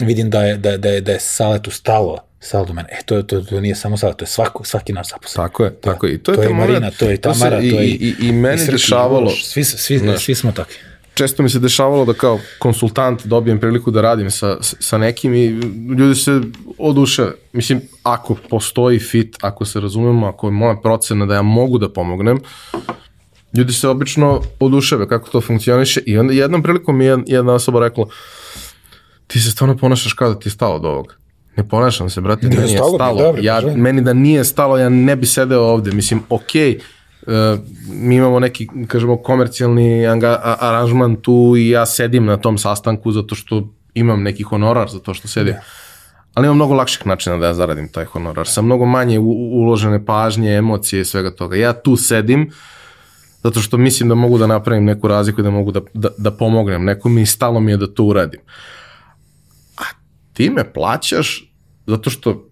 vidim da je, da, je- da je, da je Saletu stalo, stalo do mene. E, to, to, to nije samo Salet, to je svako, svaki naš zaposlen. Tako je, tako je. I to je, To je moment- Marina, to je se Tamara, i, to je i, i, i meni Srki, dešavalo, Uroš, Svi, svi, Znaš. svi smo takvi. često mi se dešavalo da kao konsultant dobijem priliku da radim sa, sa nekim i ljudi se oduševe. Mislim, ako postoji fit, ako se razumemo, ako je moja procena da ja mogu da pomognem, ljudi se obično oduševe kako to funkcioniše i onda jednom prilikom mi je jedna osoba rekla ti se stvarno ponašaš kao da ti je stalo od ovoga. Ne ponašam se, brate, meni je stalo stalo. dobro, ja, meni da nije stalo, ja ne bi sedeo ovde. Mislim, okej, uh, mi imamo neki, kažemo, komercijalni anga, a, aranžman tu i ja sedim na tom sastanku zato što imam neki honorar za to što sedim. Ali ima mnogo lakših načina da ja zaradim taj honorar. Sa mnogo manje u, uložene pažnje, emocije i svega toga. Ja tu sedim zato što mislim da mogu da napravim neku razliku i da mogu da, da, da pomognem nekom i stalo mi je da to uradim. A ti me plaćaš zato što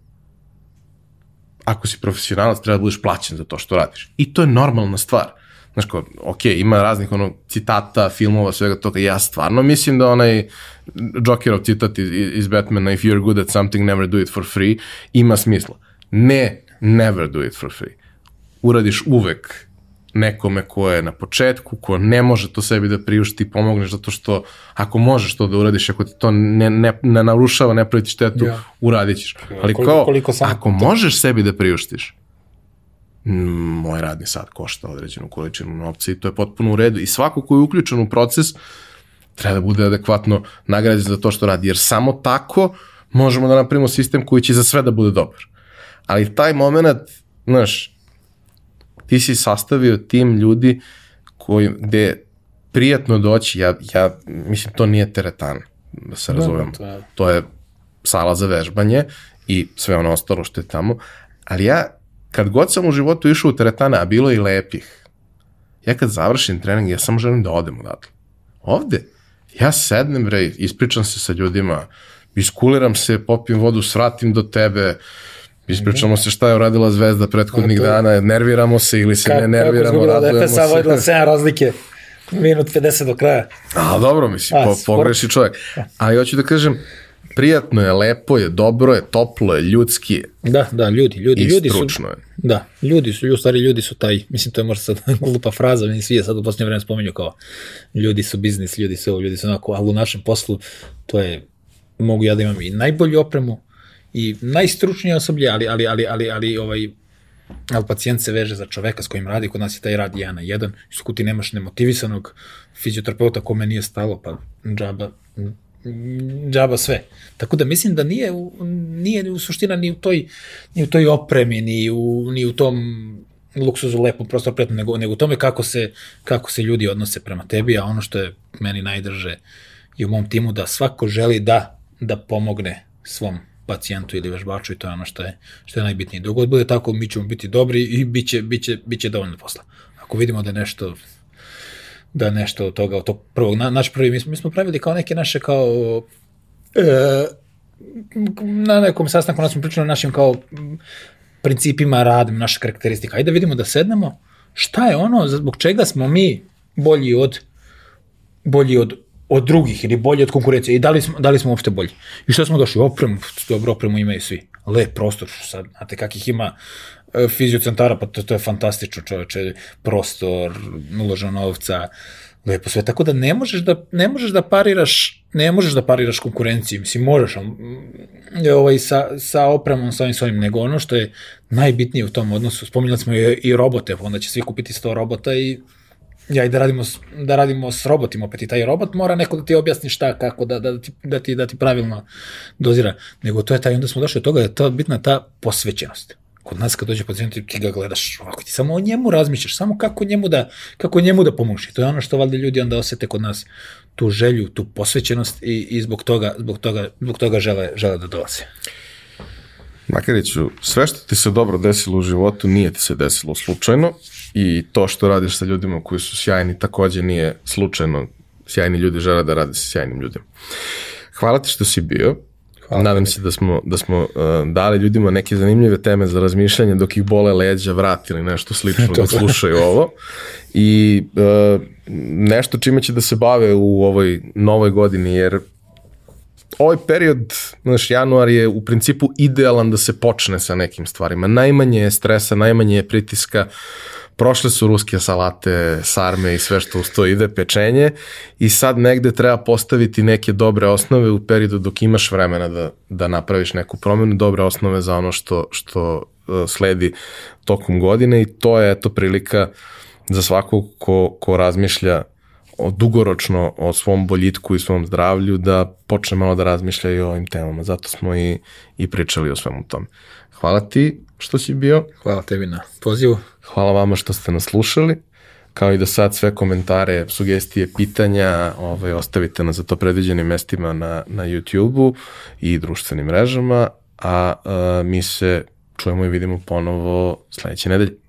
ako si profesionalac treba da budeš plaćen za to što radiš. I to je normalna stvar. Znaš kao, ok, ima raznih ono, citata, filmova, svega toga. Ja stvarno mislim da onaj Jokerov citat iz, iz Batmana, if you're good at something, never do it for free, ima smisla. Ne, never do it for free. Uradiš uvek nekome ko je na početku, ko ne može to sebi da priušti, pomogneš zato što ako možeš to da uradiš, ako ti to ne, ne, ne narušava, ne pravi štetu, Ja. uradit ćeš. Ali koliko- kao, koliko sam- ako možeš sebi da priuštiš, moj radni sat košta određenu količinu novca i to je potpuno u redu. I svako ko je uključen u proces treba da bude adekvatno nagrađen za to što radi, jer samo tako možemo da napravimo sistem koji će za sve da bude dobar. Ali taj moment, znaš, ti si sastavio tim ljudi koji, gde je prijatno doći, ja, ja mislim to nije teretana, da se razumemo. to je- To je sala za vežbanje i sve ono ostalo što je tamo, Ali ja, kad god sam u životu išao u teretane, a bilo je i lepih, ja kad završim trening, ja samo želim da odem odatle. Ovde, ja sednem, bre, ispričam se sa ljudima, iskuliram se, popijem vodu, svratim do tebe, ispričamo se šta je uradila Zvezda prethodnih A to- dana, nerviramo se ili se ne nerviramo, Kako da radujemo FSA vodila se. 7 razlike, minut 50 do kraja. A dobro, mislim, A, po, pogreši čovjek. Ali hoću da kažem, prijatno je, lepo je, dobro je, toplo je, ljudski je Da, da, ljudi, ljudi, i ljudi su, je. da, ljudi su, u stvari ljudi su taj, mislim to je možda sad *laughs* glupa fraza, meni svi je sad u posljednje vreme spominju kao ljudi su biznis, ljudi su ovo, ljudi su onako, ali u našem poslu to je, mogu ja da imam i najbolju opremu i najstručnije osoblje, ali, ali, ali, ali, ali ovaj, ali pacijent se veže za čoveka s kojim radi, kod nas je taj rad jedan na jedan, isto ti nemaš nemotivisanog fizioterapeuta kome nije stalo, pa džaba, džaba sve. Tako da mislim da nije, nije u suština ni u toj, ni u toj opremi, ni u, ni u tom luksuzu lepom prosto prijatno, nego, nego u tome kako se, kako se ljudi odnose prema tebi, a ono što je meni najdrže i u mom timu da svako želi da, da pomogne svom pacijentu ili vežbaču i to je ono što je, što je najbitnije. Dok god bude tako, mi ćemo biti dobri i bit će, bit će, bit će dovoljno posla. Ako vidimo da nešto da nešto od toga, od tog prvog, na, naš prvi, mi smo, mi smo pravili kao neke naše kao e, na nekom sastanku nas smo pričali o našim kao principima rada, naša karakteristika. Ajde da vidimo da sednemo šta je ono zbog čega smo mi bolji od bolji od od drugih ili bolji od konkurencije i da li smo, da li smo uopšte bolji. I što smo došli? Opremu, dobro opremu imaju svi. Lep prostor, sad, znate kakih ima e, fiziocentara, pa to, to je fantastično čoveče, prostor, uložena novca, lepo sve. Tako da ne možeš da, ne možeš da pariraš, ne možeš da pariraš konkurenciji, mislim, ali, mm, ovaj, sa, sa opremom, sa ovim svojim, nego ono što je najbitnije u tom odnosu, spominjali smo i, i robote, onda će svi kupiti 100 robota i ja i da radimo, da radimo s robotima opet i taj robot mora neko da ti objasni šta, kako, da, da, ti, da, ti, da ti pravilno dozira. Nego to je taj, onda smo došli do toga da je to bitna ta posvećenost. Kod nas kad dođe pacijent ti ga gledaš ovako, ti samo o njemu razmišljaš, samo kako njemu da, kako njemu da pomoći. To je ono što valjda ljudi onda osete kod nas tu želju, tu posvećenost i, i zbog toga, zbog toga, zbog toga žele, žele da dolaze. Makariću, sve što ti se dobro desilo u životu nije ti se desilo slučajno i to što radiš sa ljudima koji su sjajni takođe nije slučajno. Sjajni ljudi žele da rade sa sjajnim ljudima. Hvala ti što si bio. Hvala Nadam se da smo, da smo uh, dali ljudima neke zanimljive teme za razmišljanje dok ih bole leđa, vrat ili nešto slično *laughs* da slušaju ovo. I uh, nešto čime će da se bave u ovoj novoj godini, jer ovaj period, znaš, januar je u principu idealan da se počne sa nekim stvarima. Najmanje je stresa, najmanje je pritiska, prošle su ruske salate, sarme i sve što uz to ide, pečenje i sad negde treba postaviti neke dobre osnove u periodu dok imaš vremena da, da napraviš neku promenu, dobre osnove za ono što, što uh, sledi tokom godine i to je eto prilika za svakog ko, ko razmišlja o, dugoročno o svom boljitku i svom zdravlju da počne malo da razmišlja i o ovim temama. Zato smo i, i pričali o svemu tome. Hvala ti što si bio. Hvala tebi na pozivu. Hvala vama što ste nas slušali. Kao i do sad sve komentare, sugestije, pitanja ovaj, ostavite na za to predviđenim mestima na, na YouTube-u i društvenim mrežama, a, a mi se čujemo i vidimo ponovo sledeće nedelje.